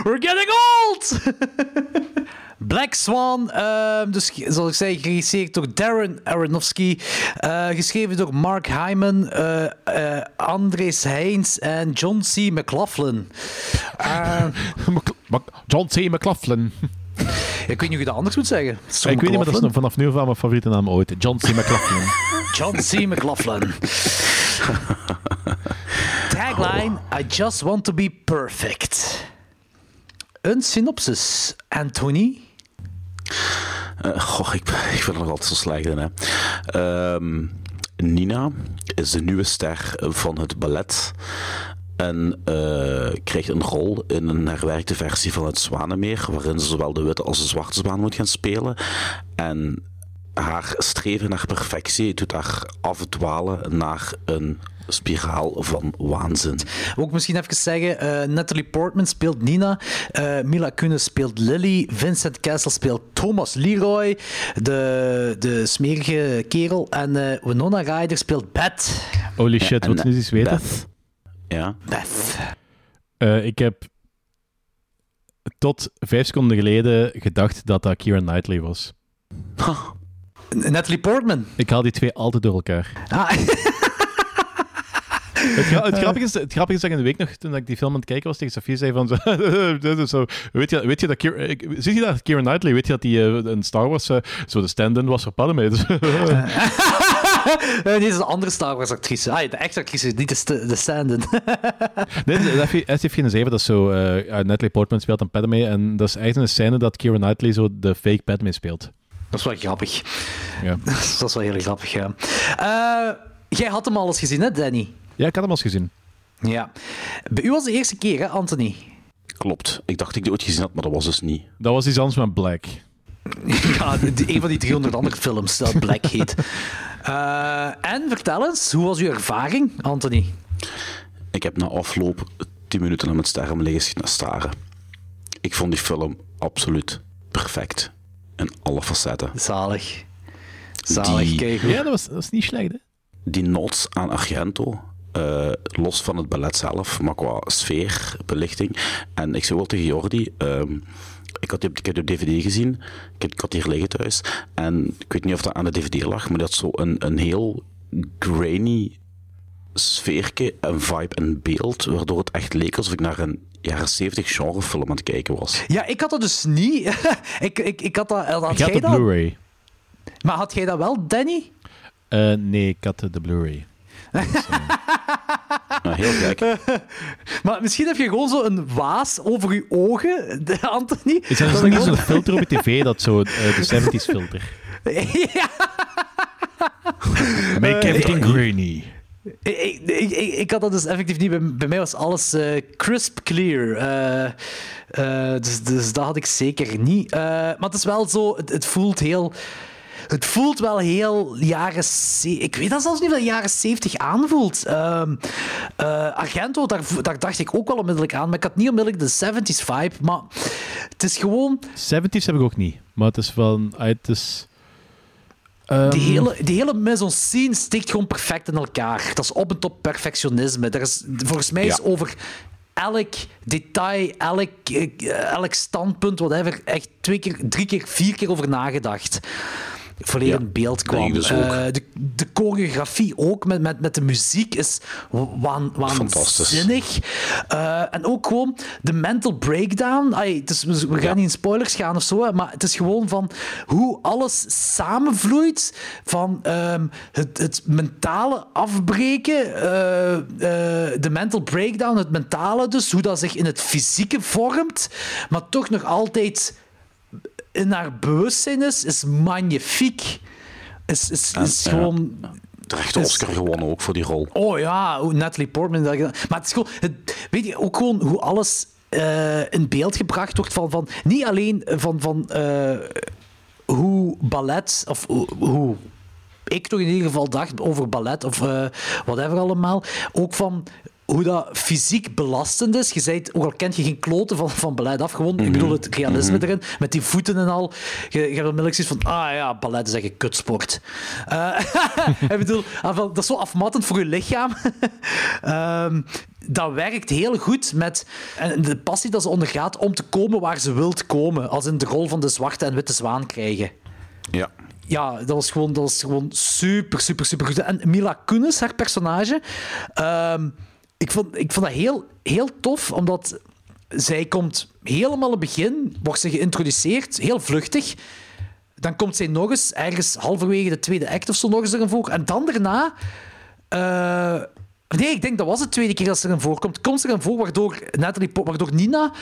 S2: We're getting old! [laughs] Black Swan, ehm, dus zoals ik zei, geregisseerd door Darren Aronofsky. eh, geschreven door Mark Hyman, eh, Andres Heins en John C. McLaughlin. [laughs] Eh,
S3: John C. McLaughlin.
S2: ik weet niet hoe je dat anders moet zeggen.
S3: ik weet niet, maar dat is vanaf nu van mijn favoriete naam ooit. John C. McLaughlin. [laughs]
S2: John C. McLaughlin. [laughs] Tagline: I just want to be perfect. Een synopsis. Anthony.
S1: Eh, goh, ik, [laughs] ik vind nog altijd zo slecht. Hè. Ehm, Nina is de nieuwe ster van het ballet. En eh, krijgt een rol in een herwerkte versie van het Zwanenmeer, waarin ze zowel de witte als de zwarte zwaan moet gaan spelen. En haar streven naar perfectie doet haar afdwalen naar een spiraal van waanzin.
S2: Ook misschien even zeggen, eh, Natalie Portman speelt Nina, eh, Mila Kunis speelt Lily, Vincent Castle speelt Thomas Leroy, de, de smerige kerel, en eh, Winona Ryder speelt Beth.
S3: Holy shit, wat is iets weten?
S1: Beth. Ja.
S2: Beth.
S3: Eh, ik heb tot vijf seconden geleden gedacht dat dat Keira Knightley was.
S2: Natalie Portman.
S3: Ik haal die twee altijd door elkaar.
S2: Ah. [laughs]
S3: Het, gra- het, grappige is, het grappige is dat ik een week nog, toen ik die film aan het kijken was, tegen Sofie zei van zo, [laughs] zo weet, je, weet je dat zie je dat Keira Knightley, weet je dat die eh, in Star Wars eh, zo de stand-in was voor Padme? [laughs] Dus,
S2: Eh, [laughs] Dit is een andere Star Wars actrice. Ah, de echte actrice, niet de, st- de stand-in.
S3: nee, dat heeft- dat is zo, eh, ja, Natalie Portman speelt een Padme en dat is eigenlijk een scène dat Keira Knightley zo de fake Padme speelt.
S2: Dat is wel grappig.
S3: Ja.
S2: Dat is wel heel grappig, ja. Eh, jij had hem al eens gezien, hè, Danny?
S3: Ja, ik had hem al eens gezien.
S2: Ja. Bij u was de eerste keer, hè, Anthony?
S1: Klopt. Ik dacht dat ik die ooit gezien had, maar dat was dus niet.
S3: Dat was iets anders met Black. [laughs]
S2: Ja, een van die 300 andere films dat Black heet. Eh, en vertel eens, hoe was uw ervaring, Anthony?
S1: Ik heb na afloop 10 minuten aan het sterren liggen staren. Ik vond die film absoluut perfect. In alle facetten.
S2: Zalig. Zalig,
S1: Die-
S2: kijk.
S3: Ja, dat was, dat was niet slecht, hè?
S1: Die nods aan Argento eh, los van het ballet zelf, maar qua sfeer, belichting. En ik zei wel tegen Jordi, ehm, ik, had die, op- ik op DVD gezien, ik, heb, ik had hier liggen thuis, en ik weet niet of dat aan de DVD lag, maar dat had zo een, een heel grainy sfeerke en vibe en beeld, waardoor het echt leek alsof ik naar een jaren 70 genrefilm aan het kijken was.
S2: Ja, ik had dat dus niet. [laughs] ik, ik, ik had dat... Had
S3: Ik had de? Blu-ray.
S2: Maar had jij dat wel, Danny?
S3: Eh, nee, ik had de, Blu-ray. [laughs]
S1: Nou, heel gek. [laughs]
S2: Maar misschien heb je gewoon zo een waas over je ogen, [laughs] Anthony.
S3: Is er
S2: Dat
S3: niet zo'n filter op je tv, dat zo eh, de 70s filter?
S2: ja.
S3: Make everything grainy.
S2: Ik, ik, ik, ik- had dat dus effectief niet. Bij, bij mij was alles eh, crisp clear. Eh, eh, dus, dus dat had ik zeker niet. Eh, maar het is wel zo, het, het voelt heel. Het voelt wel heel jaren... Ik weet dat zelfs niet of dat jaren 70 aanvoelt. Eh, Argento, daar, daar dacht ik ook wel onmiddellijk aan. Maar ik had niet onmiddellijk de 70s vibe. Maar het is gewoon...
S3: 70s heb ik ook niet. Maar het is van... ah, Het is... ehm,
S2: Die hele, die hele mise en scène stikt gewoon perfect in elkaar. Dat is op en top perfectionisme. Er is, volgens mij is
S1: Ja.
S2: over elk detail, elk, eh, elk standpunt, whatever, echt twee keer, drie keer, vier keer over nagedacht. Volledig in beeld kwam.
S1: dus ook.
S2: Eh, de, de choreografie ook met, met, met de muziek is waan, waanzinnig. Eh, en ook gewoon de mental breakdown. We gaan niet in spoilers gaan of zo, maar het is gewoon van hoe alles samenvloeit. Van ehm, het, het mentale afbreken, eh, de mental breakdown, het mentale dus, hoe dat zich in het fysieke vormt, maar toch nog altijd in haar bewustzijn is, is magnifiek. Is, is, is
S1: ja.
S2: gewoon...
S1: Terecht de
S2: is-
S1: Oscar gewonnen ook voor die rol.
S2: Oh ja, hoe Natalie Portman dat. Maar het is gewoon, het, weet je, ook gewoon hoe alles eh, in beeld gebracht wordt van, van niet alleen van, van eh, hoe ballet of hoe, hoe ik toch in ieder geval dacht over ballet of eh whatever allemaal, ook van hoe dat fysiek belastend is. Je zei, ook al kent je geen kloten van, van ballet af, gewoon, ik bedoel het realisme erin, met die voeten en al. Je, je hebt onmiddellijk zoiets van, ah ja, ballet is echt een kutsport. Eh, [laughs] ik bedoel, ah, dat is zo afmattend voor je lichaam. [laughs] Ehm, dat werkt heel goed met en de passie dat ze ondergaat om te komen waar ze wilt komen. Als in de rol van de zwarte en witte zwaan krijgen.
S1: Ja.
S2: Ja, dat was gewoon, dat was gewoon super, super, super goed. En Mila Kunis, haar personage, ehm, ik, vond, ik vond dat heel, heel tof, omdat zij komt helemaal het begin, wordt ze geïntroduceerd, heel vluchtig. Dan komt zij nog eens, ergens halverwege de tweede act of zo, nog eens erin voor. En dan daarna... eh, nee, ik denk dat was de tweede keer dat ze erin voorkomt. Komt ze erin voor, waardoor, Natalie, waardoor Nina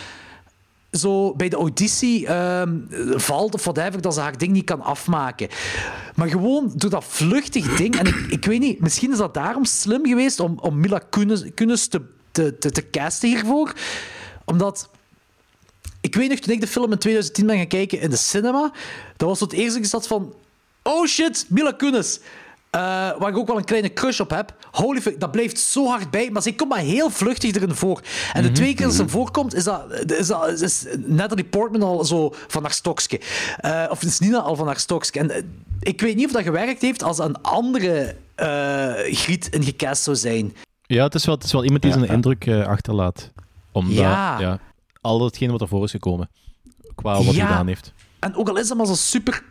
S2: zo bij de auditie ehm, valt of whatever, dat ze haar ding niet kan afmaken. Maar gewoon door dat vluchtig ding, en ik, ik weet niet, misschien is dat daarom slim geweest om, om Mila Kunis, te, te, te, te casten hiervoor. Omdat, ik weet nog, toen ik de film in 2010 ben gaan kijken in de cinema, dat was het eerste zat van, oh shit, Mila Kunis. Eh, waar ik ook wel een kleine crush op heb. Holy fuck, dat blijft zo hard bij. Maar ze komt maar heel vluchtig erin voor. En de twee keer dat ze voorkomt, is, dat, is, dat, is Natalie Portman al zo van haar stokje. Eh, of is Nina al van haar stokje. En eh, ik weet niet of dat gewerkt heeft als een andere Griet ingecast zou zijn.
S3: Ja, het is wel, het is wel iemand die
S1: Ja,
S3: zijn
S1: ja.
S3: indruk achterlaat. Omdat,
S2: Ja.
S3: ja. al hetgeen wat ervoor is gekomen. Qua wat hij gedaan heeft.
S2: En ook al is dat maar zo super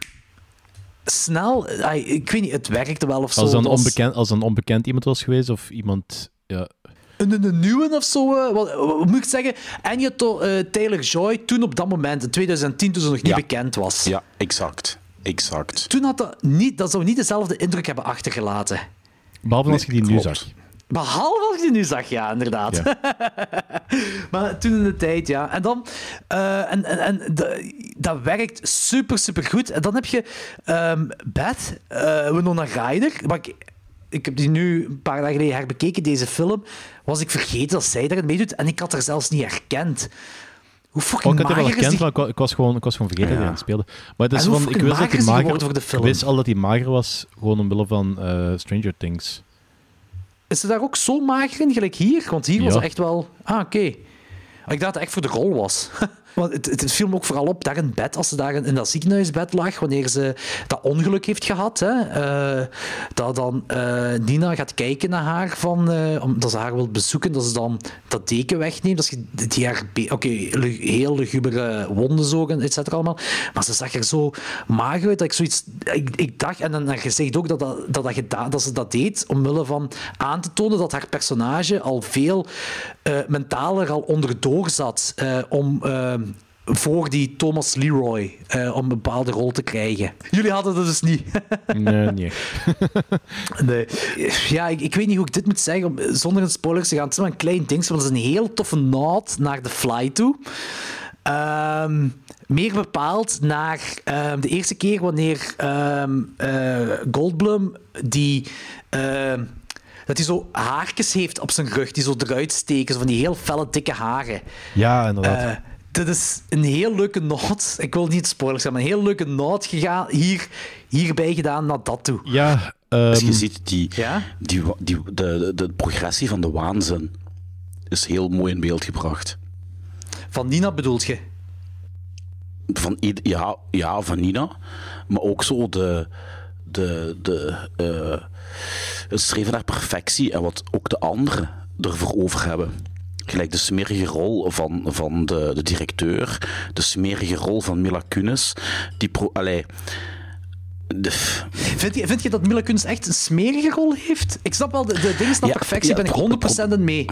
S2: snel, eh, ik weet niet, het werkte wel of zo.
S3: Als een,
S2: was-
S3: onbekend, als een onbekend iemand was geweest, of iemand... Ja,
S2: Een, een nieuwe of zo, eh, wat, wat moet ik zeggen? Anya to, eh, Taylor-Joy, toen op dat moment, in 2010, toen ze nog niet
S1: Ja.
S2: bekend was.
S1: Ja, exact. Exact.
S2: Toen had dat niet, dat zou niet dezelfde indruk hebben achtergelaten.
S3: behalve als je die nu
S1: klopt.
S3: zag.
S2: Behalve als ik die nu zag, ja, inderdaad.
S3: Ja. [laughs]
S2: maar toen in de tijd, ja. En dan... eh, en en, en de- dat werkt super, super goed. En dan heb je ehm Beth, eh Winona Ryder. Maar ik, ik heb die nu een paar dagen geleden herbekeken, deze film. Was ik vergeten dat zij daarin meedoet. En ik had haar zelfs niet herkend. Hoe
S3: Oh,
S2: fucking
S3: ik had hem wel herkend,
S2: die...
S3: maar ik wa- ik was gewoon, ik was gewoon vergeten dat hij aan het speelde. Maar het is van, ik wist dat
S2: mager
S3: hij
S2: is die
S3: mager,
S2: geworden voor de film?
S3: ik wist al dat hij mager was, gewoon omwille van eh, Stranger Things.
S2: Is ze daar ook zo mager in, gelijk hier? Want hier was echt wel... Ah, oké. Ik dacht dat het echt voor de rol was. [laughs] Want het, het viel me ook vooral op daar in bed, als ze daar in, dat ziekenhuisbed lag, wanneer ze dat ongeluk heeft gehad. Hè, eh, dat dan eh, Nina gaat kijken naar haar, van, eh, omdat ze haar wil bezoeken, dat ze dan dat deken wegneemt. Dat ze die haar Oké, heel lugubere wonden zogen, et cetera allemaal. Maar ze zag er zo mager uit dat ik zoiets... Ik, ik dacht, en dan zegt ook dat, dat, dat, dat, dat ze dat deed omwille van aan te tonen dat haar personage al veel eh, mentaler al onderdoor zat eh, om... eh, voor die Thomas Leroy om een bepaalde rol te krijgen. Jullie hadden dat dus niet. [laughs]
S3: Nee. [laughs]
S2: Nee. Ja, ik, ik weet niet hoe ik dit moet zeggen om, zonder in spoilers te gaan. Het is maar een klein ding, want het is een heel toffe nod naar The Fly toe. Ehm, meer bepaald naar ehm, de eerste keer wanneer ehm, eh, Goldblum die... dat hij zo haartjes heeft op zijn rug, die zo eruit steken, zo van die heel felle, dikke haren.
S3: Ja, inderdaad.
S2: Eh, dit is een heel leuke noot. Ik wil niet spoilers zijn, maar een heel leuke noot gegaan, hier, hierbij gedaan naar dat toe.
S3: ja,
S1: Als
S3: ehm,
S1: je ziet, die,
S2: Ja?
S1: die, die, de, de, de progressie van de waanzin is heel mooi in beeld gebracht.
S2: Van Nina bedoelt je?
S1: Van, ied- ja, ja, van Nina, maar ook zo de, de, de, eh, het streven naar perfectie en wat ook de anderen ervoor over hebben. Gelijk de smerige rol van, van de, de directeur, de smerige rol van Mila Kunis. Die pro,
S2: Vind je, vind je dat Mila Kunis echt een smerige rol heeft? Ik snap wel, de, de dingen naar
S1: Ja,
S2: perfectie
S1: ja,
S2: ben ik
S1: pro-
S2: 100% in mee.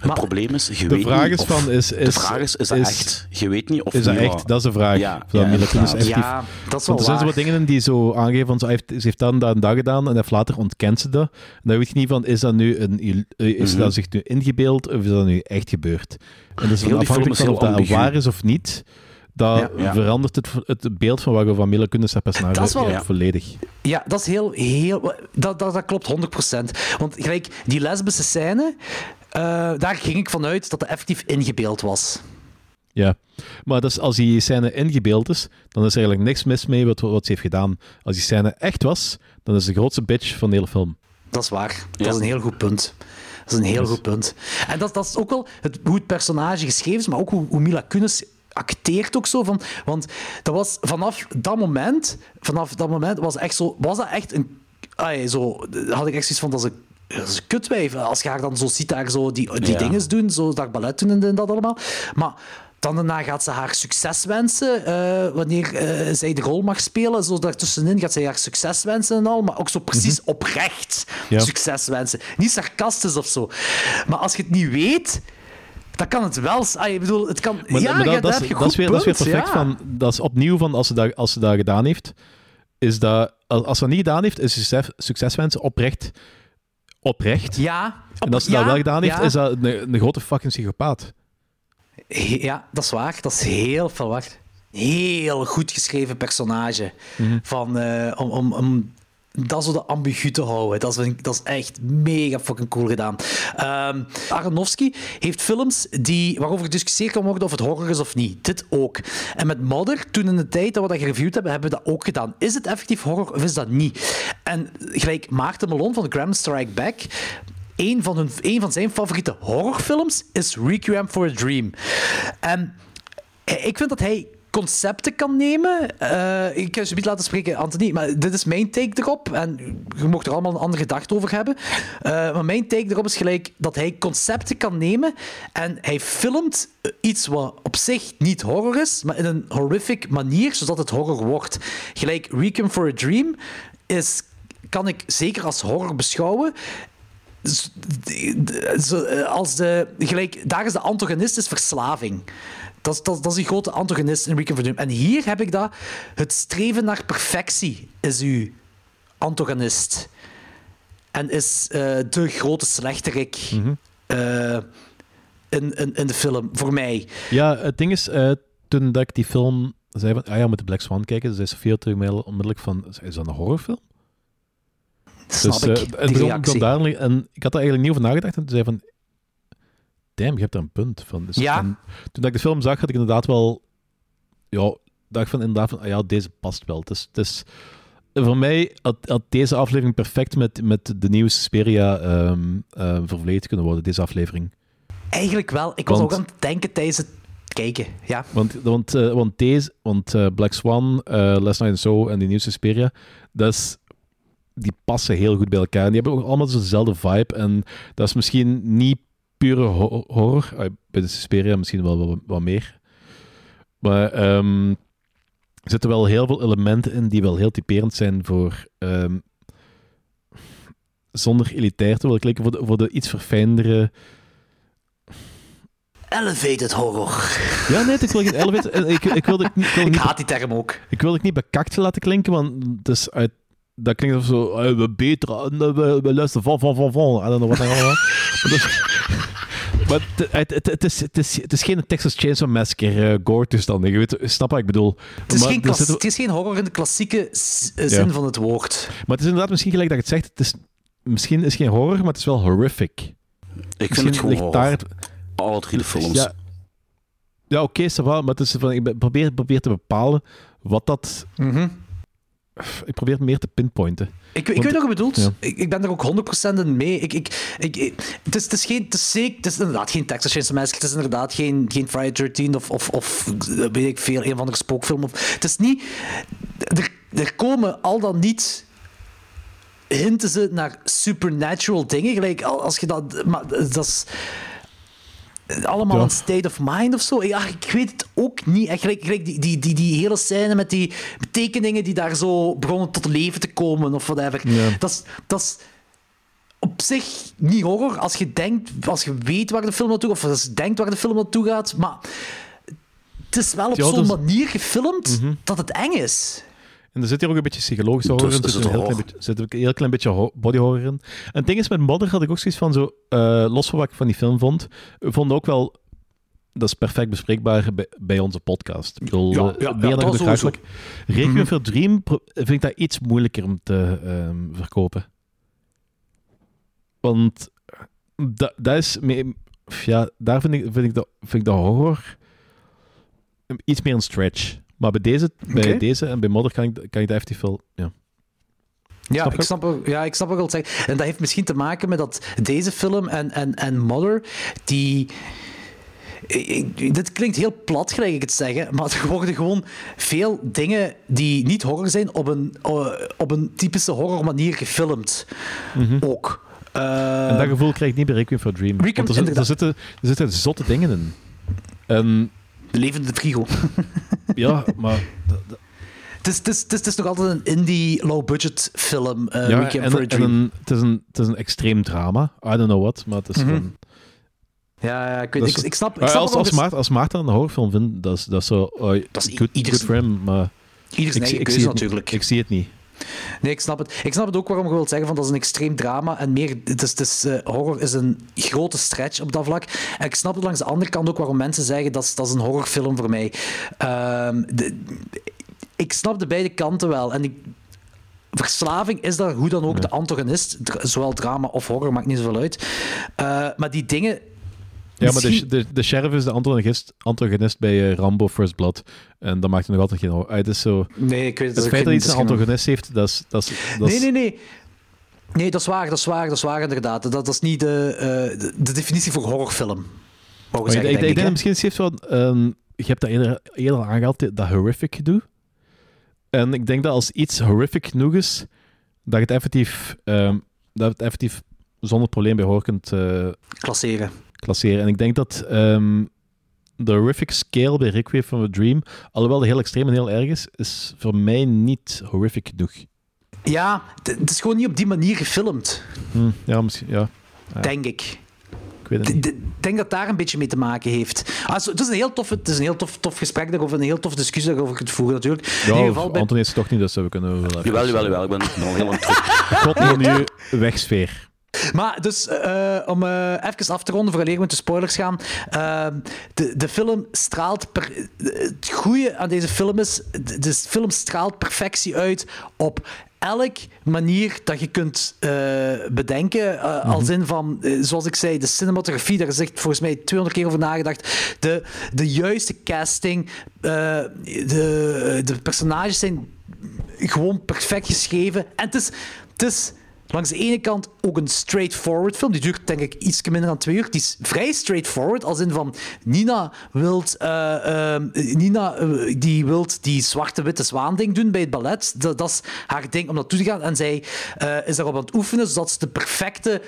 S1: het probleem is, je
S3: de
S1: weet
S3: vraag
S1: niet
S3: is
S1: of-
S3: van, is,
S1: de
S3: is,
S1: vraag is, is dat
S3: is-
S1: echt? Je weet niet of
S3: Is dat echt? Dat is de vraag.
S1: Ja, ja,
S3: Mila Kunis
S1: inderdaad.
S3: effectief.
S2: Ja, dat is wel
S3: Want er zijn zo wat dingen in die zo aangeven, van, ze heeft, ze heeft dat en dat en dat gedaan en heeft later ontkent ze dat. En dan weet je niet van, is dat nu een, is
S1: Mhm.
S3: dat zich nu ingebeeld of is dat nu echt gebeurd? En dus
S1: Heel die
S3: afhankelijk van
S1: is
S3: of
S1: heel
S3: dat waar is of niet, dat
S2: Ja.
S1: Ja.
S3: verandert het, het beeld van wat we van Mila Kunis personage
S2: Dat is wel-
S3: eigenlijk volledig.
S2: Ja, dat is heel... heel dat, dat, dat klopt 100%. Want gelijk, die lesbische scène, eh, daar ging ik vanuit dat het effectief ingebeeld was.
S3: Ja, maar dus als die scène ingebeeld is, dan is er eigenlijk niks mis mee wat, wat ze heeft gedaan. Als die scène echt was, dan is ze de grootste bitch van de hele film.
S2: Dat is waar. Dat is een heel goed punt. Dat is een heel
S3: Dus-
S2: goed punt. En dat, dat is ook wel het, hoe het personage geschreven is, maar ook hoe, hoe Mila Kunis acteert ook zo. Van, want dat was vanaf dat moment, vanaf dat moment was, echt zo, was dat echt een... ai, zo, had ik echt zoiets van, dat een, dat is een kutwijf. Als je haar dan zo ziet, daar zo die, die
S1: Ja.
S2: dingen doen, zo dat ballet doen en dat allemaal. Maar... Dan daarna gaat ze haar succes wensen, eh, wanneer eh, zij de rol mag spelen. Zo daartussenin gaat zij haar succes wensen en al, maar ook zo precies oprecht
S3: Ja.
S2: succes wensen. Niet sarcastisch of zo. Maar als je het niet weet, dan kan het wel... Ah, ik bedoel, het kan...
S3: Maar,
S2: ja,
S3: maar dat, dat, is, dat, is weer, dat is weer perfect.
S2: ja.
S3: Van, dat is opnieuw van als ze dat, als ze dat gedaan heeft, is dat als ze dat niet gedaan heeft, is succes, succeswensen oprecht. Oprecht.
S2: Ja.
S3: En als ze
S2: ja,
S3: dat wel gedaan heeft,
S2: ja.
S3: is dat een, een grote fucking psychopaat.
S2: Ja, dat is waar. Dat is heel verwacht. Heel goed geschreven personage.
S3: Mhm.
S2: Van, eh, om, om, om dat zo de ambigu te houden. Dat is, dat is echt mega fucking cool gedaan. Ehm Aronofsky heeft films die, waarover gediscussieerd kan worden of het horror is of niet. Dit ook. En met Mother, toen in de tijd dat we dat gereviewd hebben, hebben we dat ook gedaan. Is het effectief horror of is dat niet? En gelijk Maarten Malone van Graham Strike Back een van, hun, een van zijn favoriete horrorfilms is Requiem for a Dream. En ik vind dat hij concepten kan nemen. Eh, ik kan je niet laten spreken, Anthony, maar dit is mijn take erop. En je mocht er allemaal een andere gedachte over hebben. Eh, maar mijn take erop is gelijk dat hij concepten kan nemen en hij filmt iets wat op zich niet horror is, maar in een horrific manier, zodat het horror wordt. Gelijk Requiem for a Dream is, kan ik zeker als horror beschouwen. Z- d- zo, eh, als de, gelijk, daar is de antagonist is verslaving. Dat is, dat, dat is die grote antagonist in Requiem for. En hier heb ik dat. Het streven naar perfectie is uw antagonist. En is eh, de grote slechterik eh, in, in, in de film, voor mij.
S3: Ja, het ding is, eh, toen dat ik die film zei van, ah ja, we moeten Black Swan kijken, zei Sofia terug mij onmiddellijk van, is dat een horrorfilm?
S2: Snap
S3: dus,
S2: ik,
S3: eh, en daar, en ik had er eigenlijk niet over nagedacht en toen zei van, damn, je hebt daar een punt van. Dus,
S2: Ja.
S3: en toen ik de film zag, had ik inderdaad wel, ja, dacht van inderdaad van, ah ja, deze past wel. Het is, het is, voor mij had, had deze aflevering perfect met, met de nieuwe Suspiria ehm eh, vervleed kunnen worden, deze aflevering.
S2: Eigenlijk wel. Ik was
S3: Want-
S2: ook aan het denken tijdens het kijken. Ja.
S3: Want, want, uh, want deze, want uh, Black Swan, uh, Last Night and So en die nieuwe Suspiria, dat is, die passen heel goed bij elkaar. En die hebben ook allemaal dezelfde vibe. En dat is misschien niet pure ho horror. bij de Suspiria misschien wel wat, wat meer. Maar um, er zitten wel heel veel elementen in die wel heel typerend zijn voor. Um, zonder elitair te willen klikken, voor de, voor de iets verfijndere.
S2: Elevated horror.
S3: Ja, nee, ik wil geen elevated. Ik, ik, wilde, ik, ik, wil
S2: ik haat die term ook.
S3: Ik wil het niet bekakt laten klinken, want dus uit, dat klinkt of zo. Uh, we beter, uh, we, we luisteren van, van, van, van. I don't know what allemaal. [laughs] Maar het, het, het, is, het, is, het is geen Texas Chainsaw Massacre uh, gore toestand. Je weet, snap wat ik bedoel.
S2: Het is, maar, geen, het is geen horror in de klassieke zin ja. van het woord.
S3: Maar het is inderdaad misschien gelijk dat je het zegt. Het is, misschien is het geen horror, maar het is wel horrific.
S1: Ik misschien vind het gewoon horror. Daar... Alle drie de films.
S3: Ja, ja oké, okay, maar het is van, ik probeer, probeer te bepalen wat dat...
S2: Mm -hmm.
S3: Ik probeer het meer te pinpointen.
S2: Ik, ik weet nog wat je bedoelt. Ja. Ik, ik ben er ook 100% in mee. Ik, ik, ik, het, is, het, is geen, het, is zeker, het is inderdaad geen Texas Chainsaw Massacre. Het is inderdaad geen, geen Friday 13 of, of, of weet ik veel, een van de spookfilm. Of, het is niet... Er, er komen al dan niet hinten ze naar supernatural dingen. Gelijk als je dat... Maar dat is allemaal ja. een state of mind of zo. Ja, ik weet het ook niet. Echt, gelijk, gelijk die, die, die, die hele scène met die tekeningen die daar zo begonnen tot leven te komen of whatever.
S3: Ja.
S2: Dat is... Dat is op zich niet horror als je denkt, als je weet waar de film naartoe gaat, of als je denkt waar de film naartoe gaat, maar het is wel op zo'n
S3: dus-
S2: manier gefilmd
S3: Mhm.
S2: dat het eng is.
S3: En er zit hier ook een beetje psychologisch horror
S1: Dus
S3: in. Er
S1: is
S3: zit een heel klein zit ook een heel klein beetje body horror in. En het ding is, met Mother had ik ook zoiets van zo... eh, los van wat ik van die film vond, we vonden ook wel... Dat is perfect bespreekbaar bij, bij onze podcast. Ik bedoel,
S2: Ja,
S3: eh,
S2: ja,
S3: meer
S2: ja,
S3: dan eigenlijk. Requiem for Dream vind ik dat iets moeilijker om te ehm, verkopen. Want dat, dat is... ja, daar vind ik, vind, ik dat, vind ik dat horror iets meer een stretch. Maar bij deze, bij deze en bij Mother kan ik, kan ik dat effectief wel... Ja.
S2: Ja,
S3: Snap
S2: ik snap, ook- ja, ik snap wat je. En dat heeft misschien te maken met dat deze film en, en, en Mother, die... ik- dit klinkt heel plat, gelijk ik het zeggen, maar [laughs] er worden gewoon veel dingen die niet horror zijn op een, eh, op een typische horror manier gefilmd. Ook. Eh,
S3: Mhm. En dat gevoel krijg ik niet bij Requiem for Dream.
S2: Requiem-
S3: er, zit- er, zitten, er zitten zotte dingen in. En
S2: De levende frigo. [laughs]
S3: ja, maar...
S2: Het is, het, is, het, is, het is nog altijd een indie low-budget film, eh
S3: ja, en,
S2: for a
S3: en
S2: Dream.
S3: een, het, is een, het is een extreem drama. I don't know what, maar het is gewoon...
S2: Ja, ja, ik, weet, ik, snap, ik snap
S3: als, als, Maarten, als Maarten een horrorfilm vindt, dat is, dat is zo... oh,
S2: Dat is
S3: good,
S2: ieders-
S3: good for him, maar...
S2: Ieder zijn
S3: ik,
S2: eigen keuze natuurlijk.
S3: Ik zie het niet.
S2: Nee, ik snap het. Ik snap het ook waarom je wilt zeggen van dat is een extreem drama en meer. Het is, het is, eh, horror is een grote stretch op dat vlak. En ik snap het langs de andere kant ook waarom mensen zeggen dat is, dat is een horrorfilm voor mij. Ehm, de- ik snap de beide kanten wel. En ik, verslaving is daar hoe dan ook de antagonist. Zowel drama of horror, maakt niet zoveel uit. Eh, maar die dingen.
S3: Ja, maar de, de, de sheriff is de antagonist, antagonist bij eh, Rambo First Blood. En dat maakt het nog altijd geen Het is zo...
S2: Nee, ik weet het.
S3: Feit dat iets
S2: het,
S3: een antagonist heeft, dat is... Dat is, dat is
S2: Nee, nee, nee. Nee, dat is waar, dat is waar, dat is waar inderdaad. Dat, dat is niet de, eh, de, de definitie voor horrorfilm. Mogen
S3: Maar
S2: we
S3: ik,
S2: zeggen,
S3: ik, ik
S2: denk ik,
S3: denk dat misschien heeft zo... ehm, je hebt dat eerder, eerder aangehaald, dat horrific gedoe. En ik denk dat als iets horrific genoeg is, dat je het effectief, ehm, dat het effectief zonder probleem bij horror kunt eh,
S2: Klasseren.
S3: Klasseren. En ik denk dat ehm, de horrific scale bij Requiem from a Dream, alhoewel heel extreem en heel erg is, is voor mij niet horrific genoeg.
S2: Ja, het- is gewoon niet op die manier gefilmd,
S3: Hm, ja, misschien, ja. Ja,
S2: denk ik.
S3: ik weet het
S2: Ik
S3: niet.
S2: d- denk dat daar een beetje mee te maken heeft. Ah, zo- het is een heel tof, het is een heel tof, tof gesprek daarover, een heel tof discussie daarover kunt voeren natuurlijk. In
S3: Ja,
S2: ieder geval bij,
S3: Anton is het toch niet, dus we kunnen wel even...
S1: Jawel, jawel, jawel. Ik ben ben al heel lang terug.
S3: God je wegsfeer.
S2: Maar dus, eh, om eh, even af te ronden, voordat we met de spoilers gaan. de, de film straalt... Per, het goede aan deze film is, de, de film straalt perfectie uit op elk manier dat je kunt eh, bedenken. eh, Als in van, eh, zoals ik zei, de cinematografie, daar is echt volgens mij 200 keer over nagedacht. De, de juiste casting, eh, de, de personages zijn gewoon perfect geschreven. En het is... Het is langs de ene kant ook een straightforward film. Die duurt denk ik iets minder dan twee uur. Die is vrij straightforward, als in van Nina wilt, ehm, Nina, eh, die, wilt die zwarte-witte zwaan ding doen bij het ballet. Dat, dat is haar ding om naartoe te gaan. En zij is daarop aan het oefenen, zodat ze de perfecte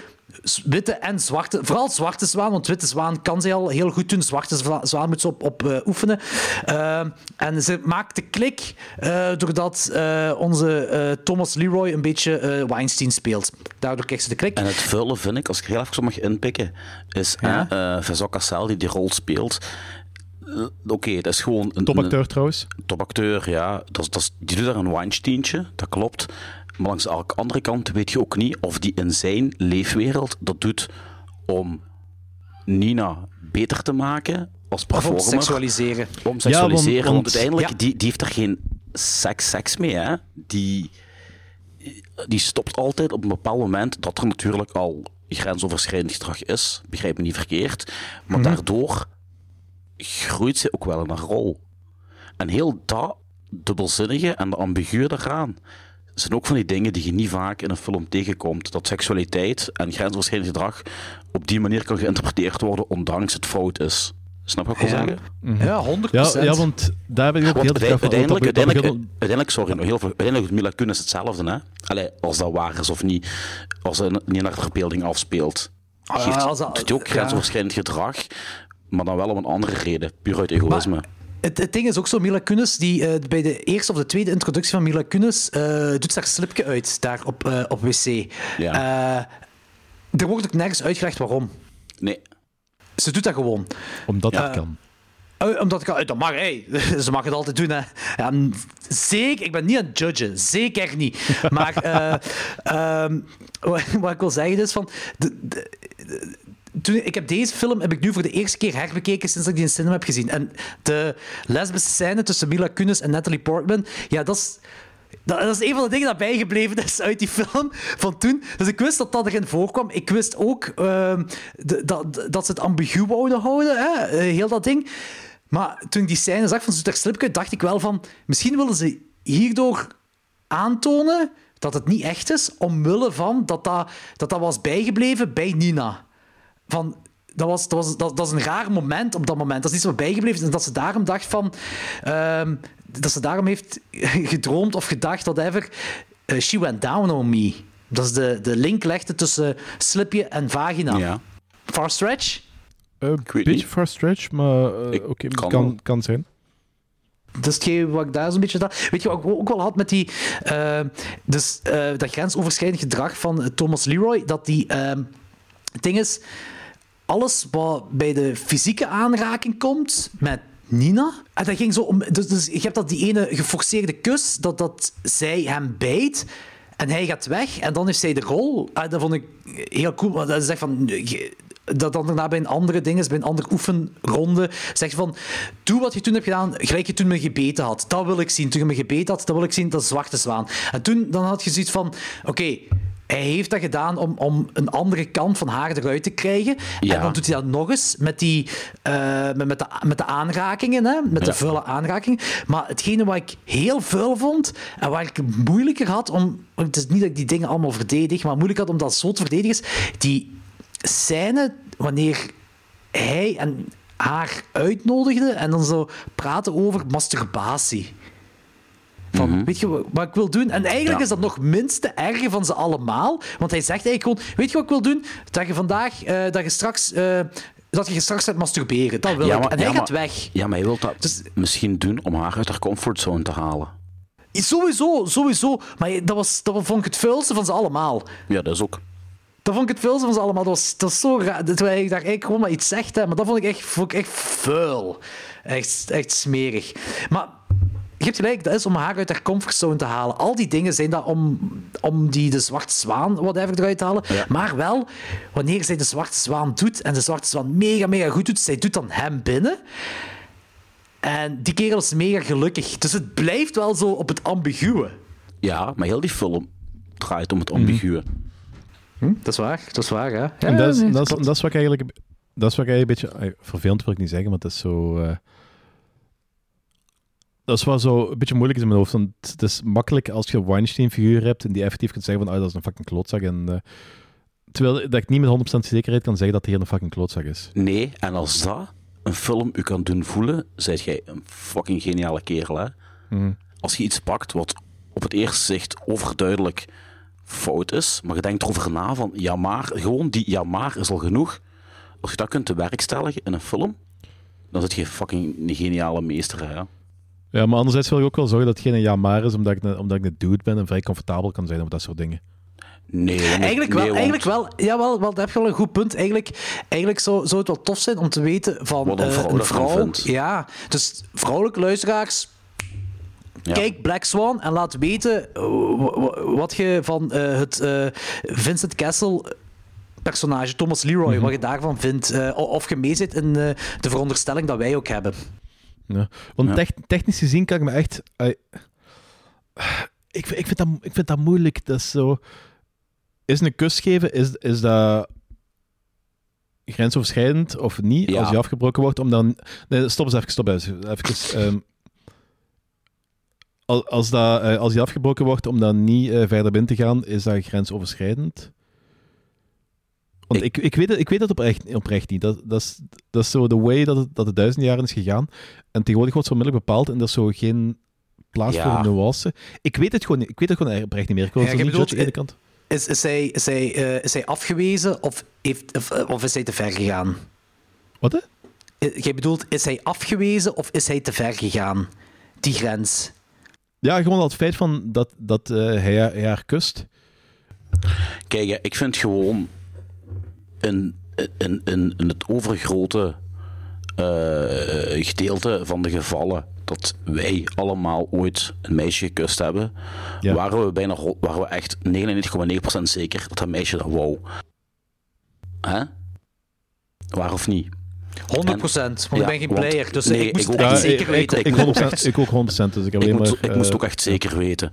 S2: witte en zwarte, vooral zwarte zwaan, want witte zwaan kan zij al heel goed doen. Zwarte zwa- zwaan moet ze op, op eh, oefenen. Eh, en ze maakt de klik eh, doordat eh, onze eh, Thomas Leroy een beetje eh, Weinstein speelt. Daardoor krijgt ze de klik.
S1: En het vullen vind ik, als ik heel even zo mag inpikken, is
S2: Ja?
S1: Cassel die die rol speelt. Oké, dat is gewoon een
S3: Topacteur trouwens.
S1: Topacteur, ja. Dat, is- dat, is- die doet daar een Weinsteintje, dat klopt. Maar langs de andere kant weet je ook niet of die in zijn leefwereld dat doet om Nina beter te maken als
S2: Of om
S1: performer.
S2: seksualiseren.
S1: Om seksualiseren,
S3: want-
S1: want,
S3: want-
S1: uiteindelijk,
S2: Ja.
S1: die, die heeft er geen seks, seks mee, hè. Die, die stopt altijd op een bepaald moment dat er natuurlijk al grensoverschrijdend gedrag is. Begrijp me niet verkeerd. Maar
S2: Mhm.
S1: daardoor groeit ze ook wel in haar rol. En heel dat dubbelzinnige en de ambigu eraan zijn ook van die dingen die je niet vaak in een film tegenkomt. Dat seksualiteit en grensoverschrijdend gedrag op die manier kan geïnterpreteerd worden, ondanks het fout is. Snap je wat ik wil
S2: Ja.
S1: zeggen?
S2: Ja, 100%.
S3: Ja, ja, want daar ben ik ook
S1: Want
S3: heel
S1: uiteindelijk,
S3: van-
S1: uiteindelijk, uiteindelijk, uiteindelijk, sorry, nog heel veel, uiteindelijk Mila Kunis hetzelfde, hè? Allee, als dat waar is of niet, als ze niet naar de verbeelding afspeelt.
S2: Ah,
S1: Geeft,
S2: als dat-
S1: doet ook
S2: ja.
S1: grensoverschrijdend gedrag, maar dan wel om een andere reden, puur uit egoïsme.
S2: Het, het ding is ook zo, Mila Kunis, die eh, bij de eerste of de tweede introductie van Mila Kunis eh, doet haar slipje uit daar op, eh, op wc.
S1: Ja.
S2: Eh, er wordt ook nergens uitgelegd waarom.
S1: Nee.
S2: Ze doet dat gewoon.
S3: Omdat
S2: Ja.
S3: dat kan.
S2: Oh, omdat ik al- dat mag, hey. [laughs] ze mag het altijd doen. Hè. Ja, zeker, ik ben niet aan het judgen, zeker niet. Maar eh, [laughs] ehm, [laughs] wat, wat ik wil zeggen is van. De, de- de- toen, ik heb deze film heb ik nu voor de eerste keer herbekeken sinds ik die in cinema heb gezien. En de lesbische scène tussen Mila Kunis en Natalie Portman, ja, dat is. Dat, is een van de dingen dat bijgebleven is uit die film van toen. Dus ik wist dat dat erin voorkwam. Ik wist ook ehm, dat, dat ze het ambigu wouden houden, hè? eh, heel dat ding. Maar toen ik die scène zag van Zoeter Slipke, dacht ik wel van... Misschien willen ze hierdoor aantonen dat het niet echt is, omwille van dat, dat, dat was bijgebleven bij Nina. Van, dat, was, dat, was, dat, dat is een raar moment op dat moment. Dat is iets wat bijgebleven is. En dat ze daarom dacht van... ehm, dat ze daarom heeft [laughs] gedroomd of gedacht, whatever... eh, she went down on me. Dat is de, de link legde tussen slipje en vagina.
S1: Ja.
S2: Far stretch?
S3: Een
S1: weet
S3: beetje
S1: niet.
S3: far stretch, maar eh, oké,
S1: kan
S3: kan, kan, zijn.
S2: Dat is hetgeen wat ik daar zo'n beetje. Weet je wat ik ook wel had met die... eh, dus eh, dat grensoverschrijdend gedrag van eh, Thomas Leroy, dat die... ehm, het ding is, alles wat bij de fysieke aanraking komt met Nina, en dat ging zo om... Dus, dus je hebt dat die ene geforceerde kus, dat, dat zij hem bijt... En hij gaat weg en dan heeft zij de rol. Ah, dat vond ik heel cool. Want dat is echt van, dat dan daarna bij een andere ding is, bij een andere oefenronde, zegt van, doe wat je toen hebt gedaan, gelijk je toen me gebeten had. Dat wil ik zien. Toen je me gebeten had, dat wil ik zien, dat is zwarte zwaan. En toen dan had je zoiets van, oké, hij heeft dat gedaan om, om een andere kant van haar eruit te krijgen.
S1: Ja.
S2: En dan doet hij dat nog eens met, die, eh, met, met, de, met de aanrakingen, hè? met de
S1: Ja.
S2: vuile aanrakingen. Maar hetgene wat ik heel vuil vond en waar ik moeilijker had om... Het is niet dat ik die dingen allemaal verdedig, maar moeilijk had om dat zo te verdedigen, is die scène wanneer hij en haar uitnodigde en dan zo praten over masturbatie. Van, weet je wat, ik wil doen? En eigenlijk
S1: Ja.
S2: is dat nog minste erge van ze allemaal. Want hij zegt eigenlijk gewoon, weet je wat ik wil doen? Dat je vandaag, eh, dat je straks... eh, dat je straks gaat masturberen, dat wil
S1: Ja,
S2: ik. En hij gaat
S1: maar-
S2: weg.
S1: Ja, maar je wilt dat
S2: Dus-
S1: misschien doen om haar uit haar comfortzone te halen.
S2: Sowieso, sowieso. Maar dat, was, dat vond ik het vuilste van ze allemaal.
S1: Ja, dat is ook.
S2: Dat vond ik het vuilste van ze allemaal. Dat was, dat zo raar. Terwijl ik daar eigenlijk gewoon maar iets zegt, hè. maar dat vond ik echt, vond ik echt vuil. Echt, echt smerig. Maar je hebt gelijk, dat is om haar uit haar comfortzone te halen. Al die dingen zijn dat om, om die de zwarte zwaan whatever eruit te halen.
S1: Ja.
S2: Maar wel, wanneer zij de zwarte zwaan doet en de zwarte zwaan mega, mega goed doet, zij doet dan hem binnen. En die kerel is mega gelukkig. Dus het blijft wel zo op het ambiguë.
S1: Ja, maar heel die film draait om het ambiguë.
S2: Hm, dat is waar, dat is waar, hè? Ja,
S3: en dat is,
S2: nee,
S3: dat, is, dat is wat ik eigenlijk... Dat is wat ik eigenlijk een beetje... eh, Vervelend wil ik niet zeggen, maar het is zo... eh, dat is wel zo een beetje moeilijk is in mijn hoofd. Want het is makkelijk als je een Weinstein-figuur hebt en die effectief kunt zeggen van ah, dat is een fucking klootzak. En, eh, terwijl dat ik niet met 100% zekerheid kan zeggen dat hij een fucking klootzak is.
S1: Nee, en als dat een film u kan doen voelen, zijt jij een fucking geniale kerel, hè?
S3: Mhm.
S1: Als je iets pakt wat op het eerste zicht overduidelijk fout is, maar je denkt erover na van, ja maar, gewoon die ja maar is al genoeg. Als je dat kunt te werk stellen in een film, dan zit je fucking een geniale meester, hè?
S3: Ja, maar anderzijds wil ik ook wel zorgen dat het geen ja maar is, omdat ik, een, omdat ik een dude ben en vrij comfortabel kan zijn op dat soort dingen.
S1: Nee, want-
S2: Eigenlijk wel,
S1: nee, want-
S2: eigenlijk wel. Jawel, wel, dat heb je wel een goed punt. Eigenlijk, eigenlijk zou, zou het wel tof zijn om te weten van
S1: Wat een
S2: eh,
S1: vrouw
S2: een
S1: daarvan
S2: vrouw.
S1: vindt.
S2: Ja, dus vrouwelijke luisteraars.
S1: Ja.
S2: Kijk Black Swan en laat weten eh, wa- wa- wat je van eh, het eh, Vincent Castle personage, Thomas Leroy,
S3: Mhm.
S2: wat je daarvan vindt. eh, of je mee zit in eh, de veronderstelling dat wij ook hebben.
S3: Ja. Want
S1: Ja.
S3: tech- technisch gezien kan ik me echt... ik, vind- ik, vind dat, ik vind dat moeilijk. Dat is zo... Is een kus geven, is, is dat grensoverschrijdend of niet?
S1: Ja.
S3: Als je afgebroken wordt, om dan... Nee, stop eens even, stop even. even ehm, als, als, dat, eh, als die afgebroken wordt om dan niet eh, verder binnen te gaan, is dat grensoverschrijdend? Want ik, ik, weet, het, ik weet het oprecht, oprecht niet. Dat, dat, is, dat is zo de way dat het, dat het duizend jaren is gegaan. En tegenwoordig wordt zo onmiddellijk bepaald en er is zo geen plaats
S1: Ja.
S3: voor nuance. Ik weet het gewoon. Ik weet het gewoon oprecht niet meer. Ik wil
S2: Ja,
S3: het
S2: je
S3: niet
S2: bedoelt,
S3: aan de ene kant.
S2: Is, is, hij, is, hij, eh, is hij afgewezen of, heeft, of, eh, of is hij te ver gegaan?
S3: Wat? hè?
S2: Eh, Jij bedoelt, is hij afgewezen of is hij te ver gegaan? Die grens.
S3: Ja, gewoon het feit van dat, dat eh, hij, haar- hij haar kust.
S1: Kijk, ik vind gewoon in, in, in, in het overgrote eh, gedeelte van de gevallen dat wij allemaal ooit een meisje gekust hebben,
S3: Ja.
S1: waren we bijna waren we echt 99,9% zeker dat dat meisje dat wou. Hè? Waar of niet?
S2: 100 procent, want
S1: Ja,
S2: ik ben geen
S1: want-
S2: player, dus
S1: nee,
S2: ik moest
S1: ik
S2: het
S1: ook
S2: echt zeker
S3: ik,
S2: weten.
S3: Ik,
S1: Ik [laughs]
S3: ik,
S1: ook
S3: 100%,
S1: echt.
S3: ik ook 100%, dus ik heb
S1: Ik,
S3: alleen
S1: moet,
S3: maar...
S1: ik moest
S3: eh,
S1: ook echt zeker weten.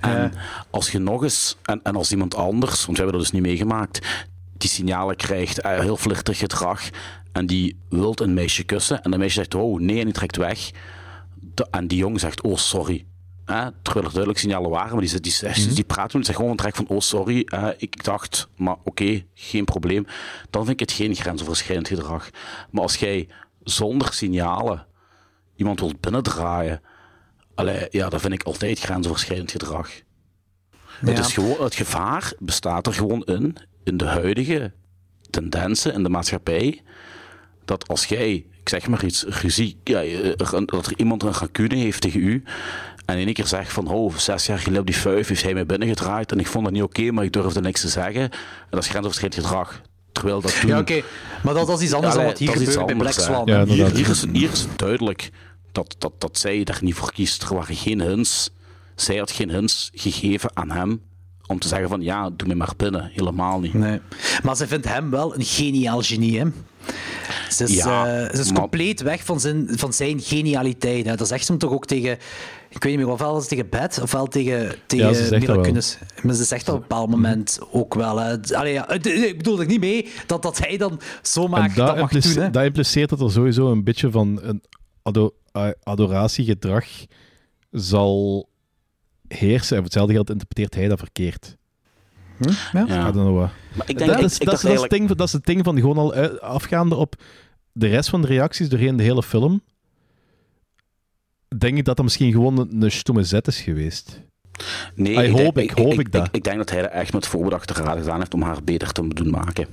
S1: En als je nog eens, en, en als iemand anders, want we hebben dat dus niet meegemaakt, die signalen krijgt, eh, heel flirtig gedrag, en die wilt een meisje kussen, en dat meisje zegt, oh nee, en die trekt weg, en die jongen zegt, oh sorry. Hè, terwijl er duidelijk signalen waren, maar die, zegt- die, zegt- die praat toen, zegt gewoon een trek van, oh sorry, eh, ik dacht, maar oké, geen probleem. Dan vind ik het geen grensoverschrijdend gedrag. Maar als jij zonder signalen iemand wilt binnendraaien, Allee, ja, dat vind ik altijd grensoverschrijdend gedrag. Het, is gewoon, het gevaar bestaat er gewoon in, in de huidige tendensen in de maatschappij, dat als jij, ik zeg maar iets, ruzie, ja, er- dat er iemand een rancune heeft tegen u, en in één keer zegt van, oh, zes jaar geleden op die vuif heeft hij mij binnengedraaid en ik vond dat niet oké, maar ik durfde niks te zeggen. En dat is grensoverschrijdend gedrag. Terwijl dat toen...
S2: Ja, oké. Maar dat, dat is iets anders
S1: Ja,
S2: dan wat hier gebeurt bij Black. Swan.
S3: Ja.
S1: Hier, hier, is, hier is duidelijk dat, dat, dat zij daar niet voor kiest. Er waren geen hints. Zij had geen hints gegeven aan hem om te zeggen van ja, doe me maar binnen. Helemaal niet.
S2: Nee. Maar ze vindt hem wel een geniaal genie, hè? Ze is,
S1: Ja,
S2: eh, ze is
S1: maar-
S2: compleet weg van zijn, van zijn genialiteit. Hè. Dat zegt ze hem toch ook tegen... Ik weet niet meer, ofwel tegen Beth, ofwel tegen, tegen
S3: Ja, ze.
S2: Maar ze zegt dat op een bepaald moment ook wel. Hè. Allee, ja, het- ik bedoel er niet mee dat, dat hij dan zomaar dat,
S3: dat,
S2: mag doen. Hè.
S3: dat impliceert dat er sowieso een beetje van een ado- a- adoratiegedrag zal heersen. En voor hetzelfde geld interpreteert hij dat verkeerd.
S2: Ja.
S3: I don't know what.
S1: Maar ik denk,
S3: dat,
S1: ik,
S3: is,
S1: ik
S3: dat, is, dat, is het
S1: eigenlijk...
S3: ding, dat is het ding van gewoon al uit- afgaande op de rest van de reacties doorheen de hele film. Denk ik dat dat misschien gewoon een, een stomme zet is geweest.
S1: Nee,
S3: I hoop
S1: denk-
S3: ik, hoop ik dat.
S1: Ik, denk dat hij dat echt met voorbedachte raad gedaan heeft om haar beter te doen maken.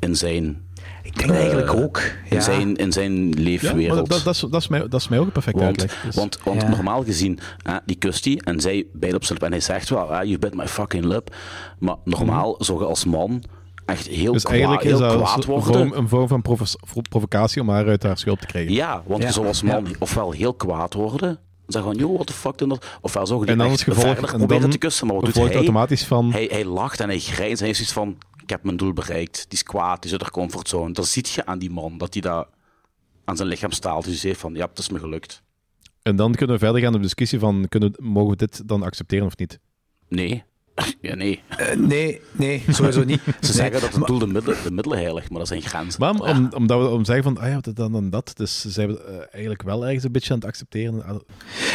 S1: In zijn,
S2: Ik denk eigenlijk
S1: eh,
S2: ook.
S1: in
S2: Ja.
S1: zijn, in zijn
S3: Ja,
S1: leefwereld.
S3: maar dat, dat, is, dat, is mij, dat is mij ook een perfecte
S1: Want,
S3: uitleg. Dus-
S1: want, want
S2: Ja.
S1: normaal gezien, hè, die kust hij en zij beide op zijn lip. En hij zegt wel, ah, you bit my fucking lip. Maar normaal zou je als man echt heel,
S3: dus eigenlijk is
S1: heel
S3: dat
S1: kwaad
S3: een
S1: worden.
S3: vorm, een vorm van provo- provocatie om haar uit haar schuld te krijgen.
S1: Ja, want
S2: Ja.
S1: je zou als man ofwel heel kwaad worden. Zeggen van, joh, what the fuck doen dat? Ofwel zo
S3: En dan als gevolg
S1: verder
S3: en
S1: proberen
S3: dan
S1: te kussen. Maar wat doet hij?
S3: automatisch van...
S1: hij? Hij lacht en hij grijnt en hij is zoiets van, ik heb mijn doel bereikt. Die is kwaad, die is uit haar comfortzone. Dat ziet je aan die man, dat hij dat aan zijn lichaam staalt. Dus hij zegt van, ja, het is me gelukt.
S3: En dan kunnen we verder gaan op de discussie van, kunnen, mogen we dit dan accepteren of niet?
S1: Nee, Ja, nee.
S2: Eh, nee, nee, sowieso niet. [laughs]
S1: Ze
S2: Nee.
S1: zeggen dat het doel de middelen, de middelen heiligt, maar dat zijn grenzen.
S3: Maar om, om, omdat we om zeggen van, ah ja, wat dan en dat. Dus zijn we eh, eigenlijk wel ergens een beetje aan het accepteren. Ah,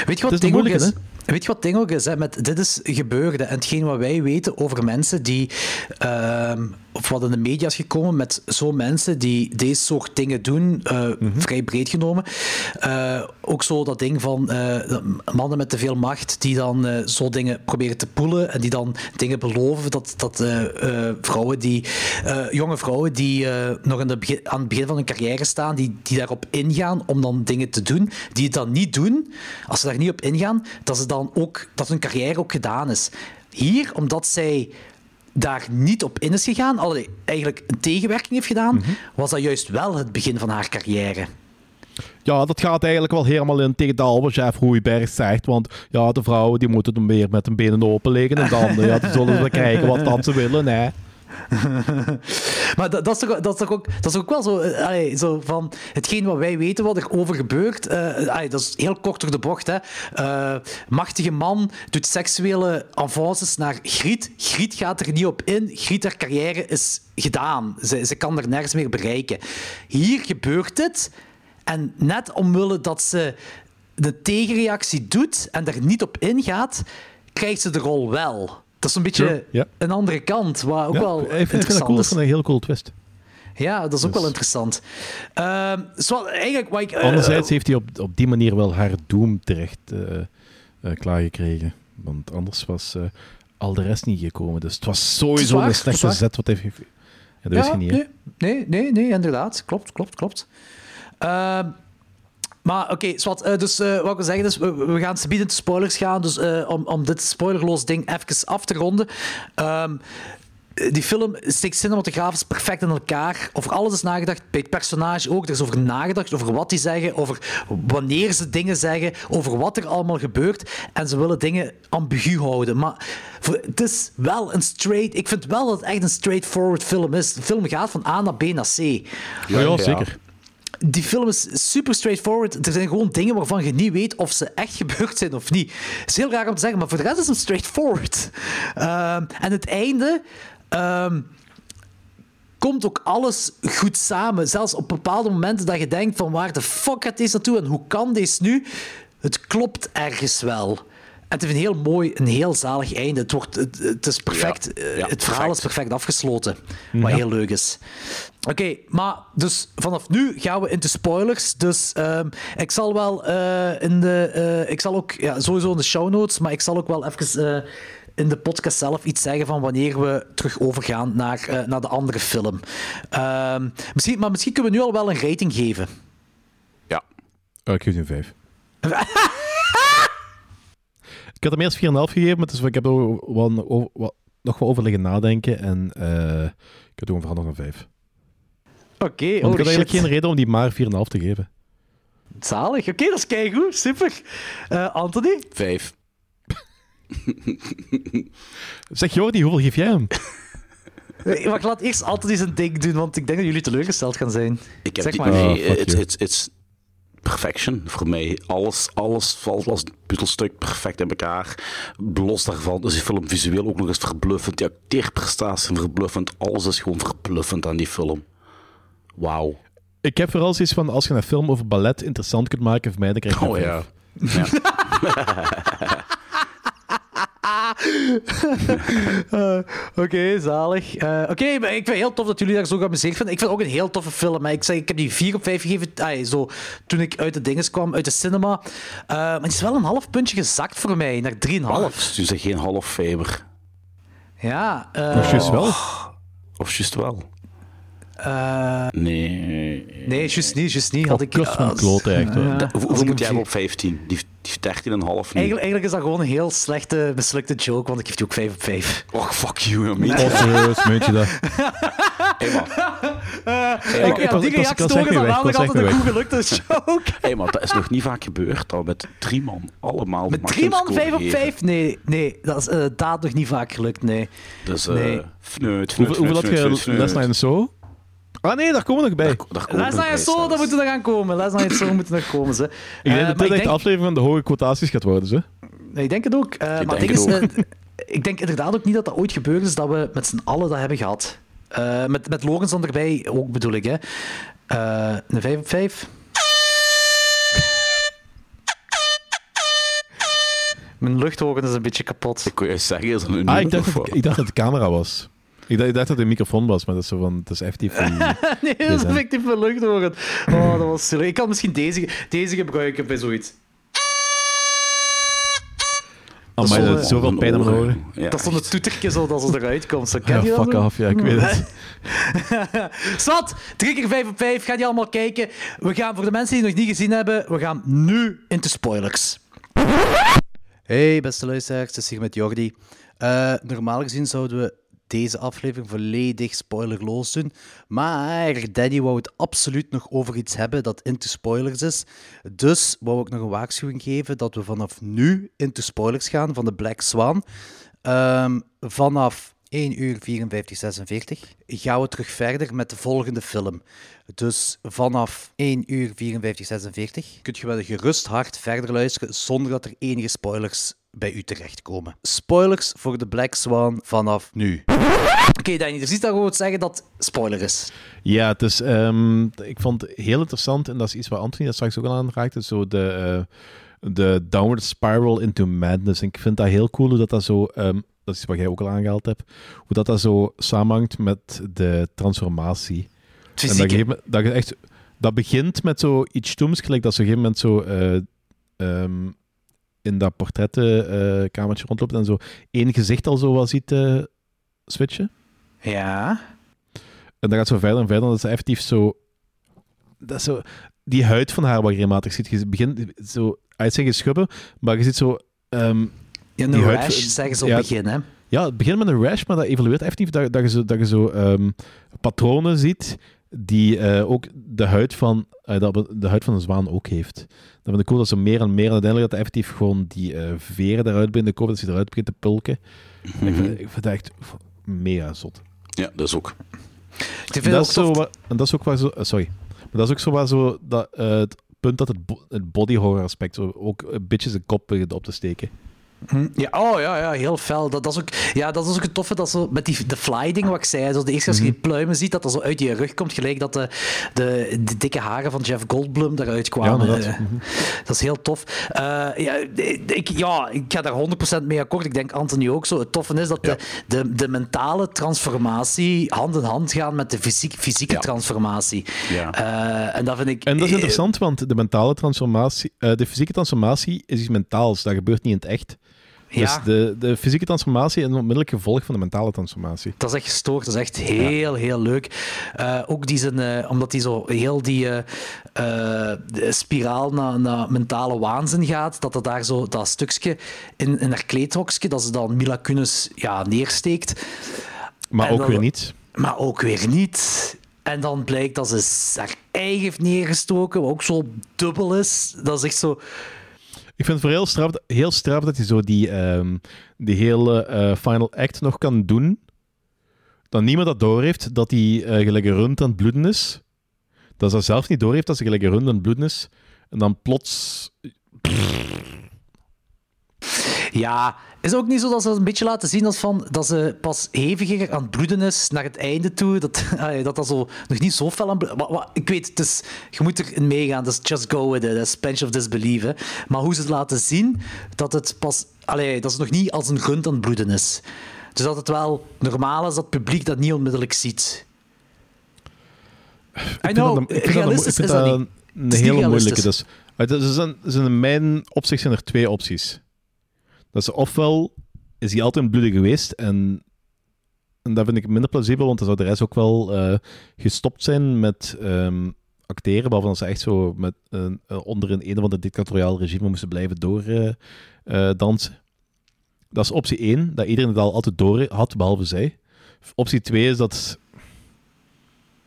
S2: Weet je wat ding ook is? Weet je wat ding ook is? Hè? Met, dit is gebeurd. hè. En hetgeen wat wij weten over mensen die... ehm, of wat in de media is gekomen met zo'n mensen die deze soort dingen doen, eh, vrij breed genomen. Eh, ook zo dat ding van eh, mannen met te veel macht die dan zo dingen proberen te poelen en die dan dingen beloven dat, dat vrouwen die, jonge vrouwen die nog de begin, aan het begin van hun carrière staan, die, die daarop ingaan om dan dingen te doen, die het dan niet doen, als ze daar niet op ingaan, dat, ze dan ook, dat hun carrière ook gedaan is. Hier, omdat zij daar niet op in is gegaan, allee, eigenlijk een tegenwerking heeft gedaan, was dat juist wel het begin van haar carrière.
S3: Ja, dat gaat eigenlijk wel helemaal in tegen dat wat chef Roeiberg zegt. Want ja, de vrouwen die moeten dan weer met hun benen open liggen. En dan ja, die zullen ze [laughs] krijgen wat dat ze willen. Nee. [laughs]
S2: Maar dat, dat, is dat, is ook, ook wel zo, eh, allee, zo van hetgeen wat wij weten wat er over gebeurt. eh, dat is heel kort door de bocht. Hè. Eh, machtige man doet seksuele avances naar Griet. Griet gaat er niet op in. Griet, haar carrière is gedaan. Ze, ze kan er nergens meer bereiken. Hier gebeurt het. En net omwille dat ze de tegenreactie doet en er niet op ingaat, krijgt ze de rol wel. Dat is een beetje
S3: Sure,
S2: een andere kant, wat ook
S3: Ja,
S2: wel
S3: ik vind, ik vind dat
S2: interessant
S3: cool.
S2: Is.
S3: een heel cool twist.
S2: Ja, dat is ook wel interessant. Zo, eigenlijk, wat ik, eh,
S3: Anderzijds heeft hij op, op die manier wel haar doom terecht eh, eh, klaargekregen. Want anders was al de rest niet gekomen. Dus het was sowieso een
S2: is
S3: slechte zet wat hij heeft. Ja, dat je niet,
S2: nee, nee, nee, nee, inderdaad. Klopt, klopt, klopt. Ehm, maar oké, zwart, eh, dus eh, wat ik wil zeggen is, we, we gaan into spoilers gaan, dus eh, om, om dit spoilerloos ding even af te ronden. Ehm, die film steekt cinematografisch perfect in elkaar. Over alles is nagedacht, bij het personage ook. Er is over nagedacht, over wat die zeggen, over wanneer ze dingen zeggen, over wat er allemaal gebeurt. En ze willen dingen ambigu houden. Maar voor- het is wel een straight... Ik vind wel dat het echt een straightforward film is. De film gaat van A naar B naar C.
S3: Ja, ja, zeker.
S2: Die film is super straightforward. Er zijn gewoon dingen waarvan je niet weet of ze echt gebeurd zijn of niet. Het is heel raar om te zeggen, maar voor de rest is het straightforward. Ehm, en het einde ehm, komt ook alles goed samen. Zelfs op bepaalde momenten dat je denkt van waar de fuck gaat deze naartoe en hoe kan deze nu? Het klopt ergens wel. En het heeft een heel mooi, een heel zalig einde. Het, wordt, het, het is perfect.
S1: Ja, ja,
S2: het verhaal
S1: perfect.
S2: is perfect afgesloten. Wat heel leuk is. Oké, maar dus vanaf nu gaan we into spoilers. Dus ehm, ik zal wel eh, in de. eh, ik zal ook ja, sowieso in de show notes, maar ik zal ook wel even. eh, in de podcast zelf iets zeggen van wanneer we terug overgaan naar, eh, naar de andere film. Ehm, misschien, maar misschien kunnen we nu al wel een rating geven.
S1: Ja.
S3: Oh, ik geef die een 5. [laughs] ik had hem eerst 4,5 gegeven, maar dus ik heb er wel, wel- wel- nog wel over liggen nadenken. En eh, ik heb hem veranderd naar 5.
S2: Oké,
S3: Want ik
S2: holy
S3: had eigenlijk geen reden om die maar 4,5 te geven.
S2: Zalig. Oké, dat is keigoed. Super. Eh, Anthony?
S1: Vijf.
S3: Zeg Jordi, hoeveel geef jij hem?
S2: Eh, Wacht, laat eerst Anthony zijn ding doen, want ik denk dat jullie teleurgesteld gaan zijn.
S1: Ik heb
S2: zeg
S1: die,
S2: maar.
S1: nee,
S3: Oh,
S1: it's,
S3: you.
S1: it's, it's perfection voor mij. Alles, alles valt als een puzzelstuk perfect in elkaar. Los daarvan is die film visueel ook nog eens verbluffend. Die acteerprestaties zijn verbluffend. Alles is gewoon verbluffend aan die film. Wauw.
S3: Ik heb vooral zoiets van, als je een film over ballet interessant kunt maken voor mij, dan krijg je
S1: Oh ja.
S2: Eh, [laughs] [laughs] Oké, zalig. Eh, Oké, maar ik vind het heel tof dat jullie daar zo geamuseerd vinden. Ik vind het ook een heel toffe film. Maar ik, zeg, ik heb die 4 op 5 gegeven zo, toen ik uit de dinges kwam, uit de cinema. Eh, maar het is wel een half puntje gezakt voor mij, naar 3,5.
S1: Dus geen half fiber.
S2: Ja. eh,
S3: Maar juist wel.
S1: Of juist wel?
S2: Eh,
S1: Nee.
S2: nee, juist niet, juist niet. Had ik,
S3: kust van kloten, echt.
S2: Ja, als
S1: Hoeveel moet
S2: hem
S1: jij op
S2: geef-
S1: 15? Die, die 13,5 nu.
S2: Eigenlijk, eigenlijk is dat gewoon een heel slechte, mislukte joke, want ik geef die ook 5 op 5.
S1: Och, fuck you, man.
S3: Oh, serieus, meent je dat?
S1: Hey, man.
S2: Hey,
S3: ik-
S2: die reactie is
S3: niet echt
S2: altijd een
S3: niet
S2: goed gelukte joke. [laughs]
S1: Hey, man, dat is nog niet vaak gebeurd. Dat met drie man allemaal
S2: Met drie man
S1: score
S2: 5 op
S1: geven.
S2: 5? Nee, nee, dat is inderdaad nog niet vaak gelukt, nee.
S1: Dus eh
S2: Nee.
S1: fneut, fneut,
S3: Hoeveel, hoeveel had
S1: fneut, fneut,
S3: je
S1: fneut.
S3: Les Night Zo? Ah nee, daar komen we nog bij.
S1: Daar komen we
S2: naar je zo, dat moeten er gaan komen. Les naar je zo moeten er komen, ze.
S3: Ik
S2: Eh,
S3: denk dat
S2: maar
S3: dit echt de aflevering van de hoge quotaties gaat worden, ze.
S2: Nee, ik denk het ook. Eh, maar
S1: denk
S2: het is,
S1: ook.
S2: eh, ik denk inderdaad ook niet dat dat ooit gebeurd is dat we met z'n allen dat hebben gehad. Uh, met, met dan erbij ook bedoel ik, hè. Uh, een 5 op 5. Mijn luchthogen is een beetje kapot.
S1: Ik kon je zeggen, is een
S3: ah, ik dacht, dat, ik dacht dat het de camera was. Ik dacht, ik dacht dat het een microfoon was, maar dat is zo van, het is effectief. [laughs]
S2: nee, dat is effectief mijn luchthogen. Oh, dat was silly. Ik kan misschien deze, deze gebruiken bij zoiets.
S3: Oh, maar dat is zoveel pijn aan mijn oren.
S2: Ja, dat is zo'n toetertje zo dat ze eruit komt. Zo, ken
S3: ja,
S2: je
S3: fuck off, ja, ik weet het. [laughs]
S2: Zat! 3 keer 5 op 5. Ga die allemaal kijken. We gaan, voor de mensen die het nog niet gezien hebben, we gaan nu into spoilers. Hey, beste luisteraars, het is hier met Jordi. Uh, normaal gezien zouden we deze aflevering volledig spoilerloos doen. Maar Danny wou het absoluut nog over iets hebben dat into spoilers is. Dus wou ik nog een waarschuwing geven dat we vanaf nu into spoilers gaan van de Black Swan. Um, vanaf 1 uur 54, 46 gaan we terug verder met de volgende film. Dus vanaf 1 uur 54, 46 kun je wel gerust hard verder luisteren zonder dat er enige spoilers bij u terechtkomen. Spoilers voor de Black Swan vanaf nu. Oké, okay, Danny, er ziet daar gewoon zeggen dat spoiler is.
S3: Ja, het is, um, ik vond het heel interessant en dat is iets waar Anthony dat straks ook al aan raakte. Zo de, uh, de downward spiral into madness. En ik vind dat heel cool hoe dat, dat zo um, dat is wat jij ook al aangehaald hebt, hoe dat, dat zo samenhangt met de transformatie. En dat, je, dat echt... Dat begint met zo iets stoems, gelijk dat ze op een gegeven moment zo... Uh, um, in dat portrettenkamertje rondloopt en zo één gezicht al zo wel ziet uh, switchen.
S2: Ja.
S3: En dan gaat zo verder en verder, dat is effectief zo... Dat is zo... Die huid van haar wat regelmatig ziet. Je begint zo uit zijn geschubben, maar je ziet zo... Um,
S2: ja, een rash, huid, zeggen ze op het ja, begin, hè?
S3: Ja, het begint met een rash, maar dat evolueert effectief dat, dat je zo, dat je zo um, patronen ziet die uh, ook de huid, van, uh, dat de huid van een zwaan ook heeft. Dat vind ik cool dat ze meer en meer uiteindelijk dat effectief gewoon die uh, veren eruit binnen komen, dat ze eruit begint te pulken. Mm -hmm. ik, vind, ik vind dat echt mega zot.
S1: Ja, dat is ook.
S3: En dat, is zo waar, en dat is ook waar zo... sorry. Maar dat is ook zo waar zo... Dat, het punt dat het, bo het body horror aspect zo ook een beetje zijn kop begint op te steken.
S2: Ja, oh ja, ja, heel fel. Dat, dat, is ook, ja, dat is ook het toffe dat zo met die de fly-ding wat ik zei. Zo de eerste als je die pluimen ziet, dat dat zo uit je rug komt, gelijk dat de, de, de dikke haren van Jeff Goldblum eruit kwamen. Ja, dat. dat is heel tof. Uh, ja, ik, ja, ik ga daar 100% mee akkoord. Ik denk Anthony ook zo. Het toffe is dat ja. de, de, de mentale transformatie hand in hand gaan met de fysiek, fysieke transformatie. Uh, en dat vind ik...
S3: En dat is interessant, want de mentale transformatie, de fysieke transformatie is iets mentaals. Dat gebeurt niet in het echt. Ja. Dus de, de fysieke transformatie een onmiddellijk gevolg van de mentale transformatie.
S2: Dat is echt gestoord. Dat is echt heel, heel leuk. Uh, ook die zijn, uh, omdat hij zo heel die uh, spiraal naar, naar mentale waanzin gaat, dat er daar zo dat stukje in, in haar kleedhokje, dat ze dan Mila Kunis ja, neersteekt.
S3: Maar
S2: en
S3: ook
S2: dan,
S3: weer niet.
S2: Maar ook weer niet. En dan blijkt dat ze haar ei heeft neergestoken, wat ook zo dubbel is. Dat is echt zo...
S3: Ik vind het voor heel straf, heel straf dat hij zo die, um, die hele uh, final act nog kan doen. Dat niemand dat doorheeft dat hij uh, gelijk een rund aan het bloeden is. Dat ze zelf niet doorheeft dat ze gelijk rund aan het bloeden is. En dan plots...
S2: Ja, is ook niet zo dat ze een beetje laten zien als van, dat ze pas heviger aan het bloeden is naar het einde toe. Dat [laughs] dat, dat zo nog niet zo fel aan. Ik weet, het is, je moet erin meegaan. Dat is just go with it. Is of disbelief. Hè. Maar hoe ze het laten zien, dat het pas... Allee, dat ze nog niet als een grunt aan het bloeden is. Dus dat het wel normaal is dat het publiek dat niet onmiddellijk ziet.
S3: Ik I know, dat, ik vind realistisch dat, ik vind dat, dat een hele moeilijke. Dus, er zijn, er zijn in mijn opzicht zijn er twee opties. Dat ze ofwel is hij altijd bloedig geweest en, en dat vind ik minder plausibel, want dan zou de rest ook wel uh, gestopt zijn met um, acteren, behalve dat ze echt zo met, uh, onder een een of ander dictatoriaal regime moesten blijven doordansen. Uh, dat is optie 1, dat iedereen het al altijd door had, behalve zij. Optie 2 is dat...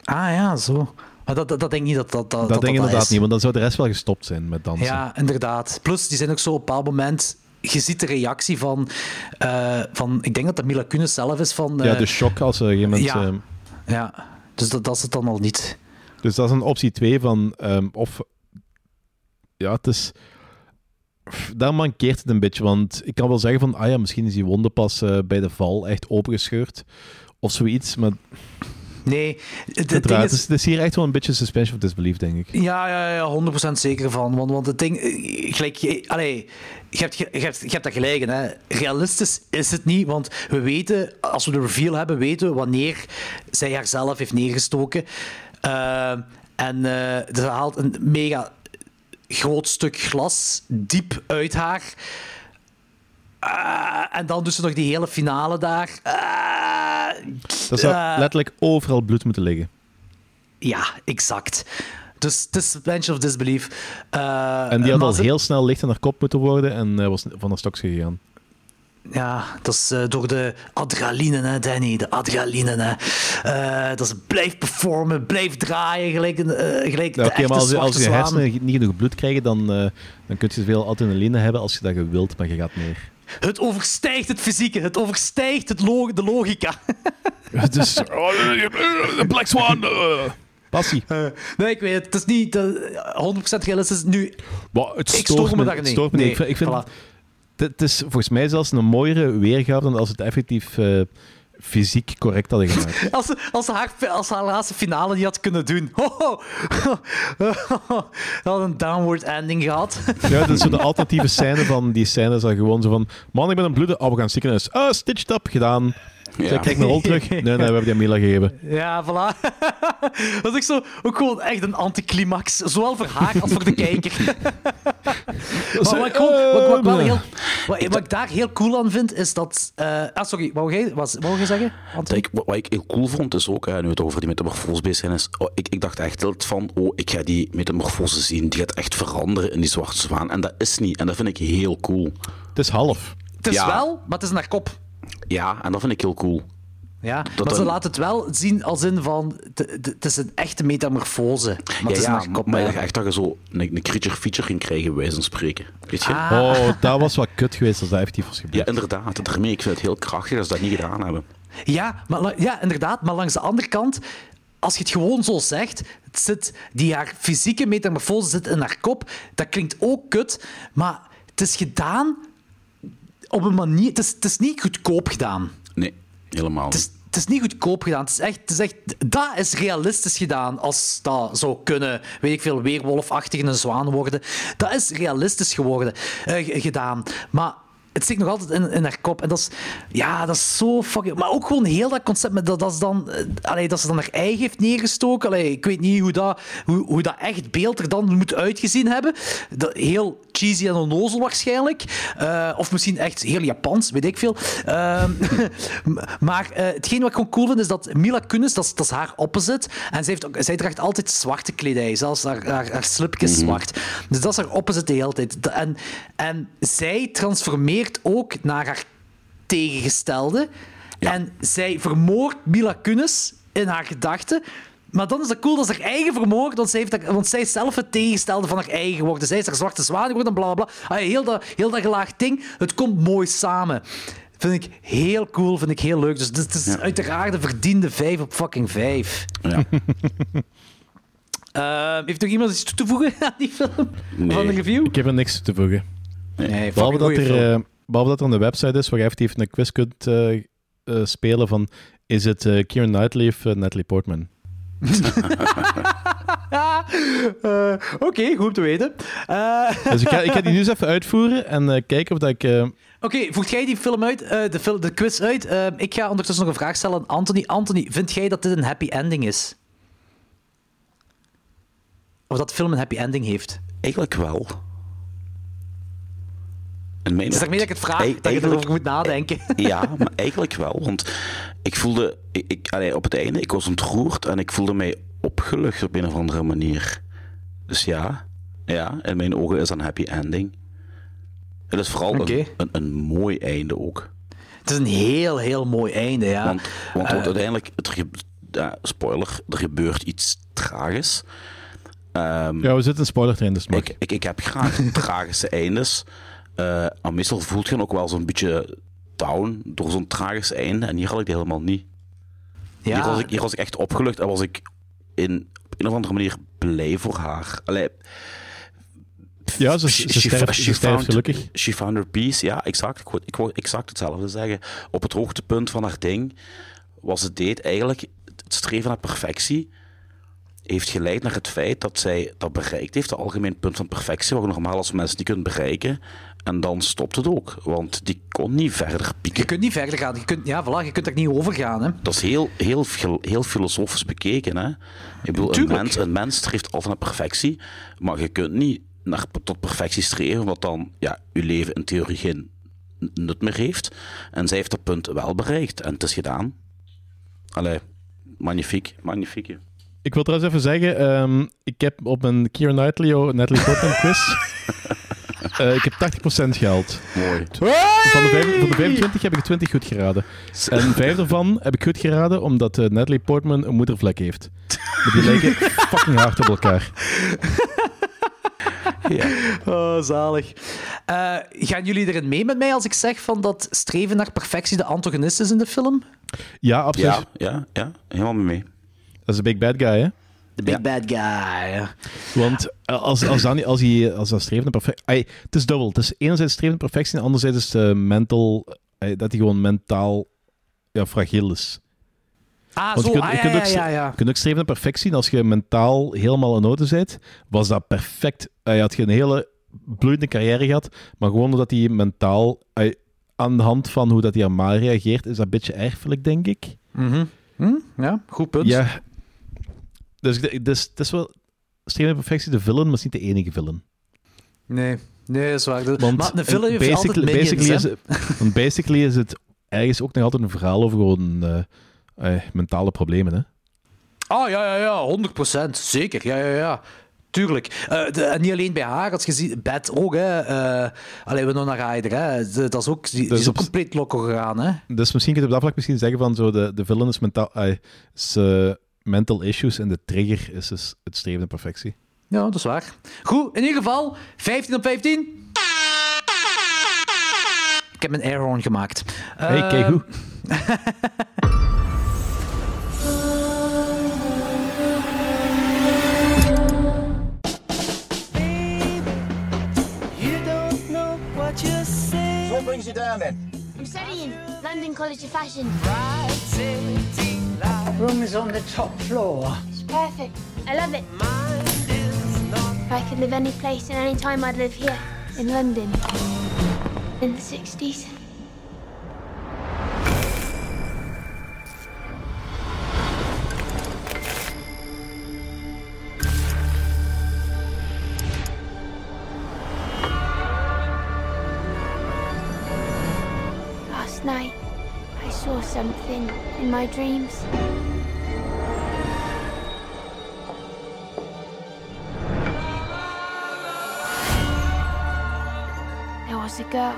S2: Ah ja, zo. Maar dat, dat, dat denk ik niet dat dat Dat,
S3: dat,
S2: dat
S3: denk ik inderdaad
S2: is.
S3: niet, want dan zou de rest wel gestopt zijn met dansen.
S2: Ja, inderdaad. Plus, die zijn ook zo op een bepaald moment je ziet de reactie van, uh, van ik denk dat dat Mila Kunis zelf is van... Uh,
S3: ja, de shock als er iemand...
S2: Ja, uh, ja. dus dat, dat is het dan al niet.
S3: Dus dat is een optie 2 van... Um, of... Ja, het is... daar mankeert het een beetje. Want ik kan wel zeggen van, ah ja, misschien is die wonde pas eh, bij de val echt opengescheurd. Of zoiets, maar...
S2: Nee, het, ding
S3: is,
S2: is...
S3: het is hier echt wel een beetje suspension of disbelief, denk ik.
S2: Ja, ja, ja, 100% zeker van. Want, want het ding, eh, gelijk, je, allee, je, hebt, je, hebt, je hebt dat gelijk in, hè. Realistisch is het niet, want we weten, als we de reveal hebben, weten we wanneer zij haarzelf heeft neergestoken. Eh, en eh ze haalt een mega groot stuk glas diep uit haar. Ah, en dan ze nog die hele finale daar. Ah,
S3: Dat zou
S2: ah.
S3: letterlijk overal bloed moeten liggen.
S2: Ja, exact. Dus het is suspension of disbelief. Eh,
S3: En die had al
S2: ze-
S3: heel snel licht aan haar kop moeten worden en eh, was van haar stokje gegaan.
S2: Ja, dat is eh, door de adrenaline, hè, Danny. De adrenaline, hè. Eh, dat is blijf performen, blijf draaien, gelijk, eh, gelijk de
S3: Oké, maar als, je- als je hersenen niet genoeg bloed krijgen, dan, eh, dan kun je veel adrenaline hebben als je dat wilt, maar je gaat neer.
S2: Het overstijgt het fysieke, het overstijgt het de logica. [laughs]
S3: Het is... [laughs] De Black Swan! eh, passie.
S2: nee, ik weet het. Het is niet eh, 100% realistisch. Nu,
S3: Maar het
S2: ik
S3: stoort
S2: stoor me
S3: me,
S2: daar niet.
S3: stoort me niet.
S2: Nee,
S3: Ik vind, ik vind
S2: voilà.
S3: het, het is volgens mij zelfs een mooiere weergave dan als het effectief eh, fysiek correct hadden gemaakt. [laughs]
S2: Als ze, als, ze haar, als ze haar laatste finale niet had kunnen doen. Ho, ho. [laughs] had een downward ending gehad. [laughs]
S3: Ja, dat is zo de alternatieve scène van die scène is dan gewoon zo van man, ik ben een bloeden, oh, we gaan ziekenhuis. Ah, stitched up, gedaan.
S1: Ja.
S3: Mijn rol terug. [laughs] Nee, nee, we hebben die aan Mila gegeven.
S2: Ja, voilà. [laughs] dat is echt zo, ook gewoon echt een anticlimax. Zowel voor haar als voor de kijker. [laughs] maar wat ik, wat, ik- wat ik wel heel, wat, wat ik daar heel cool aan vind, is dat... eh, ah, sorry, wou jij, was, wou jij zeggen? Anthony?
S1: Ik, wat, wat ik heel cool vond, is ook, hè, nu we het over die metamorfose bezig zijn, is, oh, ik, ik dacht echt altijd van, oh, ik ga die metamorfose zien, die gaat echt veranderen in die zwarte zwaan. En dat is niet, en dat vind ik heel cool.
S3: Het is half.
S2: Het is
S1: Ja.
S2: wel, maar het is naar kop.
S1: Ja, en dat vind ik heel cool.
S2: Ja,
S1: Dat
S2: maar ze
S1: dan-
S2: laten het wel zien als in van... Het is een echte metamorfose. Maar
S1: ja,
S2: het is
S1: ja,
S2: naar kop.
S1: maar je echt dat je zo een, een creature feature ging krijgen, bij wijze van spreken. Weet je?
S2: Ah.
S3: Oh, dat was wat kut geweest als dat effectief was gebeurd.
S1: Ja, inderdaad. Daarmee, ik vind het heel krachtig dat ze dat niet gedaan hebben.
S2: Ja, maar, ja, inderdaad. Maar langs de andere kant, als je het gewoon zo zegt, het zit, die haar fysieke metamorfose zit in haar kop, dat klinkt ook kut, maar het is gedaan op een manier... Het is, het is niet goedkoop gedaan.
S1: Nee, helemaal
S2: Het is, het is niet goedkoop gedaan. Het is echt, het is echt, dat is realistisch gedaan als dat zou kunnen, weet ik veel, weerwolfachtig een zwaan worden. Dat is realistisch geworden, eh, gedaan. Maar het zit nog altijd in, in haar kop. En dat is, ja, dat is zo fucking... Maar ook gewoon heel dat concept met dat, dat, is dan, eh, allee, dat ze dan haar ei heeft neergestoken. Allee, ik weet niet hoe dat, hoe, hoe dat echt beeld er dan moet uitgezien hebben. Dat, heel cheesy en onnozel waarschijnlijk. Eh, of misschien echt heel Japans, weet ik veel. Ehm, [laughs] maar eh, hetgeen wat ik gewoon cool vind, is dat Mila Kunis, dat is, dat is haar opposite. En zij, heeft zij draagt altijd zwarte kledij. Zelfs haar, haar, haar slipje is zwart. Dus dat is haar opposite de hele tijd. En, en zij transformeert ook naar haar tegengestelde. En zij vermoordt Mila Kunis in haar gedachten. Maar dan is dat cool dat ze haar eigen vermoord, want zij, heeft dat, want zij is zelf het tegenstelde van haar eigen geworden. Zij is haar zwarte zwaan geworden, bla bla bla. Heel dat, heel dat gelaagd ding, het komt mooi samen. Vind ik heel cool, vind ik heel leuk. Dus dit is uiteraard een verdiende 5 op fucking 5.
S1: Ja. [laughs]
S2: heeft nog iemand iets toe te voegen [laughs] aan die film? Van de review?
S3: Ik heb er niks toe te voegen.
S2: Nee,
S3: Behalve dat, er, eh, behalve dat er een website is waar je effectief een quiz kunt eh, spelen van is het Kieran Knightley of Natalie Portman?
S2: Eh, Oké, goed te weten. Eh,
S3: Dus ik ga, ik ga die [laughs] nu eens even uitvoeren en eh, kijken of dat ik... eh,
S2: Oké, voegt jij die film uit, eh, de, de quiz uit? Ik ga ondertussen nog een vraag stellen aan Anthony. Anthony, vind jij dat dit een happy ending is? Of dat de film een happy ending heeft?
S1: Eigenlijk wel.
S2: Het is daarmee dat ik het vraag, dat je
S1: eigenlijk-
S2: erover moet nadenken.
S1: Ja, maar eigenlijk wel. Want ik voelde... Ik, ik, allee, op het einde, ik was ontroerd en ik voelde mij opgelucht op een of andere manier. Dus ja, ja in mijn ogen is dat een happy ending. Het is vooral een, een, een mooi einde ook.
S2: Het is een heel, heel mooi einde, ja.
S1: Want, want, want
S2: Eh,
S1: uiteindelijk, het ge- ja, spoiler, er gebeurt iets tragisch. Ehm,
S3: ja, we zitten in spoiler train, dus
S1: ik, ik, ik heb graag tragische [laughs] eindes. Eh, en meestal voelt je ook wel zo'n beetje down door zo'n tragisch einde. En hier had ik die helemaal niet.
S2: Ja.
S1: Hier, was ik, hier was ik echt opgelucht en was ik in, op een of andere manier blij voor haar. Allee,
S3: Ja, ze- ze sterft- sterft
S1: found,
S3: gelukkig.
S1: She found her peace, ja, exact. Ik wou, ik wou exact hetzelfde zeggen. Op het hoogtepunt van haar ding was het deed eigenlijk het streven naar perfectie heeft geleid naar het feit dat zij dat bereikt heeft, het algemeen punt van perfectie, wat normaal als mensen niet kunt bereiken. En dan stopt het ook, want die kon niet verder pieken.
S2: Je kunt niet verder gaan. Je kunt, ja, voilà, je kunt er niet over gaan. Hè.
S1: Dat is heel, heel, heel, filosofisch bekeken. Hè? Ik bedoel, een mens, een mens streeft altijd naar perfectie, maar je kunt niet naar, tot perfectie streven, wat dan ja, je leven in theorie geen nut meer heeft. En zij heeft dat punt wel bereikt en het is gedaan. Allee, magnifiek, magnifiek. hè.
S3: Ik wil trouwens even zeggen, ehm, ik heb op een Keira Knightley, Natalie Portman quiz, [laughs] eh, ik heb 80% gehaald.
S1: Mooi.
S3: Van de, vijf- van de 25 heb ik 20 goed geraden. En vijf daarvan heb ik goed geraden omdat eh, Natalie Portman een moedervlek heeft. Maar die lijken [laughs] fucking hard op elkaar.
S2: Oh, zalig. Eh, gaan jullie erin mee met mij als ik zeg van dat streven naar perfectie de antagonist is in de film?
S3: Ja, absoluut.
S1: Ja, ja, ja, helemaal mee mee.
S3: Dat is een big bad guy, hè?
S2: De big bad guy.
S3: Want eh, als, als, dan, als, hij, als dat streven naar perfectie... Het is dubbel. Het is enerzijds streven naar perfectie en anderzijds is eh, mental... eh, dat hij gewoon mentaal ja, fragiel is.
S2: Ah,
S3: Want
S2: zo.
S3: je kunt,
S2: ah,
S3: je
S2: ja,
S3: kunt
S2: ja,
S3: ook,
S2: ja, ja.
S3: je kunt ook streven naar perfectie. En als je mentaal helemaal in orde bent, was dat perfect. Hij had je een hele bloeiende carrière gehad, maar gewoon omdat hij mentaal... aan de hand van hoe dat hij aan reageert, is dat een beetje erfelijk, denk ik.
S2: Mhm. Hm? Ja, goed punt.
S3: Ja. Dus, dus het is wel... Streven perfectie, de villain, maar is niet de enige villain.
S2: Nee, nee, dat is waar. De-
S3: Want
S2: maar de film heeft altijd
S3: basically,
S2: minions,
S3: basically,
S2: hè.
S3: is het, want basically is het ergens ook nog altijd een verhaal over gewoon eh, eh, mentale problemen. Hè?
S2: Ah, ja, ja, ja, 100%. Zeker, ja, ja, ja. Tuurlijk. Eh, de- en niet alleen bij haar, als je ziet, Beth ook, hè. alleen we nog naar Ryder, hè. De- Dat is ook, die, die
S3: Dus
S2: is ook
S3: op-
S2: compleet loco gegaan, hè.
S3: Dus misschien kun je op dat vlak misschien zeggen van zo de, de villain is, mentaal, is eh, mental issues en de trigger is dus het streven naar perfectie.
S2: Ja, dat is waar. Goed, in ieder geval, 15 op 15. Ik heb een airhorn gemaakt.
S3: Hey,
S2: Eh,
S3: kijk hoe.
S14: So what brings you down then?
S15: I'm studying London College of Fashion.
S11: Room is on the top floor.
S15: It's perfect. I love it. If I could live any place and any time, I'd live here in London in the 60s. Something in my dreams. There was a girl.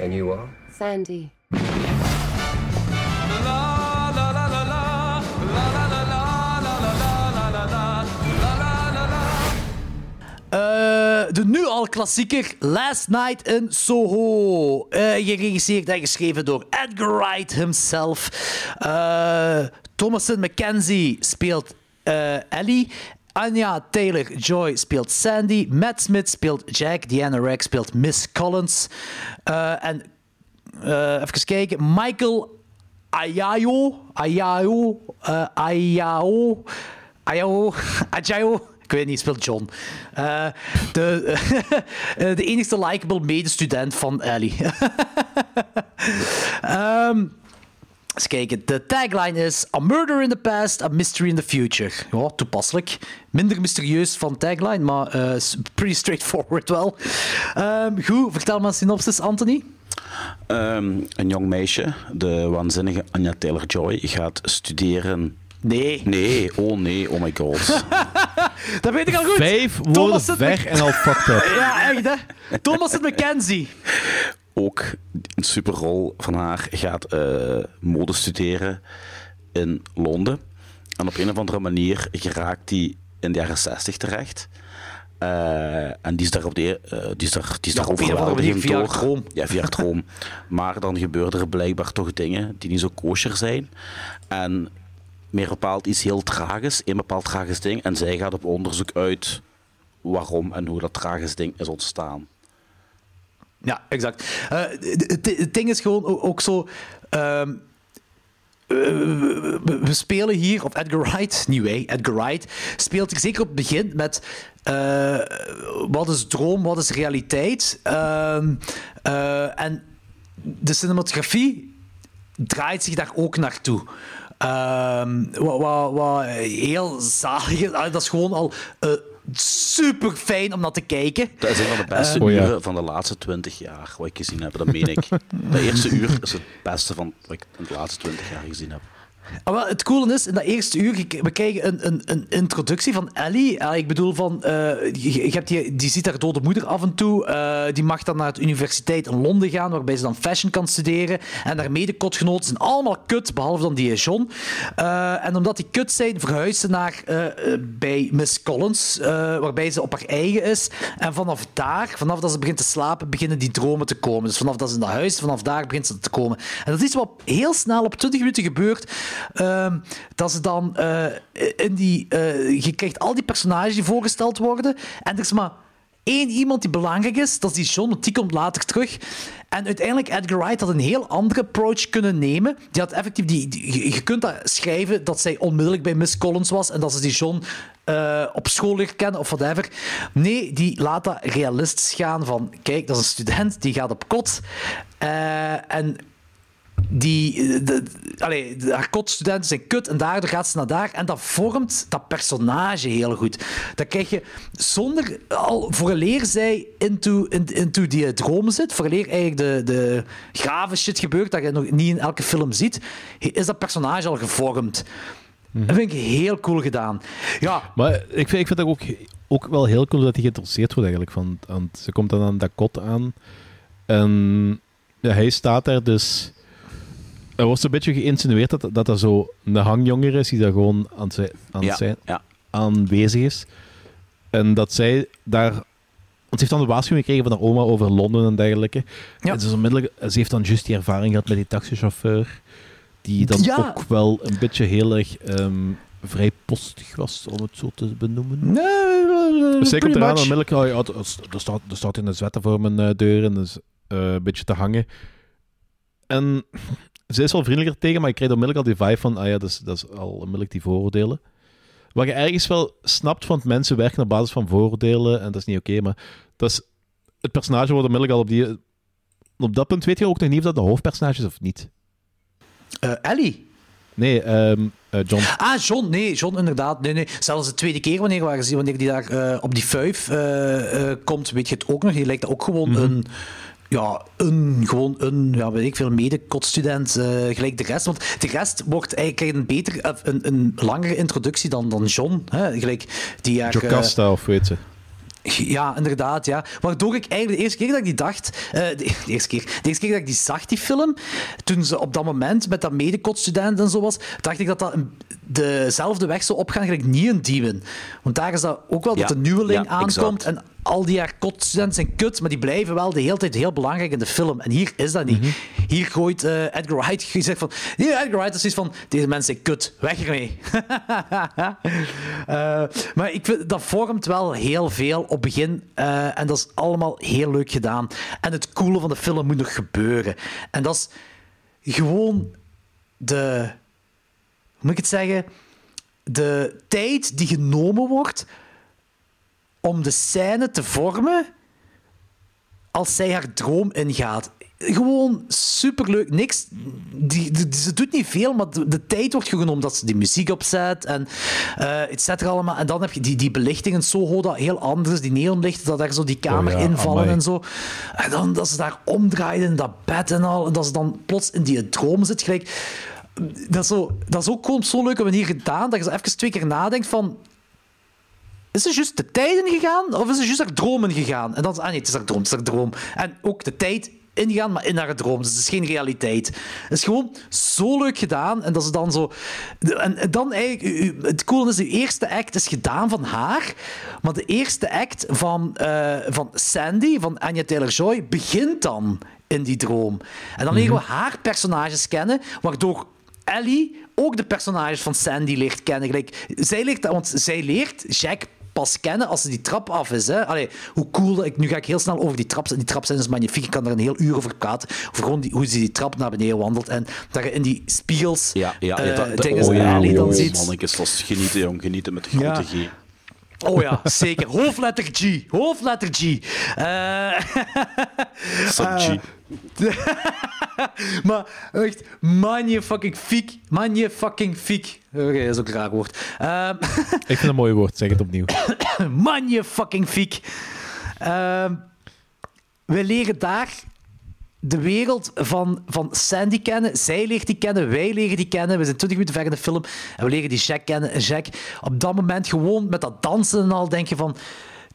S16: And you are?
S17: Sandy.
S2: Eh, de nu al klassieker Last Night in Soho. Eh, geregisseerd en geschreven door Edgar Wright himself. Eh Thomason McKenzie speelt eh, Ellie. Anya Taylor-Joy speelt Sandy. Matt Smith speelt Jack. Diana Rex speelt Miss Collins. En even kijken. Michael Ayayo. Ayayo. Ayao. Ayao. Ajayo. Ik weet niet, speelt John. Eh, de, [laughs] eh, de enigste likable medestudent van Ellie. [laughs] Ehm eens kijken. De tagline is: A murder in the past, a mystery in the future. Ja, toepasselijk. Minder mysterieus van tagline, maar s- pretty straightforward wel. Ehm, goed, vertel maar een synopsis, Anthony.
S1: Ehm, een jong meisje, de waanzinnige Anya Taylor-Joy, gaat studeren...
S2: Nee.
S1: Nee, oh nee, oh my god. [laughs]
S2: Dat weet ik al goed.
S3: Vijf woorden
S2: Thomas
S3: weg en al fucked up. [laughs]
S2: Ja, echt hè. Thomas zit McKenzie.
S1: Ook een superrol van haar gaat eh, mode studeren in Londen. En op een of andere manier geraakt die in de jaren 60 terecht. Eh, en die is daar, op de, eh, die is daar, die is
S2: Ja,
S1: daar
S2: op een of andere manier
S1: overweldigend
S2: via
S1: door.
S2: Chrome.
S1: Ja, via Chrome. [laughs] maar dan gebeuren er blijkbaar toch dingen die niet zo kosher zijn. En meer bepaald iets heel tragisch, een bepaald tragisch ding. En zij gaat op onderzoek uit waarom en hoe dat tragisch ding is ontstaan.
S2: Ja, exact. Uh, het ding is gewoon ook zo. Ehm, we, spelen hier, of Edgar Wright, niet wij, Edgar Wright, speelt er zeker op het begin met uh, wat is droom, wat is realiteit. Uh, uh, en de cinematografie draait zich daar ook naartoe. Ehm, wat, wat, wat, heel zalig is. Dat is gewoon al super fijn om naar te kijken.
S1: Dat is een van de beste uh, uren van de laatste 20 jaar wat ik gezien heb. Dat meen ik. [laughs] De eerste uur is het beste van wat ik in de laatste 20 jaar gezien heb.
S2: Ah, wel, het coole is, in dat eerste uur, we krijgen een, een, een introductie van Ellie. Ah, ik bedoel, van, hebt die, ziet haar dode moeder af en toe. Uh, die mag dan naar de universiteit in Londen gaan, waarbij ze dan fashion kan studeren. En haar mede-kotgenoten zijn allemaal kut, behalve dan die John. Uh, en omdat die kut zijn, verhuist ze naar, bij Miss Collins, waarbij ze op haar eigen is. En vanaf daar, vanaf dat ze begint te slapen, beginnen die dromen te komen. Dus vanaf dat ze in dat huis, vanaf daar begint ze te komen. En dat is wat heel snel op 20 minuten gebeurt. Uh, dat ze dan uh, in die. Uh, je krijgt al die personages die voorgesteld worden. En er is maar één iemand die belangrijk is. Dat is die John, want die komt later terug. En uiteindelijk, Edgar Wright had een heel andere approach kunnen nemen. Die had effectief die, je kunt dat schrijven dat zij onmiddellijk bij Miss Collins was en dat ze die John uh, op school leert kennen of whatever. Nee, die laat dat realistisch gaan van, kijk, dat is een student, die gaat op kot. En die, de, allee, de, haar kotstudenten zijn kut en daardoor gaat ze naar daar. En dat vormt dat personage heel goed. Dat krijg je zonder, al vooraleer zij into, in, into die droom zit, vooraleer eigenlijk de, de grave shit gebeurt, dat je nog niet in elke film ziet, is dat personage al gevormd. Mm. Dat vind ik heel cool gedaan. Ja.
S3: Maar ik vind, ik vind dat ook, ook wel heel cool dat hij geïnteresseerd wordt eigenlijk. Van, want ze komt dan aan dat kot aan en ja, hij staat daar dus er wordt een beetje geïnsinueerd dat, dat er zo een hangjonger is die daar gewoon aan, aan
S1: ja,
S3: zijn,
S1: ja.
S3: aanwezig is. En dat zij daar... Want ze heeft dan de waarschuwing gekregen van haar oma over Londen en dergelijke.
S2: Ja.
S3: En ze, is onmiddellijk, ze heeft dan juist die ervaring gehad met die taxichauffeur. Die dan
S2: Ja.
S3: ook wel een beetje heel erg ehm, vrij postig was, om het zo te benoemen.
S2: Nee,
S3: Dus zij komt eraan en onmiddellijk, oh ja, er, staat, er staat een zwetten voor mijn eh, deur en dus eh, een beetje te hangen. En ze is wel vriendelijker tegen, maar ik krijg onmiddellijk al die vibe van, ah ja, dat is, dat is al onmiddellijk die vooroordelen. Wat je ergens wel snapt, want mensen werken op basis van vooroordelen en dat is niet oké, maar dat is, het personage wordt onmiddellijk al op die... Op dat punt weet je ook nog niet of dat de hoofdpersonage is of niet.
S2: Eh, Ellie.
S3: Nee, ehm, eh, John.
S2: Ah, John. Nee, John, inderdaad. Nee, nee. Zelfs de tweede keer wanneer, we gezien, wanneer die daar eh, op die eh, komt, weet je het ook nog. Die lijkt ook gewoon
S3: Mhm.
S2: een... Ja, een, gewoon een, ja, weet ik veel, mede-kotstudent, eh, gelijk de rest. Want de rest wordt eigenlijk een, beter, eh, een, een langere introductie dan, dan John. Hè? Gelijk die jaar, eh,
S3: Jocasta, of weet ze.
S2: ja, inderdaad, ja. Waardoor ik eigenlijk de eerste keer dat ik die dacht... eh, de, [laughs] de eerste keer, de eerste keer dat ik die zag, die film, toen ze op dat moment met dat medekotstudent en zo was, dacht ik dat dat dezelfde weg zou opgaan, gelijk niet een Demon. Want daar is dat ook wel
S1: Ja,
S2: dat de nieuweling
S1: ja,
S2: aankomt
S1: exact.
S2: en al die haar kotstudenten zijn kut, maar die blijven wel de hele tijd heel belangrijk in de film. En hier is dat niet.
S1: Mhm.
S2: Hier gooit eh, Edgar Wright gezegd van... Nee, Edgar Wright is zoiets van... Deze mensen zijn kut. Weg ermee. [laughs] Eh, maar ik vind, dat vormt wel heel veel op begin. eh, en dat is allemaal heel leuk gedaan. En het coole van de film moet nog gebeuren. En dat is gewoon de... Hoe moet ik het zeggen? De tijd die genomen wordt om de scène te vormen als zij haar droom ingaat. Gewoon superleuk. Niks. Die, die- ze doet niet veel, maar de, de tijd wordt genomen dat ze die muziek opzet en eh et cetera allemaal. En dan heb je die, die belichting in Soho dat heel anders. Die neonlichten, dat daar zo die kamer
S3: Oh ja,
S2: invallen
S3: amai.
S2: en zo. En dan dat ze daar omdraaien in dat bed en al. En dat ze dan plots in die droom zit. Gelijk. Dat is, zo, dat is ook gewoon op zo'n leuke manier gedaan dat je zo even twee keer nadenkt van... Is ze juist de tijd ingegaan of is ze juist haar droom ingegaan? En dan ah nee, het is haar droom, het is haar droom. En ook de tijd ingegaan, maar in haar droom. Dus het is geen realiteit. Het is gewoon zo leuk gedaan. En dat is dan zo... En dan eigenlijk... Het coole is, de eerste act is gedaan van haar, maar de eerste act van, eh, van Sandy, van Anya Taylor-Joy, begint dan in die droom. En dan leren we haar personages kennen, waardoor Ellie ook de personages van Sandy leert kennen. Gelijk, zij leert, want zij leert Jack pas kennen als ze die trap af is. Hè? Allee, hoe cool... Ik, nu ga ik heel snel over die trap. Die trap zijn is magnifiek. Ik kan er een heel uur over praten. Over gewoon die, hoe ze die trap naar beneden wandelt. En dat je in die spiegels
S1: Ja, ja,
S2: eh,
S1: ja, dat, dat,
S2: dingen
S1: oh, ja,
S2: dan
S1: oh,
S2: ziet.
S1: mannetjes, dat is genieten, jong. Genieten met de grote. G.
S2: Oh ja, zeker. Hoofdletter G. Hoofdletter G. Eh, [laughs]
S1: Sub G. [laughs]
S2: maar echt, magnifucking fiek. Magnifucking fiek. Oké, dat is ook een raar woord. Ehm, [laughs]
S3: Ik vind het een mooi woord, zeg het opnieuw. [coughs]
S2: magnifucking fiek. Ehm, we leren daar de wereld van, van Sandy kennen. Zij leert die kennen, wij leren die kennen. We zijn 20 minuten ver in de film en we leren die Jack kennen. En Jack, op dat moment gewoon met dat dansen en al, denk je van...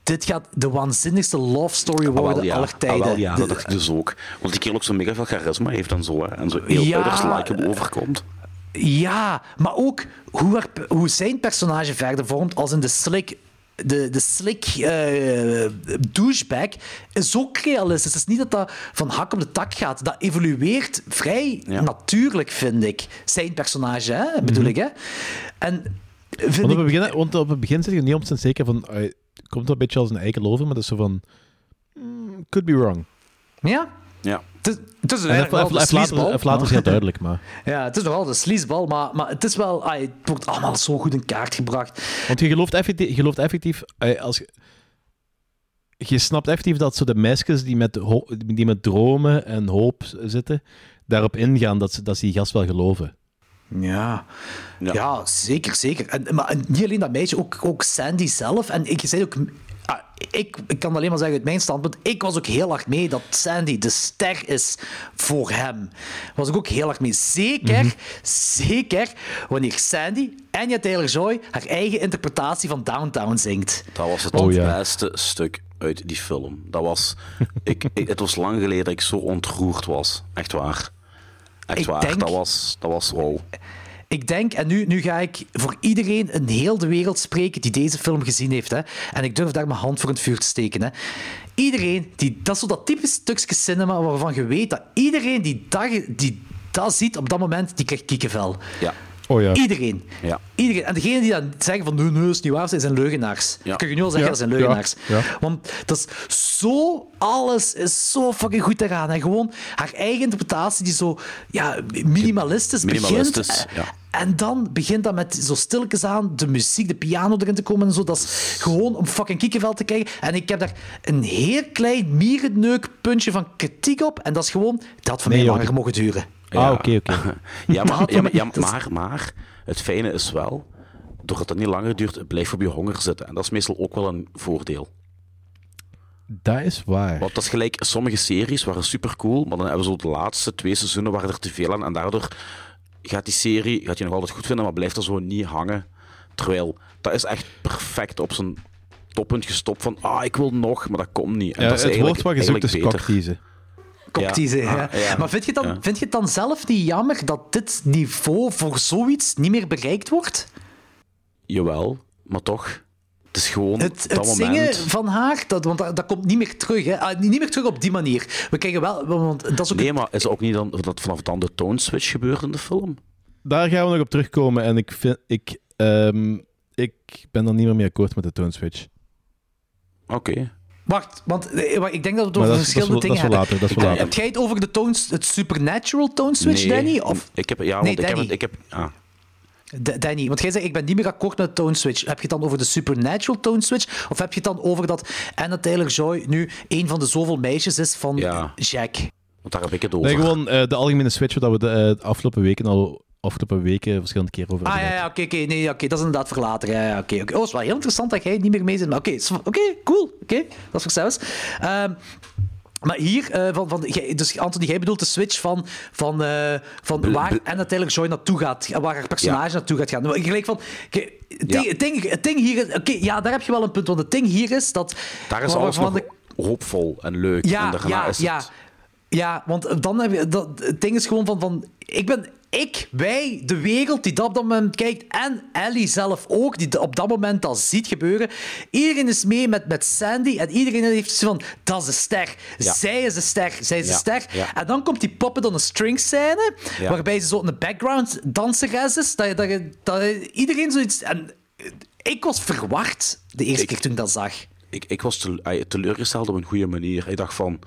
S2: Dit gaat de waanzinnigste love story
S1: Ah,
S2: worden
S1: wel, ja.
S2: aller
S1: Ah,
S2: tijden.
S1: wel, ja,
S2: De-
S1: dat dacht ik dus ook. Want die kerel ook zo mega veel charisma heeft en zo. Hè. En zo heel
S2: Ja,
S1: uiterst likeable overkomt.
S2: Ja, maar ook hoe, er- hoe zijn personage verder vormt als in de slick. De, de slick eh, douchebag is ook realistisch. Het is niet dat dat van hak op de tak gaat. Dat evolueert vrij natuurlijk, vind ik. Zijn personage, hè, bedoel
S3: Mhm.
S2: ik. Hè? En vind
S3: Want op,
S2: ik-
S3: het begin, want op het begin zit je niet omstens zeker van... komt wel een beetje als een eikel over, maar dat is zo van... mm, could be wrong.
S2: Ja,
S1: Ja.
S2: het is, het
S3: later,
S2: sleazeball,
S3: even later is
S2: maar-
S3: heel [laughs] duidelijk, maar...
S2: Ja, het is nog wel de sleazeball, maar, maar het is wel... ah, het wordt allemaal zo goed in kaart gebracht.
S3: Want je gelooft effectief, je gelooft effectief eh, als je, je snapt effectief dat zo de meisjes die met, die met dromen en hoop zitten, daarop ingaan dat ze, dat ze die gast wel geloven.
S2: Ja. Ja. zeker, zeker. En, maar en niet alleen dat meisje, ook, ook Sandy zelf. En ik zei ook... ah, ik, ik kan alleen maar zeggen uit mijn standpunt, ik was ook heel hard mee dat Sandy de ster is voor hem. Was ik ook heel hard mee. Zeker, zeker wanneer Sandy, Anya Taylor-Joy, haar eigen interpretatie van Downtown zingt.
S1: Dat was het
S3: Oh, ja.
S1: beste stuk uit die film. Dat was, ik, ik- het was lang geleden dat ik zo ontroerd was. Echt waar. Echt
S2: Ik
S1: waar.
S2: denk-
S1: Dat was, dat was wow.
S2: Ik denk, en nu, nu ga ik voor iedereen in heel de wereld spreken die deze film gezien heeft. Hè, en ik durf daar mijn hand voor in het vuur te steken. Hè. Iedereen, die, dat is zo dat typisch stukje cinema waarvan je weet dat iedereen die dat, die dat ziet op dat moment, die krijgt kiekenvel.
S1: Ja.
S3: Oh ja.
S2: Iedereen.
S1: Ja.
S2: Iedereen. En degenen die dan zeggen van nee, nee, is niet waar, zijn leugenaars.
S1: Ja.
S2: Kun je nu al zeggen,
S3: Ja,
S2: dat zijn leugenaars.
S3: ja, ja.
S2: Want dat is zo, alles is zo fucking goed eraan. En gewoon haar eigen interpretatie die zo ja, minimalistisch,
S1: Minimalistisch,
S2: begint.
S1: ja.
S2: En dan begint dat met zo stilletjes aan de muziek, de piano erin te komen en zo. Dat is gewoon om fucking kiekenvel te krijgen. En ik heb daar een heel klein mierenneukpuntje van kritiek op. En dat is gewoon, dat had van
S3: Nee,
S2: mij
S3: joh,
S2: langer mogen duren.
S3: Ah, oké, oké. [laughs]
S1: Ja, maar, [laughs] ja, maar, ja, maar, maar het fijne is wel, doordat het niet langer duurt, het blijft op je honger zitten. En dat is meestal ook wel een voordeel.
S3: Dat is waar.
S1: Want dat is gelijk, sommige series waren super cool, maar dan hebben zo de laatste twee seizoenen waren er te veel aan. En daardoor gaat die serie, gaat je nog altijd goed vinden, maar blijft er zo niet hangen. Terwijl, dat is echt perfect op zijn toppunt gestopt van, ah, ik wil nog, maar dat komt niet. En
S3: Ja,
S1: dat is
S3: het woord wat je zoekt is cockteasen.
S1: Ja. Ah, ja.
S2: Maar vind je, dan,
S1: Ja.
S2: vind je het dan zelf niet jammer dat dit niveau voor zoiets niet meer bereikt wordt?
S1: Jawel, maar toch. Het is gewoon
S2: Het,
S1: dat
S2: het
S1: moment.
S2: zingen van haar, dat, want dat, dat komt niet meer terug. Hè. Ah, niet meer terug op die manier. We krijgen wel... Want dat is ook
S1: Nee, maar is het ook niet dan, dat vanaf dan de tone switch gebeurt in de film?
S3: Daar gaan we nog op terugkomen en ik, vind, ik, ehm, ik ben dan niet meer mee akkoord met de tone switch.
S1: Oké.
S2: Wacht, want eh, ik denk dat we het over
S3: dat is-
S2: verschillende
S3: dat is wel-
S2: dingen
S3: dat is wel
S2: hebben.
S3: later, dat is wel later.
S2: Heb jij het over de tones, het supernatural tone switch,
S1: nee,
S2: Danny? Of
S1: Ik heb, ja,
S2: Nee,
S1: want ik heb,
S2: Danny.
S1: het- ik heb, ah, Ja.
S2: Jack?
S1: want daar heb ik het over.
S3: Nee, gewoon eh, de algemene switch waar we de, eh, de afgelopen weken al afgelopen weken verschillende keer over
S2: Ah ja, ja oké, oké, nee, oké, dat is inderdaad voor later. Ja, ja, oké, oké. Oh, het is wel heel interessant dat jij niet meer mee zit. Maar oké, oké, cool. Oké, dat is voor zelfs. Ehm, maar hier, eh, van, van, jij- dus Anthony, jij bedoelt de switch van, van, eh, van waar Anna Taylor-Joy naartoe gaat, waar haar personage naartoe gaat gaan. Maar Gelijk van, oké, het, ding,
S1: Ja.
S2: het, ding, ding hier is, oké, ja, daar heb je wel een punt, want het ding hier is dat...
S1: Daar is alles nog
S2: de-
S1: hoopvol en leuk.
S2: ja,
S1: en daarna
S2: ja,
S1: is het...
S2: ja. Ja, want dan heb je... Dat, het ding is gewoon van, van... Ik ben... Ik, wij, de wereld die dat op dat moment kijkt en Ellie zelf ook, die op dat moment dat ziet gebeuren. Iedereen is mee met, met Sandy en iedereen heeft zoiets van, dat is de ster.
S1: Ja.
S2: Zij is de ster. Zij is de ster. En dan komt die puppet on a string scène, waarbij ze zo een background danseres is, dat, dat, dat iedereen zoiets... En ik was verward de eerste keer toen ik dat zag.
S1: Ik, ik was teleurgesteld op een goede manier. Ik dacht van...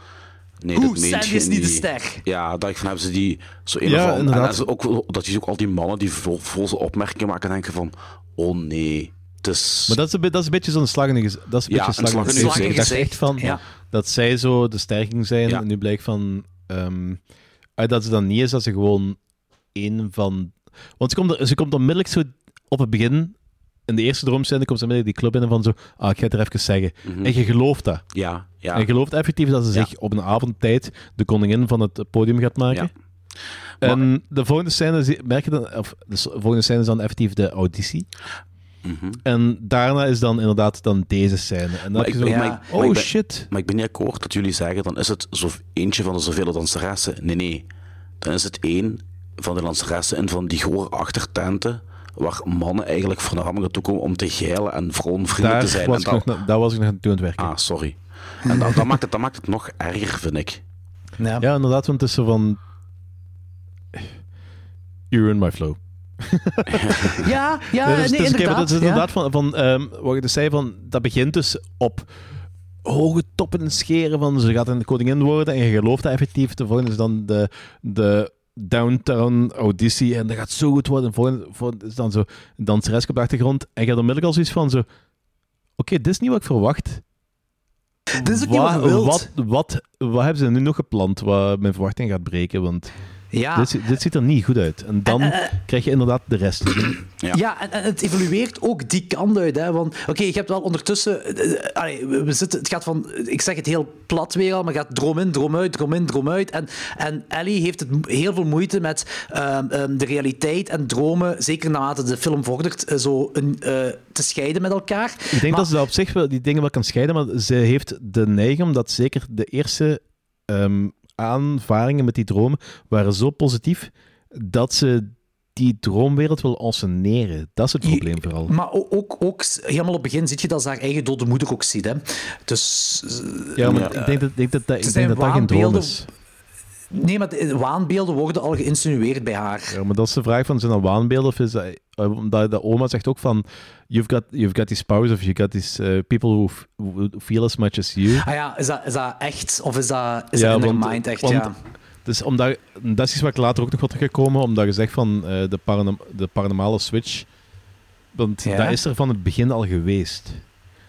S1: Nee,
S2: Hoe,
S1: dat
S2: Sandy
S1: je
S2: is niet de ster.
S1: Ja, dacht ik van, hebben ze die zo een
S3: Ja.
S1: En,
S3: inderdaad.
S1: en ze ook, dat je ook al die mannen die vol, vol opmerkingen maken en denken van... Oh nee, het is...
S3: Maar dat is een, dat is een beetje zo'n slag in de gez- Dat is een
S1: Ja,
S3: beetje
S1: een
S3: slag in
S1: in
S3: gezicht.
S1: je
S3: Ik dacht
S2: gezicht.
S3: echt van
S2: Ja.
S3: dat zij zo de sterking zijn.
S1: Ja.
S3: En nu blijkt van ehm, uit dat ze dan niet is, dat ze gewoon een van. Want ze komt, er, ze komt onmiddellijk zo op het begin. In de eerste droomscène komt ze onmiddellijk die club in en van zo. Ah, ik ga het er even zeggen.
S1: Mhm.
S3: En je gelooft dat.
S1: Ja, ja.
S3: En je gelooft effectief dat ze
S1: Ja.
S3: zich op een avondtijd de koningin van het podium gaat maken.
S1: Ja.
S3: En de volgende scène, merk je dan, of de volgende scène is dan effectief de auditie.
S1: Mhm.
S3: En daarna is dan inderdaad dan deze scène. En dan
S1: ik-
S3: zo, oh
S1: maar ben-
S3: shit.
S1: Maar ik ben niet akkoord dat jullie zeggen, dan is het zo eentje van de zoveel danseressen. Nee, nee. Dan is het één van de danseressen in van die gore achtertenten, waar mannen eigenlijk voornamelijk naartoe komen om te geilen en vrouwenvriendelijk
S3: Daar
S1: te zijn.
S3: was,
S1: En
S3: nog,
S1: dat-
S3: was ik nog aan toe aan het werken.
S1: Ah, sorry. En dat, dat, maakt het, dat maakt het nog erger, vind ik.
S2: Ja.
S3: Ja, inderdaad, want het is zo van... You ruined my flow. [laughs]
S2: Ja, ja,
S3: Nee,
S2: nee,
S3: dus- dus maar
S2: inderdaad.
S3: dat is
S2: ja.
S3: inderdaad van, van ehm, wat je dus zei, van, dat begint dus op hoge toppen en scheren van ze gaat een koningin worden en je gelooft dat effectief. De volgende is dan de, de downtown auditie en dat gaat zo goed worden. De volgende, volgende is dan zo een danseres op de achtergrond en je hebt onmiddellijk al zoiets van zo oké, dit is niet wat ik verwacht.
S2: Dit is ook niet wat.
S3: Wat, wat, wat hebben ze nu nog gepland wat mijn verwachting gaat breken? Want
S2: Ja.
S3: dit, dit ziet er niet goed uit. En dan
S2: En, eh,
S3: krijg je inderdaad de rest. [clears throat]
S2: Ja, en, en het evolueert ook die kant uit. Hè? Want oké, je hebt wel ondertussen. eh, eh, allee, we we zitten, het gaat van. Ik zeg het heel plat weer al, maar het gaat droom in, droom uit, droom in, droom uit. En, en Ellie heeft het heel veel moeite met ehm, ehm, de realiteit en dromen, zeker naarmate de film vordert, zo een, eh, te scheiden met elkaar.
S3: Ik denk
S2: Maar-
S3: dat ze dat op zich wel, die dingen wel kan scheiden, maar ze heeft de neiging, omdat zeker de eerste ehm aanvaringen met die dromen waren zo positief, dat ze die droomwereld wil enceneren. Dat is het probleem vooral.
S2: Maar ook, ook helemaal op het begin zie je dat ze haar eigen dode moeder ook ziet. Hè? Dus. eh,
S3: Ja, maar ik denk dat, ik denk dat, dat, ik denk dat, dat geen droom is.
S2: Nee, maar de waanbeelden worden al geïnsinueerd bij haar.
S3: Ja, maar dat is de vraag van, zijn dat waanbeelden of is dat... eh, Omdat de oma zegt ook van, you've got, you've got these powers of you got these eh, people who, feel as much as you.
S2: Ah ja, is dat, is dat echt? Of is dat, is dat in
S3: want-
S2: mind echt?
S3: want-
S2: ja.
S3: Dus omdat, dat is iets wat ik later ook nog wat teruggekomen, omdat je zegt van eh, de, de paranormale switch. Want
S2: Ja.
S3: dat is er van het begin al geweest.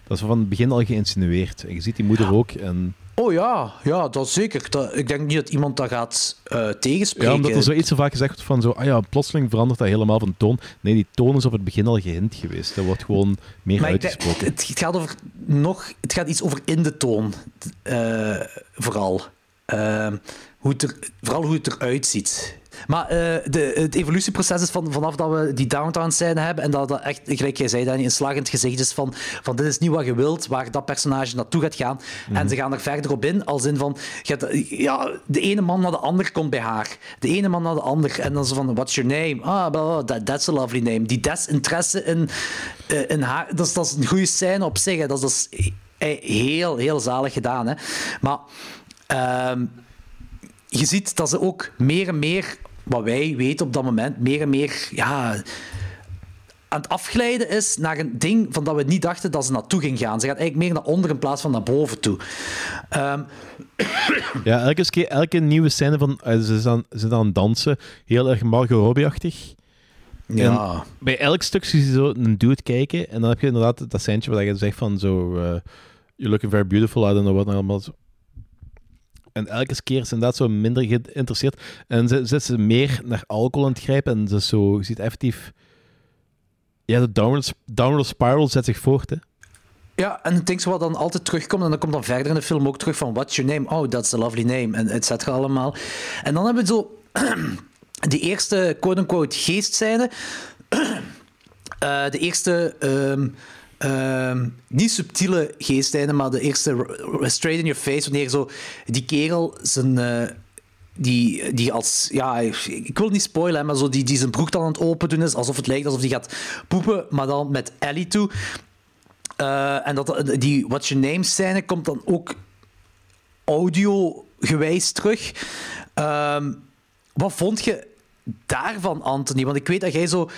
S3: Dat is van het begin al geïnsinueerd. En je ziet die moeder ook. En,
S2: Oh ja, ja, dat zeker. Dat, ik denk niet dat iemand dat gaat eh, tegenspreken.
S3: ja, omdat er zoiets zo vaak gezegd wordt van zo, ah ja, plotseling verandert dat helemaal van toon. Nee, die toon is op het begin al gehint geweest. Dat wordt gewoon meer
S2: Maar
S3: uitgesproken.
S2: het, het gaat over nog, het gaat iets over in de toon, eh, vooral. Ehm, hoe het er, vooral hoe het eruit ziet. Maar eh, de, het evolutieproces is van, vanaf dat we die downtown scène hebben en dat dat echt, gelijk jij zei, Danny, een slag in het gezicht is van, van dit is niet wat je wilt, waar dat personage naartoe gaat gaan. En ze gaan er verder op in, als in van, ja, de ene man naar de ander komt bij haar. De ene man naar de ander. En dan zo van, what's your name? Ah, blah, blah, that, that's a lovely name. Die desinteresse in, eh, in haar, dat is, dat is een goede scène op zich. hè. Dat is, dat is eh, heel, heel zalig gedaan. Hè. Maar... ehm, je ziet dat ze ook meer en meer, wat wij weten op dat moment, meer en meer ja, aan het afglijden is naar een ding van dat we niet dachten dat ze naartoe ging gaan. Ze gaat eigenlijk meer naar onder in plaats van naar boven toe. Ehm, [coughs]
S3: Ja, elke, keer, elke nieuwe scène van eh, ze zijn, ze zijn aan het dansen, heel erg Margot Robbie-achtig.
S2: Ja.
S3: En bij elk stuk zie je zo een dude kijken en dan heb je inderdaad dat scèntje waar je zegt van zo, eh, you're looking very beautiful, I don't know what allemaal. En elke keer is ze inderdaad zo minder geïnteresseerd en ze zit ze meer naar alcohol aan het grijpen en ze zo, ziet effectief, ja, de downward, spiral zet zich voort, hè.
S2: Ja, en het ding zo wat dan altijd terugkomt, en dan komt dan verder in de film ook terug van what's your name? Oh, that's a lovely name, en et cetera allemaal. En dan hebben we zo [clears throat] die eerste quote-unquote geestscène. [clears throat] Eh, de eerste, ehm, ehm, niet subtiele geestscène, maar de eerste straight in your face, wanneer zo die kerel zijn... eh, die, die als, ja, ik wil niet spoilen, maar zo die, die zijn broek dan aan het open doen is, alsof het lijkt alsof hij gaat poepen, maar dan met Ellie toe. Eh, en dat, die What's Your Name scène komt dan ook audio-gewijs terug. Ehm, wat vond je daarvan, Anthony? Want ik weet dat jij zo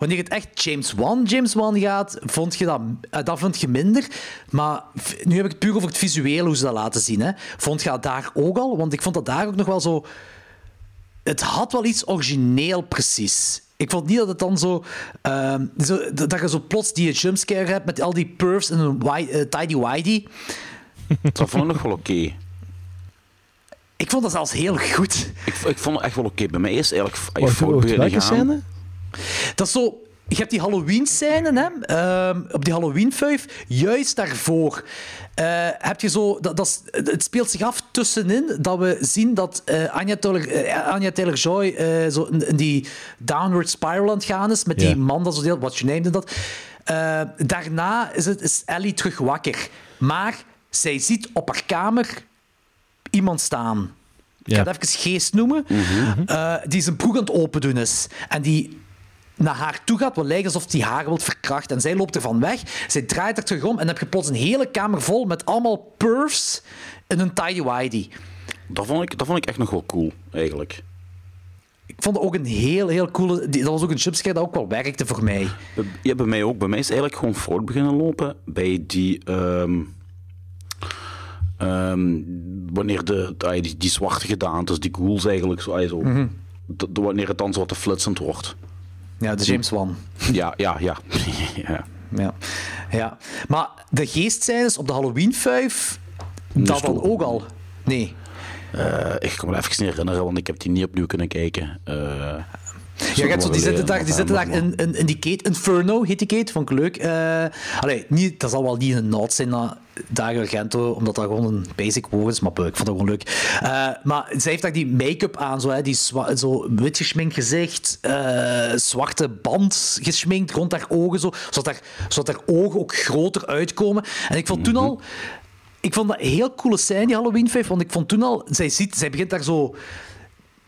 S2: wanneer het echt James Wan, James Wan gaat, vond je dat, eh, dat vond je minder. Maar nu heb ik het puur over het visuele, hoe ze dat laten zien. Hè. Vond je dat daar ook al? Want ik vond dat daar ook nog wel zo... Het had wel iets origineel, precies. Ik vond niet dat het dan zo, ehm, zo dat je zo plots die jumpscare hebt met al die pervs en een wi- eh, tidy-whitey.
S1: Dat vond ik nog wel oké.
S2: Ik vond dat zelfs heel goed.
S1: Ik, ik vond het echt wel oké. Bij mij is eigenlijk
S3: Wacht,
S1: voor
S3: welke scène?
S2: Dat is zo... Je hebt die Halloween-scène, hè? Ehm, op die Halloween-fuif. Juist daarvoor eh, heb je zo... Dat, dat het speelt zich af tussenin dat we zien dat eh, Anya Taylor- eh, Anya Taylor-Joy eh, zo in, in die downward spiral aan het gaan is, met
S3: Ja.
S2: die man dat zo deelt, Your Name, en dat. Daarna is, het, is Ellie terug wakker. Maar zij ziet op haar kamer iemand staan. Ik ga het even geest noemen. eh, die zijn broek aan het open doen is. En die naar haar toe gaat, wat lijkt alsof hij haar wil verkrachten. En zij loopt er van weg. Zij draait er terug om en dan heb je plots een hele kamer vol met allemaal pervs in een tidy-whitey.
S1: Dat vond, ik, dat vond ik echt nog wel cool, eigenlijk.
S2: Ik vond het ook een heel, heel coole... Dat was ook een jumpscare dat ook wel werkte voor mij.
S1: Ja, bij mij ook. Bij mij is eigenlijk gewoon fout beginnen lopen bij die... ehm, ehm, wanneer de, de- die, die zwarte gedaantes, die ghouls eigenlijk, zo, ah, zo
S2: Mhm.
S1: de- de- wanneer het dan zo wat te flitsend wordt.
S2: Ja, de James Wan.
S1: Ja, ja, ja. [laughs] ja.
S2: Ja. ja. Maar de geestscènes op de Halloween-fuif, dat dan ook al. Nee.
S1: Eh, ik kan me even niet herinneren, want ik heb die niet opnieuw kunnen kijken. Eh,
S2: Ja, je hebt zo, die zitten daar, die zitten daar in, in, in die gate. Inferno heet die gate, vond ik leuk. Allee, niet, dat zal wel niet een nood zijn naar Dario Argento, omdat dat gewoon een basic woord is, maar ik vond dat gewoon leuk. Eh, maar zij heeft daar die make-up aan, zo, hè, die zo wit geschminkt gezicht, eh, zwarte band geschminkt rond haar ogen, zo, zodat, haar, zodat haar ogen ook groter uitkomen. En ik vond toen al... Ik vond dat een heel coole scène, die Halloween 5, want ik vond toen al... Zij, ziet, zij begint daar zo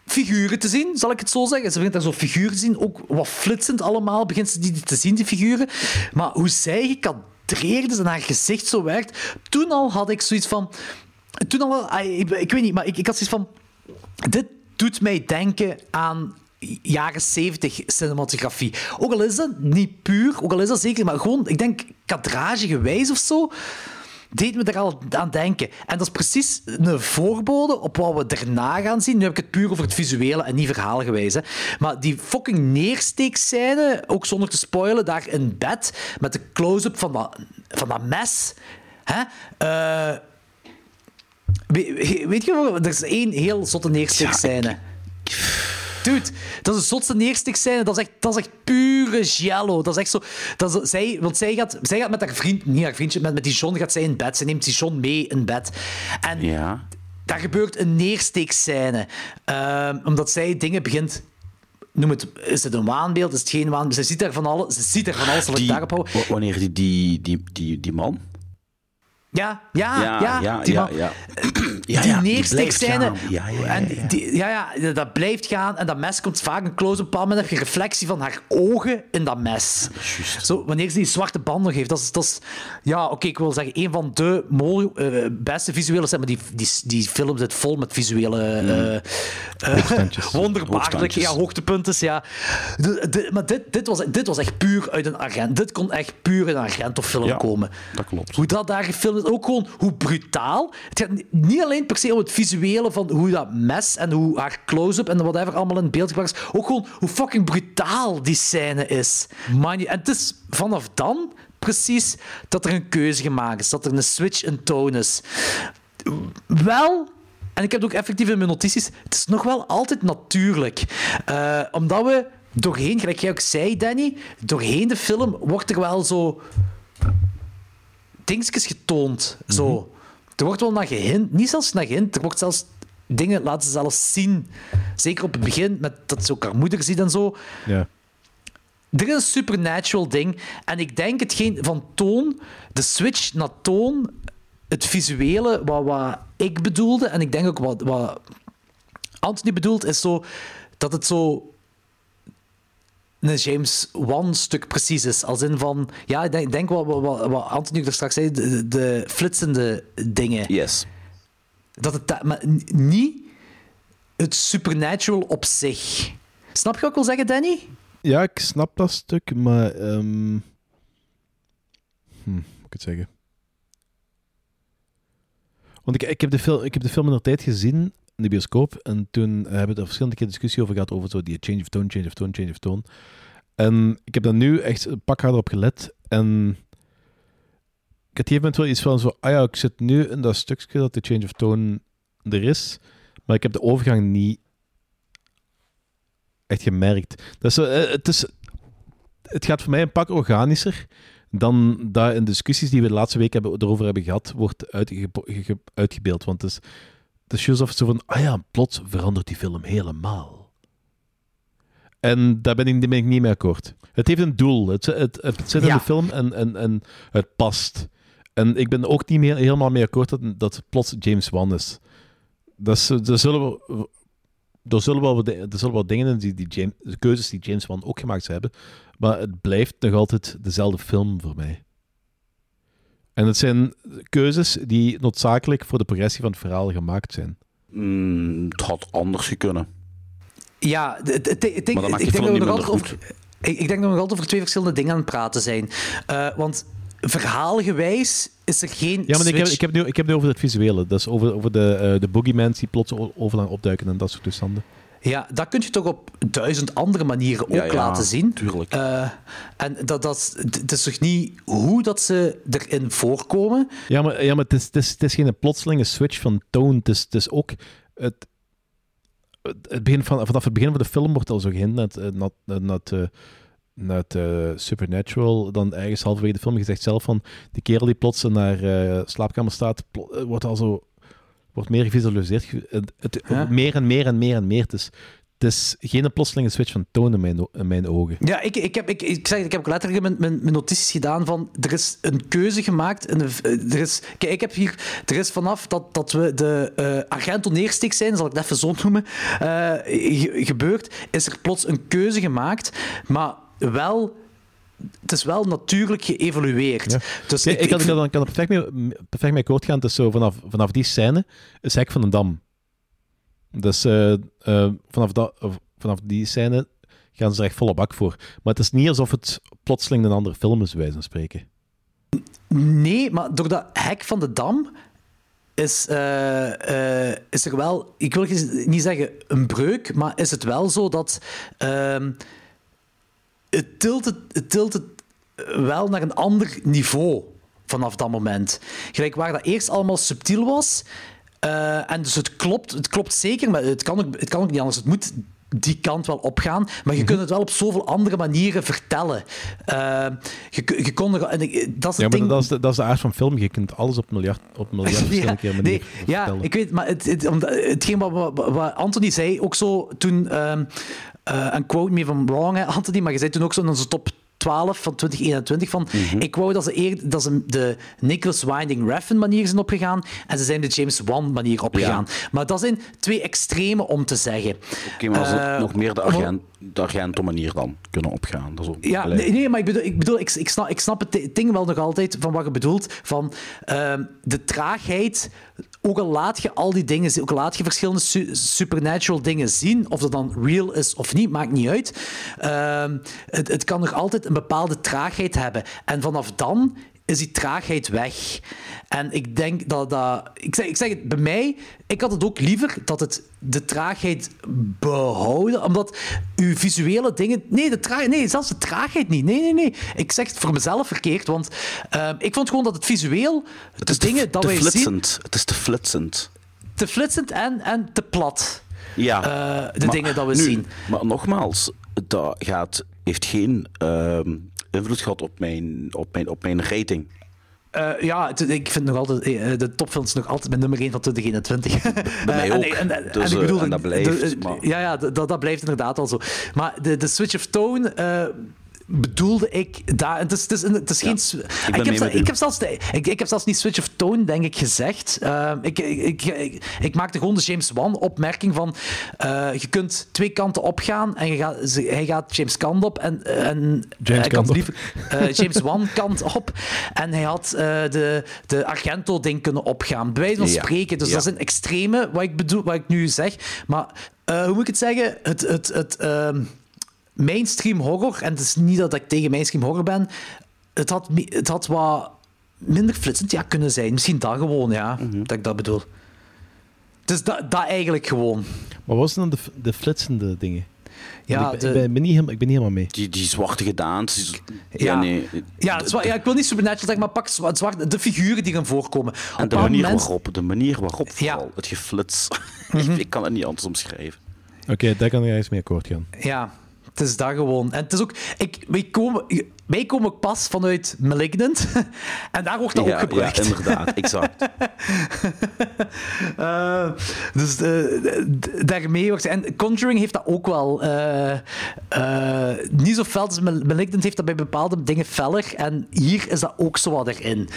S2: figuren te zien, zal ik het zo zeggen. Ze begint daar zo figuren te zien, ook wat flitsend allemaal, begint ze die te zien, die figuren. Maar hoe zij en haar gezicht zo werkt, toen al had ik zoiets van... Toen al, wel- ik, ik weet niet, maar ik, ik had zoiets van... Dit doet mij denken aan jaren 70 cinematografie. Ook al is dat niet puur, ook al is dat zeker, maar gewoon, ik denk, kadragegewijs of zo, deed me er al aan denken. En dat is precies een voorbode op wat we daarna gaan zien. Nu heb ik het puur over het visuele en niet verhaalgewijs. Hè. Maar die fucking neersteekscène, ook zonder te spoilen, daar in bed, met de close-up van dat, van dat mes. Hè? Eh, weet, weet je wel, er is één heel zotte neersteekscène. Dude, dat is een zotste neerstikscène. Dat is echt, dat is echt pure jello. Dat is echt zo... Dat is, zij, want zij gaat, zij gaat met haar vriend... Niet haar vriendje, met, met die John gaat zij in bed. Ze neemt die John mee in bed. En
S1: ja.
S2: daar gebeurt een neersteekscène. Ehm, omdat zij dingen begint... Noem het, is het een waanbeeld? Is het geen waanbeeld? Ze ziet er van alles. Ze ziet er van alles.
S1: Die-
S2: daarop houden?
S1: wa- wanneer die, die, die, die, die man...
S2: Ja, ja, ja.
S1: ja,
S2: die
S1: ja, ja. [clears throat] ja. Ja, ja, ja,
S2: En
S1: ja.
S2: die- ja, ja, dat blijft gaan. En dat mes komt vaak een close-up. Op een bepaald moment heb je reflectie van haar ogen in dat mes. Zo, wanneer ze die zwarte band nog heeft. Dat is, dat is ja, oké, ik wil zeggen, een van de mooi, eh, beste visuele scènes. Maar die, die, die film zit vol met visuele... eh, eh,
S3: Hoogstandjes. [laughs]
S2: wonderbaarlijke ja, hoogtepunten. Ja. De- de- maar dit, dit, was, dit was echt puur uit een agent. Dit kon echt puur uit een Argento-film
S1: Ja,
S2: komen.
S1: dat klopt.
S2: Hoe dat daar gefilmd ook gewoon hoe brutaal. Het gaat ni- niet alleen per se om het visuele van hoe dat mes en hoe haar close-up en whatever allemaal in beeld gebracht is. Ook gewoon hoe fucking brutaal die scène is. Man, en het is vanaf dan precies dat er een keuze gemaakt is. Dat er een switch in toon is. Wel, en ik heb het ook effectief in mijn notities, het is nog wel altijd natuurlijk. Eh, omdat we doorheen, gelijk jij ook zei, Danny, doorheen de film wordt er wel zo dingetjes getoond. Zo. Er wordt wel naar gehint, niet zelfs naar gehint, er wordt zelfs dingen laten ze zelfs zien. Zeker op het begin, met dat ze ook haar moeder ziet en zo.
S3: Ja.
S2: Er is een supernatural ding. En ik denk hetgeen van toon, de switch naar toon, het visuele, wat, wat ik bedoelde, en ik denk ook wat, wat Anthony bedoelt, is zo dat het zo een James Wan-stuk precies is. Als in van, ja, ik denk, wat, wat, wat Anthony er straks zei, de, de flitsende dingen.
S1: Yes.
S2: Dat het, maar niet het supernatural op zich. Snap je wat ik wil zeggen, Danny?
S3: Ja, ik snap dat stuk, maar... ehm hm, hoe moet ik het zeggen? Want ik, ik, heb de film, ik heb de film in de tijd gezien in de bioscoop. En toen hebben we er verschillende keer discussie over gehad over zo die change of tone, change of tone, change of tone. En ik heb daar nu echt een pak harder op gelet. En ik had hier moment wel iets van zo, ah ja, ik zit nu in dat stukje dat de change of tone er is. Maar ik heb de overgang niet echt gemerkt. Dus, eh, het, is, het gaat voor mij een pak organischer dan dat in discussies die we de laatste week hebben, erover hebben gehad, wordt uitge, ge, uitgebeeld. Want het is, het is of zo van, ah ja, plots verandert die film helemaal. En daar ben ik, daar ben ik niet mee akkoord. Het heeft een doel. Het, het, het zit in
S2: Ja.
S3: de film en, en, en het past. En ik ben ook niet meer, helemaal mee akkoord dat, dat het plots James Wan is. Dat, is, zullen we, er zullen wel, er zullen wel dingen in die, die James, de keuzes die James Wan ook gemaakt hebben, maar het blijft nog altijd dezelfde film voor mij. En het zijn keuzes die noodzakelijk voor de progressie van het verhaal gemaakt zijn.
S1: Mm, het had anders kunnen.
S2: Ja, ik denk dat we nog altijd over, ik, ik denk dat we nog altijd over twee verschillende dingen aan het praten zijn. Eh, want verhaalgewijs is er geen
S3: Ja, maar ik heb, ik heb, nu, ik heb nu over het visuele. Dat is over, over de, eh de boogeymans die plots overal opduiken en dat soort toestanden.
S2: Ja, dat kun je toch op duizend andere manieren ook
S1: Ja, ja,
S2: laten zien.
S1: tuurlijk.
S2: Eh, en dat, dat, is- het is toch niet hoe dat ze erin voorkomen.
S3: Ja, maar, ja, maar het, is, het, is, het is geen plotselinge switch van tone. Het is, het is ook... Het, het begin van, vanaf het begin van de film wordt al zo gehind naar het, eh, naar, het- naar het, eh, naar het eh, Supernatural. Dan ergens halverwege de film gezegd zelf van... Die kerel die plots in haar eh, slaapkamer staat, wordt al zo... Wordt meer gevisualiseerd. ge- Het, het-
S2: Ja.
S3: Meer en meer en meer en meer. Het is, het is geen plotselinge switch van toon in mijn, in mijn ogen.
S2: Ja, ik, ik, heb, ik, ik, zeg, ik heb ook letterlijk mijn, mijn, mijn notities gedaan van er is een keuze gemaakt. En er is, kijk, ik heb hier, er is vanaf dat, dat we de eh Argento neersteek zijn, zal ik het even zo noemen, eh, ge- gebeurd, is er plots een keuze gemaakt, maar wel... Het is wel natuurlijk geëvolueerd. Dus
S3: ik, kan, ik, kan, ik kan er perfect mee, perfect mee akkoord gaan. Het is zo vanaf, vanaf die scène is Hek van den Dam. Dus eh, eh, vanaf, dat, vanaf die scène gaan ze er echt volle bak voor. Maar het is niet alsof het plotseling een andere film is, wijze van spreken.
S2: Nee, maar door dat hek van de dam is, eh, is er wel, ik wil niet zeggen een breuk, maar is het wel zo dat ehm, het, tilt het, het tilt het wel naar een ander niveau vanaf dat moment. Gelijk waar dat eerst allemaal subtiel was. eh, en dus het klopt, het klopt zeker, maar het kan, ook, het kan ook niet anders. Het moet die kant wel opgaan, maar je kunt het wel op zoveel andere manieren vertellen. Eh, je, je kon er, en dat is
S3: Ja, maar
S2: ding.
S3: dat is, de, dat is de aard van film. Je kunt alles op miljard, op [laughs] miljard verschillende keer manier
S2: nee, ja,
S3: vertellen.
S2: ik weet, maar het, het, hetgeen wat, wat, wat Anthony zei, ook zo toen, ehm eh, en quote me if I'm wrong, hè, Anthony, maar je zei toen ook zo in onze top 12 van 2021 van, ik wou dat ze, eer, dat ze de Nicholas Winding Refn manier zijn opgegaan en ze zijn de James Wan manier opgegaan. Maar dat zijn twee extreme om te zeggen.
S1: Oké, maar als ze
S2: Eh,
S1: nog meer de, agent, de Argento-manier dan kunnen opgaan. Dat is ook
S2: Ja, nee, nee, maar ik bedoel, ik, bedoel ik, ik, snap, ik snap het di- ding wel nog altijd van wat je bedoelt. Van ehm, de traagheid. Ook al laat je al die dingen ook al laat je verschillende su- supernatural dingen zien, of dat dan real is of niet, maakt niet uit. Ehm, het, het kan nog altijd een bepaalde traagheid hebben. En vanaf dan is die traagheid weg. En ik denk dat dat... Ik zeg, ik zeg het, bij mij... Ik had het ook liever dat het de traagheid behouden, omdat uw visuele dingen... Nee, de traag, nee, zelfs de traagheid niet. Nee, nee, nee. Ik zeg het voor mezelf verkeerd, want ehm, ik vond gewoon dat het visueel... De dingen dat
S1: te
S2: wij zien...
S1: flitsend. Het is te flitsend.
S2: Te flitsend en, en te plat.
S1: Ja.
S2: Eh, de
S1: maar
S2: dingen dat we
S1: nu,
S2: zien.
S1: Maar nogmaals, dat gaat, heeft geen ehm, invloed gehad op mijn, op mijn, op mijn rating.
S2: Eh, ja, ik vind nog altijd, eh, de topfilms nog altijd mijn nummer 1 van 2021. [laughs]
S1: Bij mij
S2: Eh,
S1: ook.
S2: En, en,
S1: Dus,
S2: en ik bedoel,
S1: eh, en dat blijft,
S2: de-
S1: maar-
S2: Ja, ja dat, dat blijft inderdaad al zo. Maar de, de switch of tone eh, bedoelde ik daar. Het is, het is, het is geen. ik, heb, ik, heb zelfs ik, ik heb zelfs niet switch of tone, denk ik, gezegd. Eh, ik, ik, ik, ik, ik maakte gewoon de James Wan opmerking van. eh, je kunt twee kanten opgaan en je gaat, ze- hij gaat James kant op en, en
S3: James kant op.
S2: liever eh, James Wan [laughs] kant op. En hij had eh, de, de Argento-ding kunnen opgaan. Bij wijze van
S1: Ja.
S2: spreken. Dus
S1: Ja.
S2: dat is een extreme wat ik, bedoel, wat ik nu zeg. Maar eh, hoe moet ik het zeggen? Het, het, het, ehm, mainstream horror, en het is niet dat ik tegen mainstream horror ben, het had, het had wat minder flitsend ja, kunnen zijn. Misschien dat gewoon, ja, dat ik dat bedoel. Dus dat, dat eigenlijk gewoon.
S3: Maar wat zijn dan de, de flitsende dingen?
S2: Ja,
S3: ik, ben,
S2: de-
S3: ik, ben, ben niet helemaal, ik ben niet helemaal mee.
S1: Die, die zwarte gedaante. Ja,
S2: Ja.
S1: nee.
S2: Ja, ja, ik wil niet supernatural zeggen, maar pak zwa- zwart, de figuren die erin voorkomen.
S1: En
S2: Op
S1: de manier waarop, de manier waarop vooral, het geflits. [laughs]
S2: Mhm.
S1: ik, ik kan het niet anders omschrijven.
S3: Oké, daar kan ik eens mee akkoord gaan.
S2: Ja, het is dat gewoon. En het is ook... Ik, wij, komen, wij komen pas vanuit Malignant. [laughs] en daar wordt dat
S1: ja,
S2: ook gebruikt.
S1: Ja, inderdaad, exact. [laughs]
S2: Eh, dus eh, d- daarmee wordt... En Conjuring heeft dat ook wel. eh, eh, niet zo fel Mal- Malignant heeft dat bij bepaalde dingen feller. En hier is dat ook zo wat erin.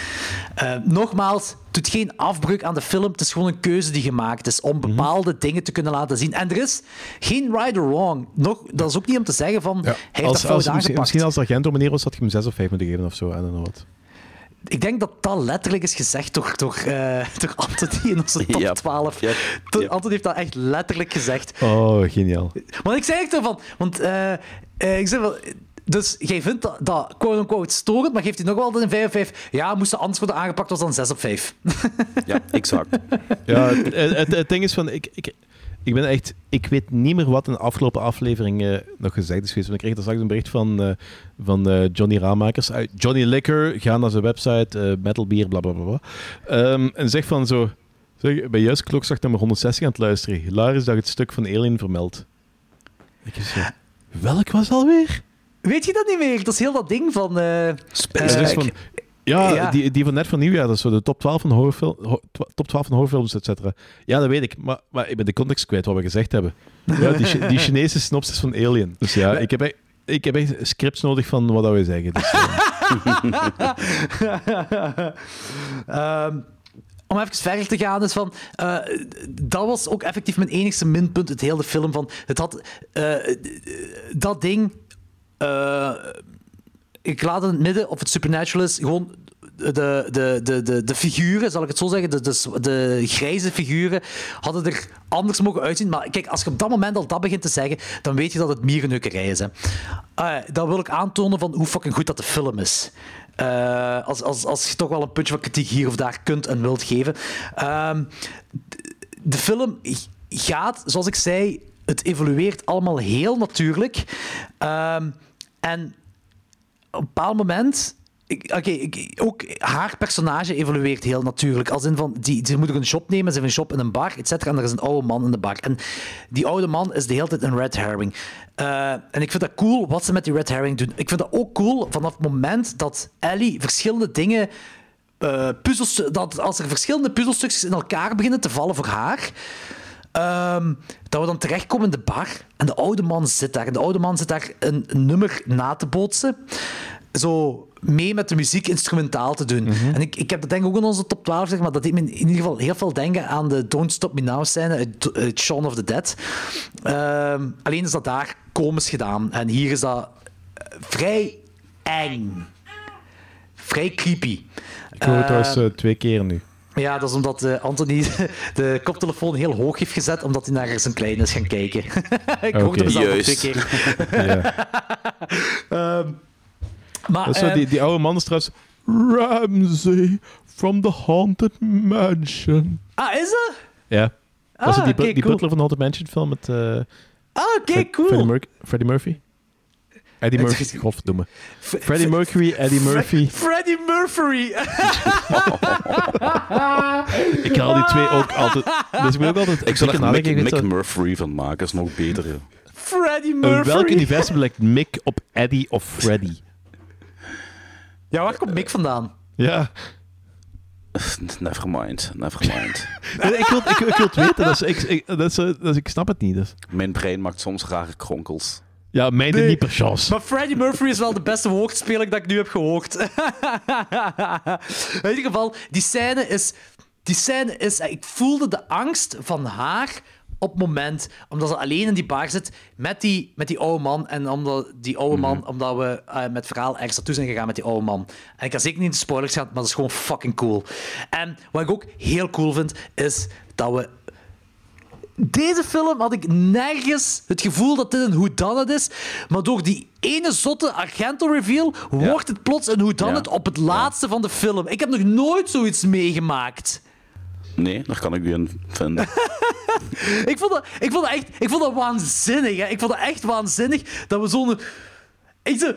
S2: Eh, nogmaals, het doet geen afbreuk aan de film. Het is gewoon een keuze die gemaakt is om bepaalde dingen te kunnen laten zien. En er is geen right or wrong. Nog, dat is ook niet om te zeggen van... Hij heeft
S3: Als,
S2: dat fout
S3: als, misschien,
S2: aangepakt.
S3: misschien als Argento manier was, had je hem 6 of 5 moeten geven of zo. I don't know what.
S2: Ik denk dat dat letterlijk is gezegd door, door, eh, [laughs] door Anthony in onze top
S3: Ja.
S2: 12. To- Anthony heeft dat echt letterlijk gezegd.
S3: Oh, geniaal.
S2: Want ik zei echt ervan, want eh, eh, ik zei wel, dus jij vindt dat, dat quote-unquote storend, maar geeft hij nog wel een 5 op 5? Ja, moest er anders worden aangepakt, was dan 6 op 5.
S1: Ja, exact.
S3: Ja, het- het ding is van, ik, ik, ik ben echt, ik weet niet meer wat in de afgelopen aflevering eh, nog gezegd is geweest. Want ik kreeg daar straks een bericht van, eh, van eh, Johnny Raamakers. uit Johnny Liquor, ga naar zijn website, metalbeer, bla bla bla. bla. Ehm, en zegt van zo, zeg, ben juist klokslag nummer 160 aan het luisteren. Hilarisch dat het stuk van Alien vermeldt. Ik zo, welk was alweer?
S2: Weet je dat niet meer? Dat is heel dat ding van...
S3: dus van, ja,
S2: ja.
S3: Die, die van net van nieuwjaar, dat is zo de top 12 van, horrorfil, ho- twa- top 12 van horrorfilms, et cetera. Ja, dat weet ik, maar, maar ik ben de context kwijt wat we gezegd hebben. [laughs] Ja, die, die Chinese synopsis van Alien. Dus ja, ik heb echt, ik heb echt scripts nodig van wat dat we zeggen. Dus, [laughs]
S2: Ehm, om even verder te gaan, is van, eh, dat was ook effectief mijn enigste minpunt, het hele film. Van, het had eh, dat ding. eh, ik laat in het midden of het supernatural is. Gewoon de, de, de, de, de figuren, zal ik het zo zeggen, de, de, de grijze figuren, hadden er anders mogen uitzien. Maar kijk, als je op dat moment al dat begint te zeggen, dan weet je dat het mierenneukerij is. Hè. Eh, dan wil ik aantonen van hoe fucking goed dat de film is. Eh, als, als, als je toch wel een puntje van kritiek hier of daar kunt en wilt geven. Ehm, de, film gaat, zoals ik zei, het evolueert allemaal heel natuurlijk. Ehm, en een bepaald moment. Oké, ook haar personage evolueert heel natuurlijk. Als in van, die, ze moeten een shop nemen, ze hebben een shop in een bar, et cetera, en er is een oude man in de bar. En die oude man is de hele tijd een red herring. Eh, en ik vind dat cool wat ze met die red herring doen. Ik vind dat ook cool vanaf het moment dat Ellie verschillende dingen eh, puzzels, dat als er verschillende puzzelstukjes in elkaar beginnen te vallen voor haar, ehm, dat we dan terechtkomen in de bar en de oude man zit daar. En de oude man zit daar een, nummer na te bootsen. Zo mee met de muziek instrumentaal te doen. En ik, ik heb dat denk ik ook in onze top 12 zeg maar dat deed me in ieder geval heel veel denken aan de Don't Stop Me Now scène uit, uit Shaun of the Dead. Ehm, alleen is dat daar komisch gedaan. En hier is dat vrij eng. Vrij creepy.
S3: ik hoor het trouwens eh, twee keer nu.
S2: Ja, dat is omdat eh, Anthony [laughs] de koptelefoon heel hoog heeft gezet, omdat hij naar zijn kleine is gaan kijken. [laughs] ik hoorde
S3: Oké.
S2: mezelf nog
S1: Juist.
S2: twee keer. [laughs]
S3: Ja.
S2: Ehm, maar,
S3: Dat is zo,
S2: ehm,
S3: die, die oude man is trouwens... Ramsey from the Haunted Mansion.
S2: Ah, is dat?
S3: Ja.
S2: Ah,
S3: Was het die, die
S2: cool.
S3: butler van de Haunted Mansion film met... eh,
S2: Ah, oké, cool.
S3: Freddie Murphy? Eddie
S2: Het
S3: Murphy.
S2: is-
S3: Godverdomme. Freddie Mercury, Eddie Murphy.
S2: Freddie Murphy. [laughs]
S3: Ik haal die twee ook altijd... Dus ik ben ook altijd...
S1: Ik
S3: zeker
S1: er Mick, Mick Murphy van maken, is nog beter. ja.
S2: Freddie
S3: in
S2: Murphy.
S3: welk universum lijkt Mick op Eddie of Freddy?
S2: Ja, waar komt Mick vandaan?
S3: Ja.
S1: Never mind, never mind. [laughs]
S3: ik, wil, ik, ik wil het weten. Dat is, ik, ik, dat is, dat is- ik snap het niet. Dus.
S1: Mijn brein maakt soms rare kronkels.
S3: Ja, mij niet per chance.
S2: Maar Freddie Murphy is wel de beste woordspeler dat ik nu heb gehoord. [laughs] in ieder geval, die scène is... Die scène is... Ik voelde de angst van haar op het moment, omdat ze alleen in die bar zit met die, met die oude man. En omdat die oude man, omdat we eh, met het verhaal ergens naartoe zijn gegaan met die oude man. En ik ga zeker niet in de spoilers gaan, maar dat is gewoon fucking cool. En wat ik ook heel cool vind, is dat we deze film had ik nergens het gevoel dat dit een whodunit is. Maar door die ene zotte Argento-reveal wordt het plots een whodunit
S1: Ja.
S2: op het laatste van de film. Ik heb nog nooit zoiets meegemaakt.
S1: Nee, daar kan ik u in vinden. [laughs]
S2: Ik vond dat, ik vond dat echt ik vond dat waanzinnig. Hè. Ik vond dat echt waanzinnig dat we zo'n... Ik zo...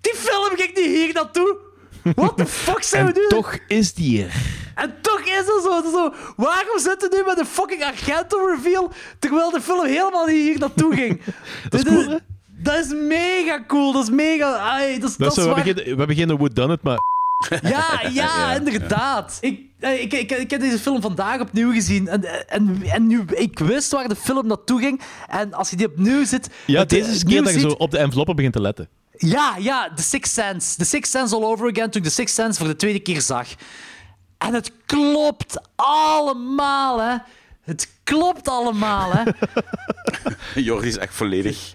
S2: Die film ging niet hier naartoe. What the fuck zijn we
S3: En
S2: nu?
S3: toch is die er.
S2: En toch is het zo, is zo. Waarom zitten we nu met een fucking Argento-reveal terwijl de film helemaal niet hier naartoe ging? [laughs]
S3: Dat is cool?
S2: Dat is mega cool. Dat is mega... Ai, dat is,
S3: Dat is we, hebben geen, we hebben geen Wood Done It, maar... [laughs]
S2: Ja, [laughs] ja, inderdaad. Ik, eh, ik, ik, ik heb deze film vandaag opnieuw gezien. En, en, en nu, ik wist waar de film naartoe ging. En als je die opnieuw zit...
S3: Ja, deze is keer dat je zo op de enveloppen begint te letten.
S2: Ja, ja, The Sixth Sense. The Sixth Sense all over again, toen ik The Sixth Sense voor de tweede keer zag. En het klopt allemaal, hè. Het klopt allemaal, hè. [laughs]
S1: Jordi is echt volledig...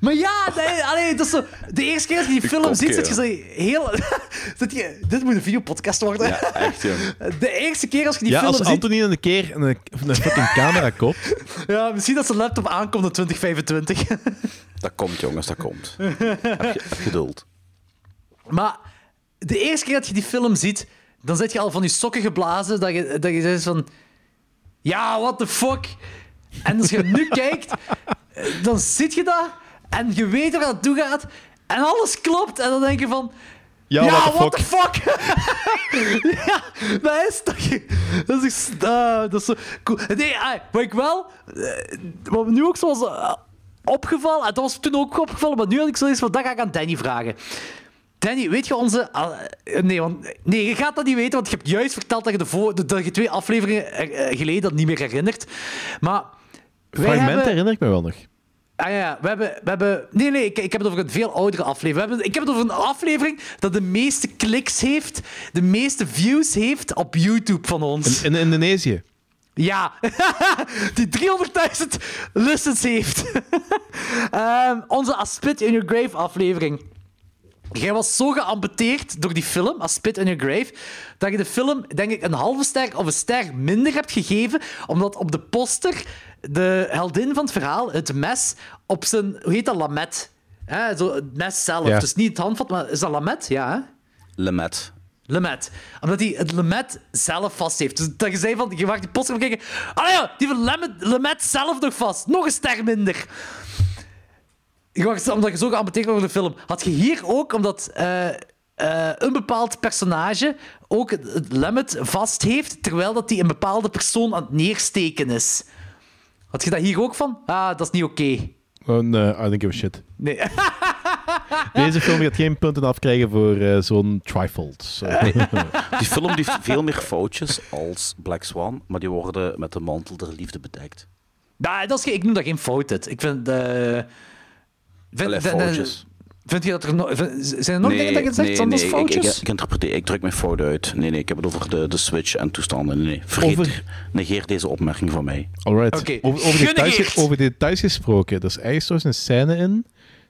S2: Maar ja, nee, allee, dat is zo, de eerste keer dat je die film ziet, zit je
S1: ja.
S2: zo heel... [laughs] zit je, dit moet een videopodcast worden.
S1: Ja, echt, jong.
S2: De eerste keer als je die
S3: ja,
S2: film
S3: als
S2: ziet...
S3: Anthony een keer een, een fucking camera koopt... [laughs]
S2: Ja, misschien dat zijn laptop aankomt in 2025.
S1: Dat komt, jongens, dat komt. heb, je, heb geduld.
S2: Maar de eerste keer dat je die film ziet, dan zit je al van je sokken geblazen. Dat je, dat je zegt van... Ja, what the fuck? En als je nu [laughs] kijkt, dan zit je dat en je weet waar het toe gaat. En alles klopt. En dan denk je van...
S3: Ja, what the
S2: fuck? [laughs] ja, dat is toch... Dat is, dat is zo cool. Nee, ah, wat ik wel... eh, Wat me nu ook zo was eh, opgevallen... En dat was toen ook opgevallen, maar nu had ik zoiets van... Dat ga ik aan Danny vragen. Danny, weet je onze... ah, nee, want, nee, je gaat dat niet weten, want je hebt juist verteld dat je, de vo- dat je twee afleveringen eh, geleden dat niet meer herinnert. Maar... wij
S3: Fragmenten
S2: hebben-
S3: herinner ik me wel nog.
S2: Ah ja, we hebben, we hebben... Nee, nee, ik, ik heb het over een veel oudere aflevering. We hebben, ik heb het over een aflevering dat de meeste kliks heeft, de meeste views heeft op YouTube van ons.
S3: In, in Indonesië.
S2: Ja, [laughs] die 300.000 listens heeft. [laughs] Ehm, onze A Spit in Your Grave aflevering. Jij was zo geambeteerd door die film, A Spit in Your Grave, dat je de film, denk ik, een halve ster of een ster minder hebt gegeven, omdat op de poster de heldin van het verhaal, het mes, op zijn, hoe heet dat, lamet. Hè, zo het mes zelf.
S3: Ja.
S2: Dus niet het handvat, maar is dat lamet? Ja, hè?
S1: Lemet.
S2: Lemet. Omdat hij het Lemet zelf vast heeft. Dus dat je zei van, je mag die poster bekijken. Ah ja, die van Lemet, Lemet zelf nog vast. Nog een ster minder. Mag- omdat je zo geambeteerd wordt over de film. Had je hier ook, omdat eh, eh, een bepaald personage ook het Lemet vast heeft, terwijl dat hij een bepaalde persoon aan het neersteken is. Had je dat hier ook van? Ah, dat is niet oké.
S3: Oh, nee, I don't give a shit.
S2: Nee. [laughs]
S3: Deze film gaat geen punten afkrijgen voor eh, zo'n trifold. [laughs]
S1: Die film die heeft veel meer foutjes als Black Swan, maar die worden met de mantel der liefde bedekt.
S2: Nou, dat is, geen- ik noem dat geen fout. het. Ik vind... eh vind,
S1: foutjes.
S2: vind je dat er nog... Zijn er nog dingen dat je zegt
S1: nee,
S2: zonder
S1: nee, ik,
S2: foutjes?
S1: ik, ik interpreteer, ik druk mijn fout uit. Nee, nee, ik heb het over de, de Switch en toestanden. Nee, nee. Vergeet,
S3: Over-
S1: negeer deze opmerking van mij.
S3: Alright.
S2: Oké,
S3: Over, over, details, over details gesproken. Er is eigenlijk zo eens een scène in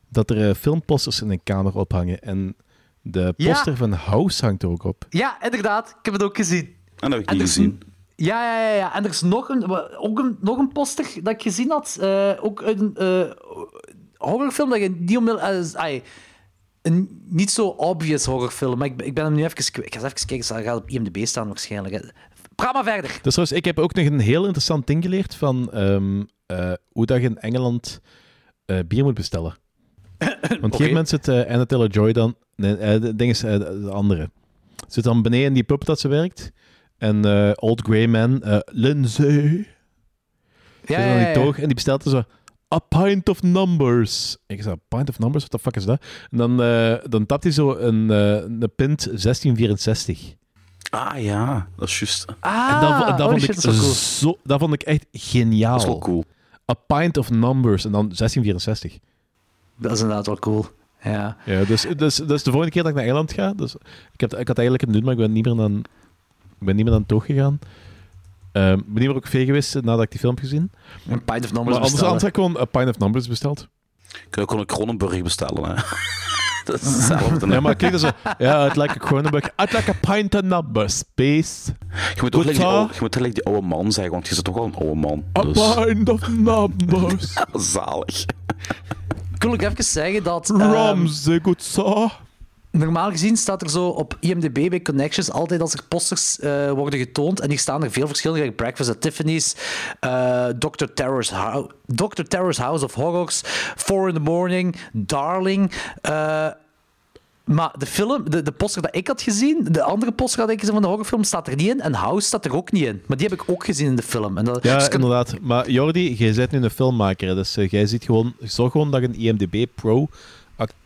S3: dat er eh, filmposters in een kamer ophangen. En de
S2: Ja.
S3: poster van House hangt er ook op.
S2: Ja, inderdaad. Ik heb het ook gezien.
S1: En dat heb ik
S2: En
S1: niet
S2: is
S1: gezien.
S2: Ja, ja, ja, ja. En er is nog een, ook een, nog een poster dat ik gezien had. eh, ook uit een eh, horrorfilm dat je niet onmiddellijk... eh, ai, een niet zo obvious horrorfilm. Maar ik, ik ben hem nu even... kwijt. Ik ga eens even kijken. Hij gaat op IMDb staan waarschijnlijk. Praat maar verder.
S3: Dus trouwens, ik heb ook nog een heel interessant ding geleerd van ehm, eh, hoe dat je in Engeland eh, bier moet bestellen. Want een gegeven moment zit eh Anna Taylor-Joy dan... Nee, de ding is de andere. Zit dan beneden in die pub dat ze werkt. En Old Grey Man, Lindsay...
S2: Ja,
S3: zit dan
S2: ja,
S3: die
S2: ja.
S3: toog en die bestelt er zo... A pint of numbers. Ik zei, a pint of numbers? What the fuck is dat? En dan, eh, dan tapt hij zo een, eh, een pint 1664.
S1: Ah ja, dat is juist.
S2: Ah,
S3: en dat, dat,
S2: oh
S3: vond
S2: shit,
S3: ik
S2: dat cool.
S3: zo, dat vond ik echt geniaal.
S1: Dat is wel cool.
S3: A pint of numbers en dan 1664.
S2: Dat is inderdaad wel cool. Ja.
S3: Ja, dus, dus, dus de volgende keer dat ik naar Engeland ga, dus ik, heb, ik had eigenlijk kunnen doen, maar ik ben niet meer naar, ik ben niet meer naar het toog gegaan. Ehm, ik ben meer ook vee geweest eh, nadat ik die film heb gezien.
S2: Een pint of
S3: Maar
S2: numbers
S3: anders,
S2: bestellen.
S3: anders heb ik gewoon a pint of numbers besteld.
S1: Kun je ook gewoon een Kronenburg bestellen, hè? [laughs] Dat is [laughs] hetzelfde.
S3: Ja, maar kijk, dat is zo... Ja, I'd like a Cronenberg. I'd like a pint of number space.
S1: Je moet, ook like die, oude, je moet like die oude man zeggen, want je zit toch wel een oude man.
S3: A
S1: Dus,
S3: pint of numbers. [laughs]
S1: zalig.
S2: Ik wil ook even zeggen dat...
S3: Ramsey, goed zo.
S2: Normaal gezien staat er zo op IMDb bij Connections altijd als er posters eh, worden getoond. En hier staan er veel verschillende. Breakfast at Tiffany's, eh Dr. Terror's, Dr. Terror's House of Horrors, Four in the Morning, Darling. eh, maar de film, de, de poster dat ik had gezien, de andere poster dat ik gezien van de horrorfilm, staat er niet in. En House staat er ook niet in. Maar die heb ik ook gezien in de film. En dat,
S3: Ja,
S2: dus
S3: inderdaad. Maar Jordi, jij bent nu een filmmaker. Dus jij ziet gewoon... Zorg gewoon dat je een IMDb Pro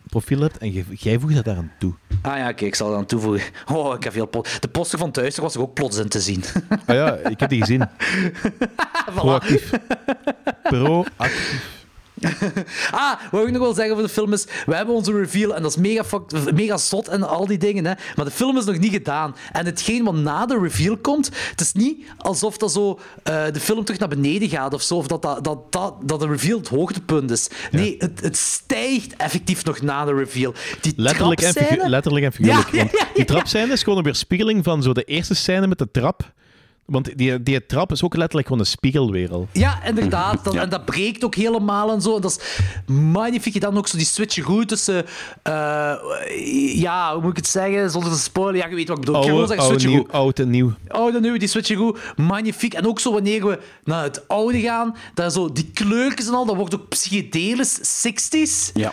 S3: profiel hebt en jij- voegt dat daaraan toe.
S2: Ah ja, oké, ik zal dat aan toevoegen. Oh, ik heb veel De poster van Thuis was er ook plots in te zien.
S3: Ah ja, ik heb die gezien. [laughs] Proactief. Proactief.
S2: Ah, wat ik nog wil zeggen over de film is, we hebben onze reveal en dat is mega, fuck- mega zot en al die dingen, hè. maar de film is nog niet gedaan. En hetgeen wat na de reveal komt, het is niet alsof dat zo, eh, de film terug naar beneden gaat of zo, of dat, dat, dat, dat, dat de reveal het hoogtepunt is. Nee, het, het stijgt effectief nog na de reveal. Die
S3: Letterlijk en, letterlijk en figuurlijk.
S2: Ja, ja,
S3: die trapscène is gewoon een weerspiegeling van zo de eerste scène met de trap. Want die, die trap is ook letterlijk gewoon een spiegelwereld.
S2: Ja, inderdaad. Dat, En dat breekt ook helemaal en zo. En dat is magnifiek. Dan ook zo die switch goed tussen... eh, ja, hoe moet ik het zeggen? Zonder te spoilen. Ja, je weet wat ik bedoel. ik
S3: Oude,
S2: zeggen
S3: oude,
S2: switch
S3: nieuw, oud en nieuw.
S2: Oud en nieuw, die switchen goed. Magnifiek. En ook zo wanneer we naar het oude gaan, dat zo, die kleurtjes en al, dat wordt ook psychedelisch 60s.
S1: Ja.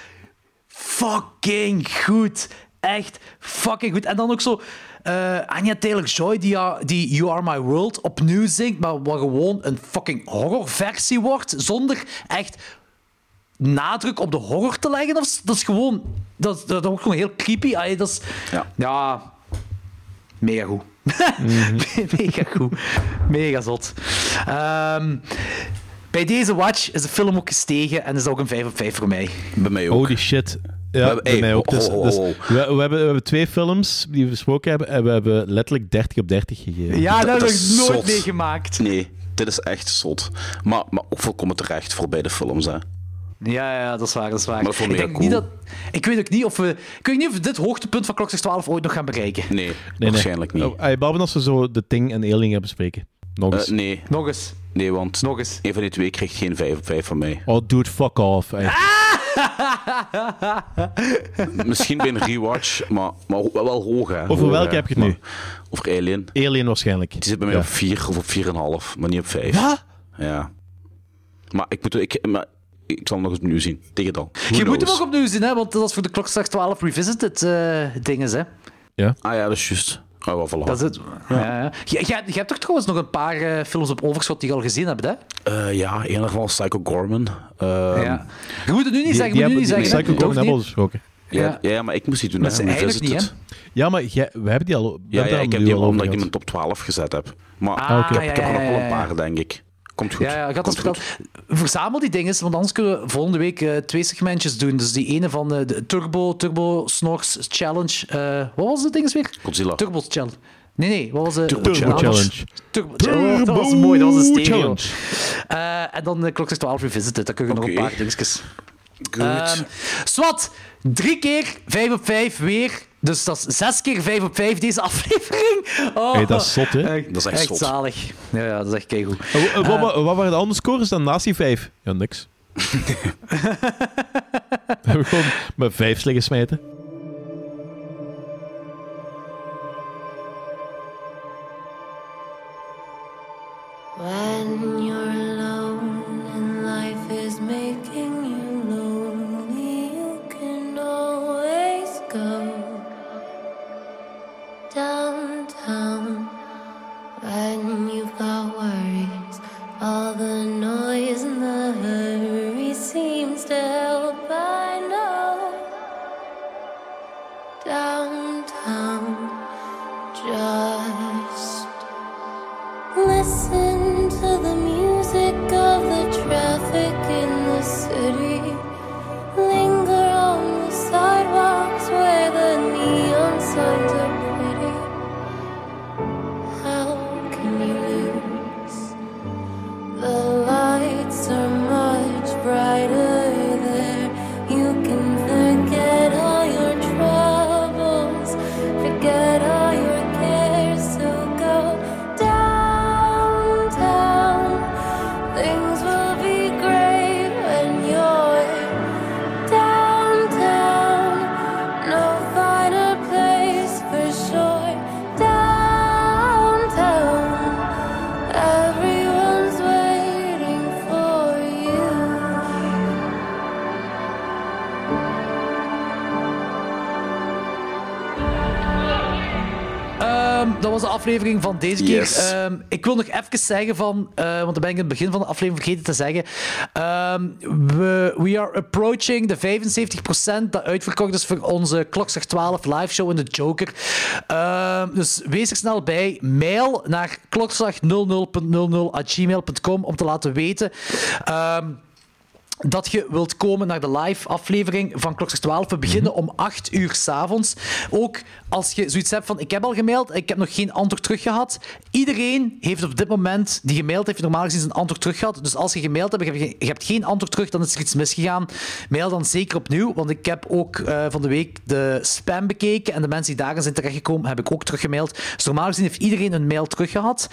S2: Fucking goed. Echt fucking goed. En dan ook zo eh Anya Taylor-Joy, die, die You Are My World opnieuw zingt, maar wat gewoon een fucking horrorversie wordt, zonder echt nadruk op de horror te leggen. Dat is, dat is gewoon... Dat, dat, wordt gewoon heel creepy. Allee, dat is...
S1: Ja.
S2: ja mega goed. [laughs] mega goed. Mega zot. Ehm, bij deze watch is de film ook gestegen en is ook een 5 op 5 voor mij.
S1: Bij mij ook.
S3: Holy shit. Ja,
S1: We hebben-
S3: bij mij ook. Dus, dus we, we, hebben, we hebben twee films die we besproken hebben en we hebben letterlijk 30 op 30 gegeven.
S2: Ja, dat,
S1: Dat
S2: heb ik nooit
S1: zot.
S2: meegemaakt.
S1: Nee, dit is echt zot. Maar, maar ook volkomen terecht voor beide films, hè.
S2: Ja, ja, dat is waar, dat is waar.
S1: Maar dat ik
S2: denk niet
S1: cool.
S2: dat, ik weet ook niet of we... Ik weet niet of we dit hoogtepunt van Klokslag 12 ooit nog gaan bereiken.
S1: Nee,
S3: Nee,
S1: waarschijnlijk
S3: nee.
S1: niet.
S3: Oh, hey, behalve als we zo de Ting en Alien gaan bespreken. Nog eens.
S1: Eh, nee,
S2: Nog eens.
S1: nee, want
S2: Nog eens.
S1: een van die twee krijgt geen 5 op 5 van mij.
S3: Oh, dude, fuck off. Hey. [laughs]
S1: Misschien bij een rewatch, maar, maar wel hoog, hè.
S3: Over welke heb je het nu?
S1: Over Alien.
S3: Alien waarschijnlijk.
S1: Die zit bij mij
S3: Ja.
S1: op 4 of op 4,5, maar niet op 5.
S3: Wat?
S1: Ja. Maar ik, moet, ik, maar ik zal hem nog eens opnieuw zien. Tegen dan. Who
S2: Je moet hem ook opnieuw zien, hè, want dat is voor de Klokslag 12 Revisited eh dingen, hè.
S1: Ah ja, dat is juist. Oh, wel, voilà.
S2: Dat is het. Ja. Je hebt toch trouwens nog een paar eh, films op overschot die je al gezien hebt, hè?
S1: Eh, ja, een daarvan was Psycho Gorman. Ehm,
S2: ja. Je moet het nu niet
S3: Die,
S2: zeggen,
S3: die hebben,
S2: nu niet
S3: die
S2: zeggen.
S3: Psycho. Gorman hebben we al
S2: niet.
S3: besproken.
S1: ja, ja, maar ik moest die doen. Hè,
S2: ze eigenlijk
S1: Revisited.
S2: niet,
S3: Ja, maar jij, we hebben die al. we
S1: Ja,
S3: hebben
S1: ja ik heb die
S3: al
S1: omdat ik die in mijn top 12 gezet heb. Maar
S2: Ah,
S1: ik heb,
S2: ja,
S1: ik heb
S2: ja,
S1: er nog wel een paar, denk ik. Komt goed.
S2: Ja, ja, ik had dat
S1: Komt goed.
S2: Verzamel die dingen, want anders kunnen we volgende week eh, twee segmentjes doen. Dus die ene van eh, de Turbo, Turbo Snorks Challenge. eh, wat was het ding eens weer?
S1: Godzilla.
S2: Turbo Challenge. Nee, nee, wat was het?
S1: Turbo
S3: Turbo
S1: Challenge.
S3: Challenge.
S2: Turbo Challenge. Dat was mooi, dat was een stereo.
S3: Challenge.
S2: En dan de Klokslag 12 Revisited. Dan kun je nog een paar dingetjes.
S1: Goed.
S2: Ehm, Swat, drie keer 5 op 5 weer. Dus dat is zes keer 5 op 5 deze aflevering. Oh,
S3: Hey, dat is zot, hè?
S2: Echt,
S1: Dat is echt zot.
S2: zalig. Ja, ja, dat is echt keigoed.
S3: Eh, wa- wa- wa- wat waren de andere scores dan naast die vijf? Ja, niks. [laughs] [laughs] we hebben gewoon met vijf liggen smijten.
S2: Aflevering van deze keer.
S1: Yes.
S2: Ehm, ik wil nog even zeggen van, eh, want dat ben ik in het begin van de aflevering vergeten te zeggen. Ehm, we, we are approaching de 75% dat uitverkocht is voor onze Klokslag 12 live show in de Joker. Ehm, dus wees er snel bij. Mail naar klokslag00.00@gmail.com om te laten weten. Dat je wilt komen naar de live aflevering van Klokslag 12. We beginnen om 8 uur s'avonds. Ook als je zoiets hebt van, ik heb al gemaild, ik heb nog geen antwoord terug gehad. Iedereen heeft op dit moment, die gemaild heeft, normaal gezien zijn antwoord terug gehad. Dus als je gemaild hebt, je hebt- geen antwoord terug, dan is er iets misgegaan. Mail dan zeker opnieuw, want ik heb ook eh, van de week de spam bekeken en de mensen die daarin zijn terechtgekomen, heb ik ook teruggemaild. Dus normaal gezien heeft iedereen een mail terug gehad.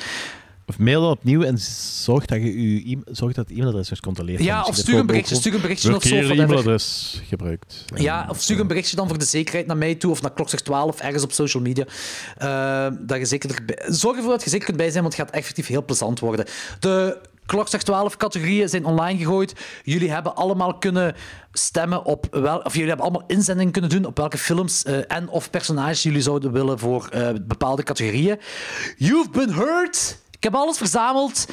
S3: Of mail dan opnieuw en zorg dat je je e- zorg dat het e-mailadres is controleert.
S2: Ja, of stuur een berichtje, stuur een berichtje of zo,
S3: e-mailadres gebruikt.
S2: Ja, of stuur een berichtje dan voor de zekerheid naar mij toe of naar Klokzeg 12 ergens op social media. Eh, dat je zeker. Zorg ervoor dat je zeker kunt bij zijn, want het gaat effectief heel plezant worden. De Klokzeg 12 categorieën zijn online gegooid. Jullie hebben allemaal kunnen stemmen op wel, of jullie hebben allemaal inzendingen kunnen doen op welke films eh, en of personages jullie zouden willen voor eh, bepaalde categorieën. You've been heard. Ik heb alles verzameld.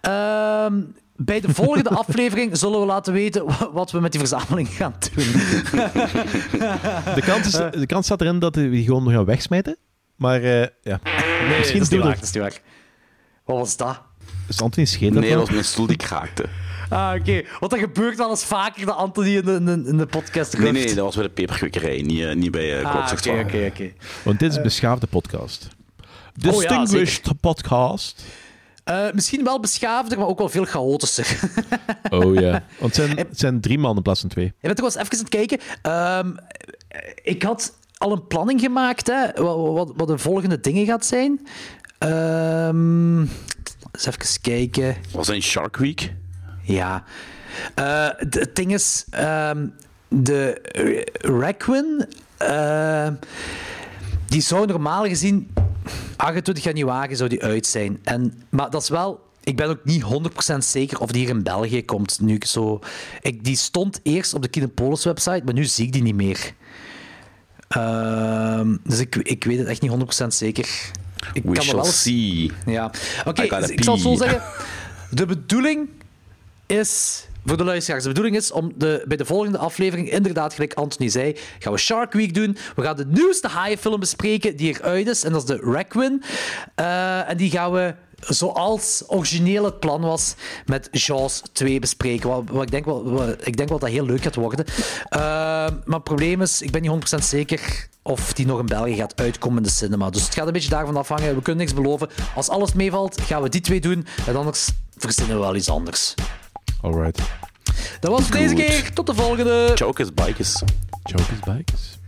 S2: Ehm, bij de volgende [laughs] aflevering zullen we laten weten wa- wat we met die verzameling gaan doen.
S3: De kans, is, de kans staat erin dat we die gewoon nog gaan wegsmijten. Maar eh, ja,
S2: Nee,
S3: misschien
S2: dat is niet waar.
S3: dat.
S2: Is niet waar. Wat was dat?
S3: Is Anthony
S1: Nee, dat was mijn stoel die kraakte.
S2: Ah, oké. Want dat gebeurt wel eens vaker dat Anthony in de, in de, in de podcast
S1: Nee,
S2: ruft.
S1: nee, dat was bij de peperkwekerij, niet, eh, niet bij uh,
S2: Ah, oké,
S1: 12.
S2: oké, oké.
S3: Want dit is een beschaafde podcast.
S2: Oh ja,
S3: Distinguished podcast.
S2: Eh, misschien wel beschaafder, maar ook wel veel chaotischer. [laughs]
S3: Oh ja. Want het zijn, het zijn drie man in plaats van twee.
S2: Je bent toch wel eens even aan het kijken. Ehm, ik had al een planning gemaakt, hè, wat, wat, wat de volgende dingen gaat zijn. Ehm eens even kijken.
S1: Was dat in Shark Week?
S2: Ja. Eh, d- het ding is, ehm, de Requin, die zou normaal gezien 28 januari zou die uit zijn. En, maar dat is wel... Ik ben ook niet 100% zeker of die hier in België komt. Nu ik zo, ik, die stond eerst op de Kinepolis website, maar nu zie ik die niet meer. Ehm, dus ik, ik weet het echt niet 100% zeker. Ik
S1: We
S2: kan
S1: shall
S2: wel
S1: see.
S2: ja, oké, dus ik zal het zo zeggen. De bedoeling is, voor de luisteraars, de bedoeling is om de, bij de volgende aflevering, inderdaad, gelijk Anthony zei, gaan we Shark Week doen. We gaan de nieuwste haaienfilm bespreken die eruit is, en dat is de Requin. Eh, en die gaan we, zoals origineel het plan was, met Jaws 2 bespreken. Wat, wat ik, denk wel, ik denk wel dat heel leuk gaat worden. Eh, maar het probleem is, ik ben niet 100% zeker of die nog in België gaat uitkomen in de cinema. Dus het gaat een beetje daarvan afhangen. We kunnen niks beloven. Als alles meevalt, gaan we die twee doen. En anders verzinnen we wel iets anders.
S3: Alright.
S2: Dat was het voor deze keer. Tot de volgende.
S1: Chokers, bikers.
S3: Jokers bikes.